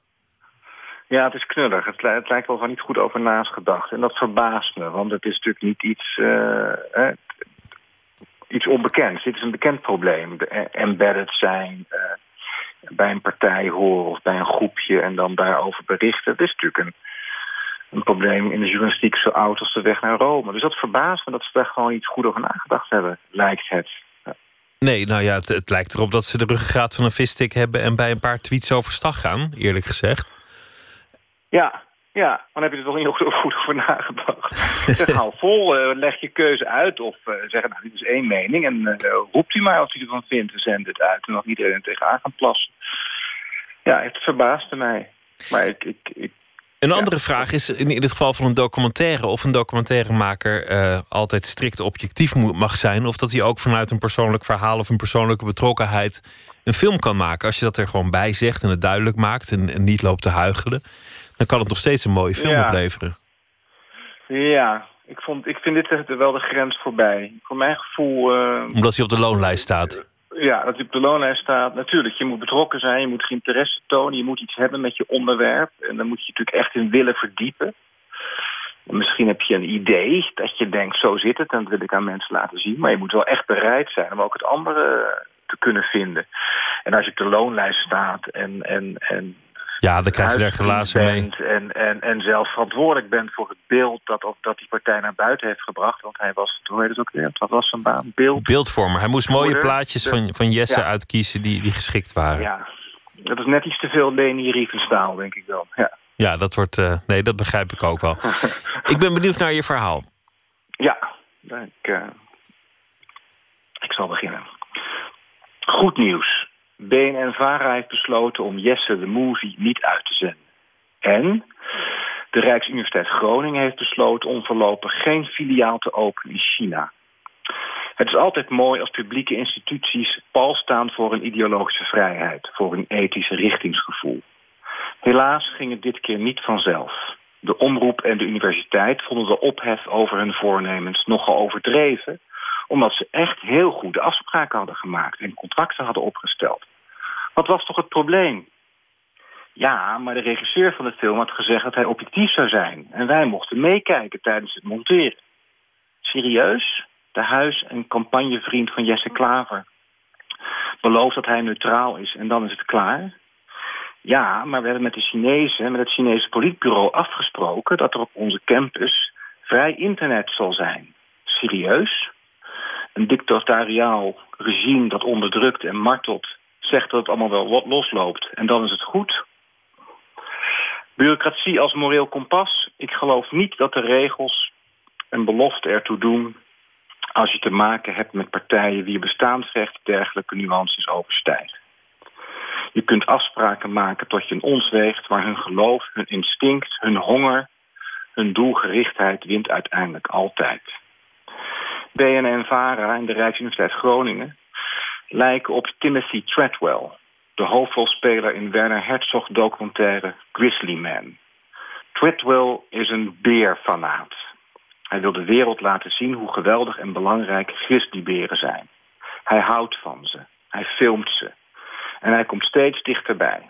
Ja, het is knullig. Het, li- het lijkt wel van niet goed over naast gedacht. En dat verbaast me, want het is natuurlijk niet iets, eh, hè, iets onbekends. Dit is een bekend probleem. De, eh, embedded zijn, bij een partij horen of bij een groepje en dan daarover berichten. Het is natuurlijk een, een probleem in de journalistiek zo oud als de weg naar Rome. Dus dat verbaast me dat ze daar gewoon iets goed over nagedacht hebben, lijkt het. Nee, nou ja, het, het lijkt erop dat ze de ruggengraat van een visstick hebben en bij een paar tweets overstag gaan, eerlijk gezegd. Ja, ja, maar dan heb je er toch niet goed goed over nagedacht. zeg, hou vol, eh, leg je keuze uit of eh, zeg, nou, dit is één mening en eh, roept u maar wat u ervan vindt en zend het uit. En nog niet iedereen tegenaan gaan plassen. Ja, het verbaasde mij. Maar ik, ik, ik Een andere vraag is in, in het geval van een documentaire of een documentairemaker eh, altijd strikt objectief mag zijn, of dat hij ook vanuit een persoonlijk verhaal of een persoonlijke betrokkenheid een film kan maken. Als je dat er gewoon bij zegt en het duidelijk maakt en, en niet loopt te huichelen, dan kan het nog steeds een mooie film Ja. opleveren. ja, ik, vond, ik vind dit wel de grens voorbij. Voor mijn gevoel... eh, Omdat hij op de loonlijst staat. Ja, dat op de loonlijst staat. Natuurlijk, je moet betrokken zijn, je moet interesse tonen, je moet iets hebben met je onderwerp. En dan moet je natuurlijk echt in willen verdiepen. En misschien heb je een idee dat je denkt, zo zit het, en dat wil ik aan mensen laten zien. Maar je moet wel echt bereid zijn om ook het andere te kunnen vinden. En als je op de loonlijst staat en, en, en Ja, dan krijg je daar glazen mee. en, en, en zelf verantwoordelijk bent voor het beeld dat, dat die partij naar buiten heeft gebracht. Want hij was, hoe heet het ook weer, wat was zijn baan? Beeld. Beeldvormer. Hij moest mooie plaatjes van, van Jesse Ja. uitkiezen die, die geschikt waren. Ja, dat is net iets te veel Leni Riefenstaal, denk ik dan. Ja, Ja, dat wordt. eh, nee, dat begrijp ik ook wel. ik ben benieuwd naar je verhaal. ja ik, eh, ik zal beginnen. Goed nieuws. BNN-VARA heeft besloten om Jesse de Movie niet uit te zenden. En de Rijksuniversiteit Groningen heeft besloten om voorlopig geen filiaal te openen in China. Het is altijd mooi als publieke instituties pal staan voor een ideologische vrijheid, voor een ethisch richtingsgevoel. Helaas ging het dit keer niet vanzelf. De omroep en de universiteit vonden de ophef over hun voornemens nogal overdreven, omdat ze echt heel goede afspraken hadden gemaakt en contracten hadden opgesteld. Wat was toch het probleem? Ja, maar de regisseur van de film had gezegd dat hij objectief zou zijn. En wij mochten meekijken tijdens het monteren. Serieus? De huis- en campagnevriend van Jesse Klaver. Belooft dat hij neutraal is en dan is het klaar? Ja, maar we hebben met de Chinezen, met het Chinese politbureau afgesproken... dat er op onze campus vrij internet zal zijn. Serieus? Een dictatoriaal regime dat onderdrukt en martelt... zegt dat het allemaal wel losloopt en dan is het goed... Bureaucratie als moreel kompas. Ik geloof niet dat de regels en beloften ertoe doen... als je te maken hebt met partijen wie bestaansrecht dergelijke nuances overstijgen. Je kunt afspraken maken tot je een ons weegt... maar hun geloof, hun instinct, hun honger, hun doelgerichtheid wint uiteindelijk altijd. BNN-VARA en de Rijksuniversiteit Groningen lijken op Timothy Treadwell de hoofdrolspeler in Werner Herzog documentaire Grizzly Man. Treadwell is een beerfanaat. Hij wil de wereld laten zien hoe geweldig en belangrijk grizzlyberen zijn. Hij houdt van ze. Hij filmt ze. En hij komt steeds dichterbij.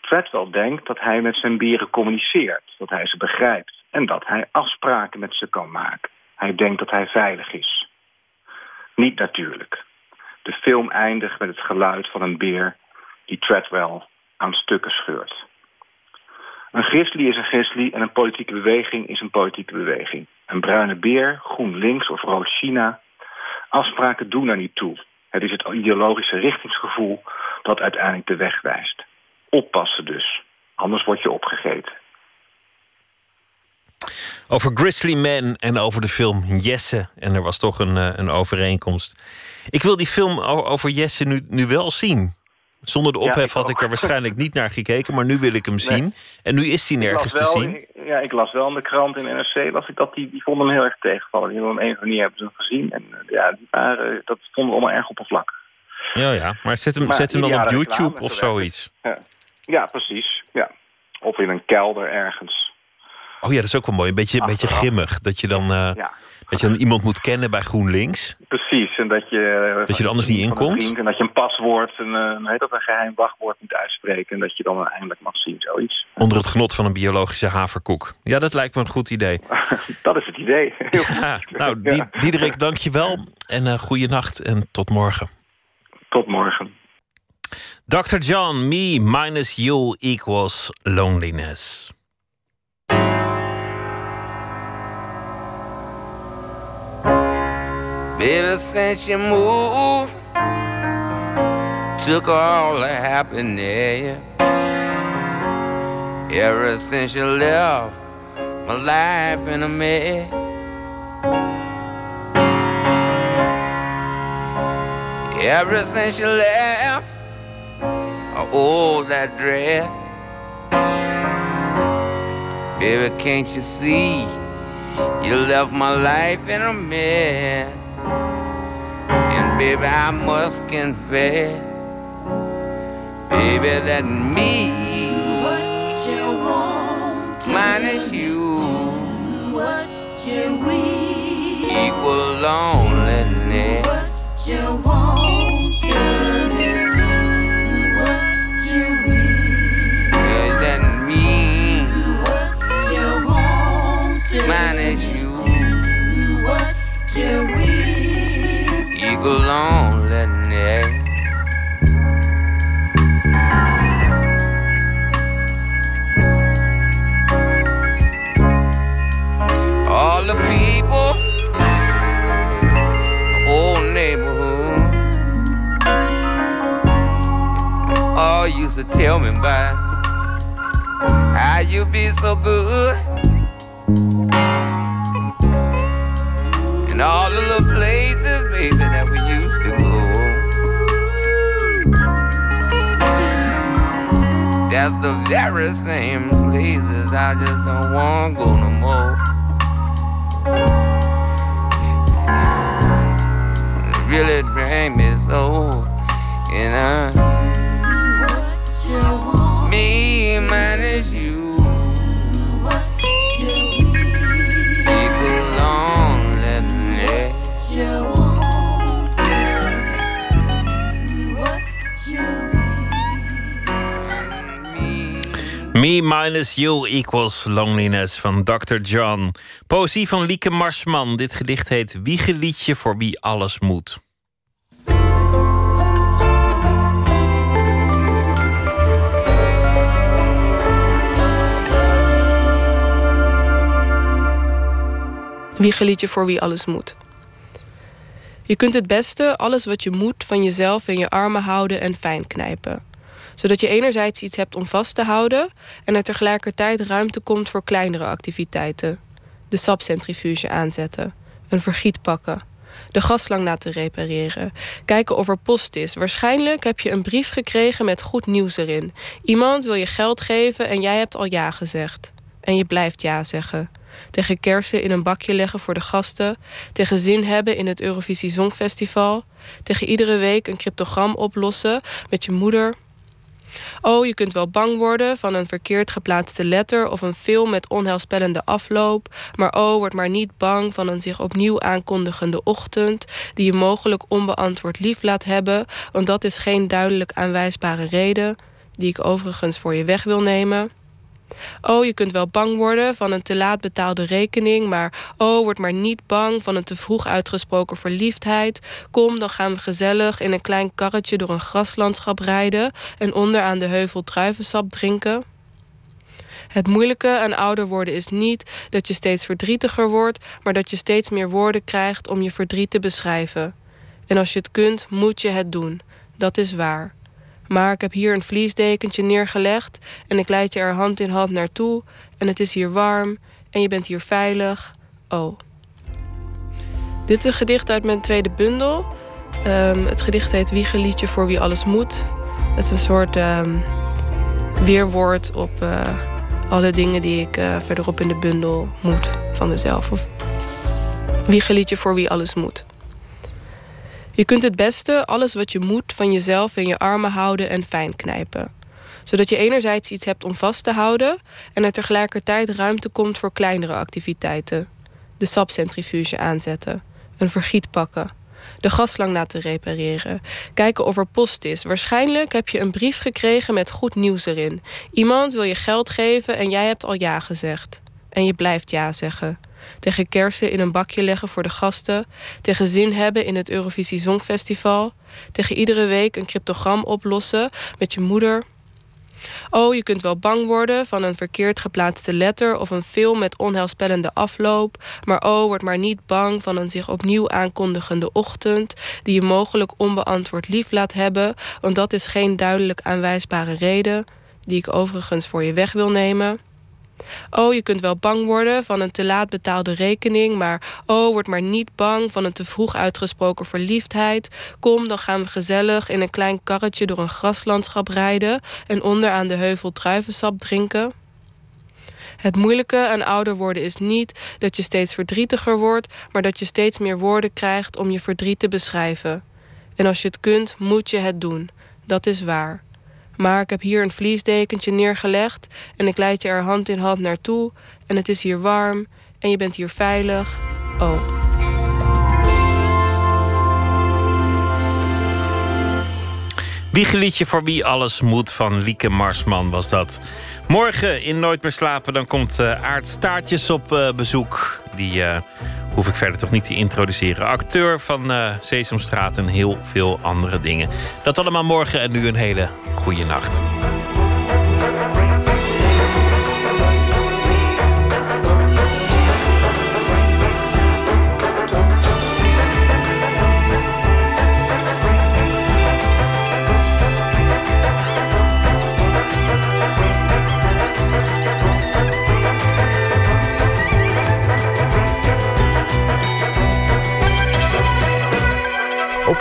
Treadwell denkt dat hij met zijn beren communiceert, dat hij ze begrijpt en dat hij afspraken met ze kan maken. Hij denkt dat hij veilig is. Niet natuurlijk. De film eindigt met het geluid van een beer die Treadwell aan stukken scheurt. Een grizzly is een grizzly en een politieke beweging is een politieke beweging. Een bruine beer, GroenLinks of rood China. Afspraken doen er niet toe. Het is het ideologische richtingsgevoel dat uiteindelijk de weg wijst. Oppassen dus, anders word je opgegeten. Over Grizzly Man en over de film Jesse. En er was toch een, eh, een overeenkomst. Ik wil die film over Jesse nu, nu wel zien. Zonder de ophef had ik er waarschijnlijk niet naar gekeken, maar nu wil ik hem zien. En nu is hij nergens te zien. ja, ik las wel in de krant in NRC las ik dat die, die vonden hem heel erg tegenvallen. Die hebben hem een of andere hebben ze hem gezien. En eh, ja, die waren, dat vonden we allemaal erg oppervlakkig. Ja, ja, maar zet hem, zet hem dan op YouTube of zoiets. Ja. ja, precies. Ja. Of in een kelder ergens. Oh ja, dat is ook wel mooi. Een beetje, een beetje grimmig. Dat je dan. Uh, ja. Dat je dan iemand moet kennen bij GroenLinks. Precies, en dat je... Dat je er anders niet in komt. En dat je een paswoord, een, uh, heet dat, een geheim wachtwoord moet uitspreken. En dat je dan eindelijk mag zien, zoiets. Onder het genot van een biologische haverkoek. Ja, dat lijkt me een goed idee. dat is het idee. ja, nou, ja. Diederik, dank je wel. En uh, goede nacht en tot morgen. Tot morgen. Dr. John, me minus you equals loneliness. Ever since you moved, took all the happiness. Ever since you left, my life in a mess. Ever since you left, I owe that dress. Baby, can't you see? You left my life in a mess. And baby, I must confess, baby, that me, what you want, minus you, what you will, equal loneliness. What you want Equal loneliness. All the people, old neighborhood, all used to tell me about how you be so good. And all the little places, baby, that we used to. That's the very same places I just don't want to go no more. It really drained me so, you know. Me minus you equals loneliness van Dr. John. Poëzie van Lieke Marsman. Dit gedicht heet Wiegeliedje voor wie alles moet. Wiegeliedje voor wie alles moet. Je kunt het beste alles wat je moet van jezelf in je armen houden en fijn knijpen. Zodat je enerzijds iets hebt om vast te houden en er tegelijkertijd ruimte komt voor kleinere activiteiten. De sapcentrifuge aanzetten, een vergiet pakken, de gaslang laten repareren, kijken of er post is. Waarschijnlijk heb je een brief gekregen met goed nieuws erin. Iemand wil je geld geven en jij hebt al ja gezegd. En je blijft ja zeggen. Tegen kersen in een bakje leggen voor de gasten. Tegen zin hebben in het Eurovisie Songfestival. Tegen iedere week een cryptogram oplossen met je moeder. Oh, je kunt wel bang worden van een verkeerd geplaatste letter of een film met onheilspellende afloop. Maar oh, word maar niet bang van een zich opnieuw aankondigende ochtend die je mogelijk onbeantwoord lief laat hebben, want dat is geen duidelijk aanwijsbare reden, die ik overigens voor je weg wil nemen. Oh, je kunt wel bang worden van een te laat betaalde rekening, maar oh, word maar niet bang van een te vroeg uitgesproken verliefdheid. Kom, dan gaan we gezellig in een klein karretje door een graslandschap rijden en onder aan de heuvel druivensap drinken. Het moeilijke aan ouder worden is niet dat je steeds verdrietiger wordt, maar dat je steeds meer woorden krijgt om je verdriet te beschrijven. En als je het kunt, moet je het doen. Dat is waar. Maar ik heb hier een vliesdekentje neergelegd en ik leid je er hand in hand naartoe. En het is hier warm en je bent hier veilig. Oh. Dit is een gedicht uit mijn tweede bundel. Ehm, het gedicht heet Wiegeliedje voor wie alles moet. Het is een soort ehm, weerwoord op eh, alle dingen die ik eh, verderop in de bundel moet van mezelf. Of Wiegeliedje voor wie alles moet. Je kunt het beste alles wat je moet van jezelf in je armen houden en fijn knijpen. Zodat je enerzijds iets hebt om vast te houden en er tegelijkertijd ruimte komt voor kleinere activiteiten. De sapcentrifuge aanzetten, een vergiet pakken, de gaslang laten repareren, kijken of er post is. Waarschijnlijk heb je een brief gekregen met goed nieuws erin. Iemand wil je geld geven en jij hebt al ja gezegd. En je blijft ja zeggen tegen kersen in een bakje leggen voor de gasten, tegen zin hebben in het Eurovisie Songfestival, tegen iedere week een cryptogram oplossen met je moeder. Oh, je kunt wel bang worden van een verkeerd geplaatste letter of een film met onheilspellende afloop, maar oh, word maar niet bang van een zich opnieuw aankondigende ochtend die je mogelijk onbeantwoord lief laat hebben, want dat is geen duidelijk aanwijsbare reden, die ik overigens voor je weg wil nemen. Oh, je kunt wel bang worden van een te laat betaalde rekening, maar oh, word maar niet bang van een te vroeg uitgesproken verliefdheid. Kom, dan gaan we gezellig in een klein karretje door een graslandschap rijden en onder aan de heuvel druivensap drinken. Het moeilijke aan ouder worden is niet dat je steeds verdrietiger wordt, maar dat je steeds meer woorden krijgt om je verdriet te beschrijven. En als je het kunt, moet je het doen. Dat is waar. Maar ik heb hier een vliesdekentje neergelegd en ik leid je er hand in hand naartoe. En het is hier warm en je bent hier veilig. Oh. Wiegeliedje voor wie alles moet van Lieke Marsman was dat. Morgen in Nooit meer slapen, dan komt uh, Aart Staartjes op uh, bezoek. Die uh, hoef ik verder toch niet te introduceren. Acteur van Sesamstraat en heel veel andere dingen. Dat allemaal morgen en nu een hele goede nacht.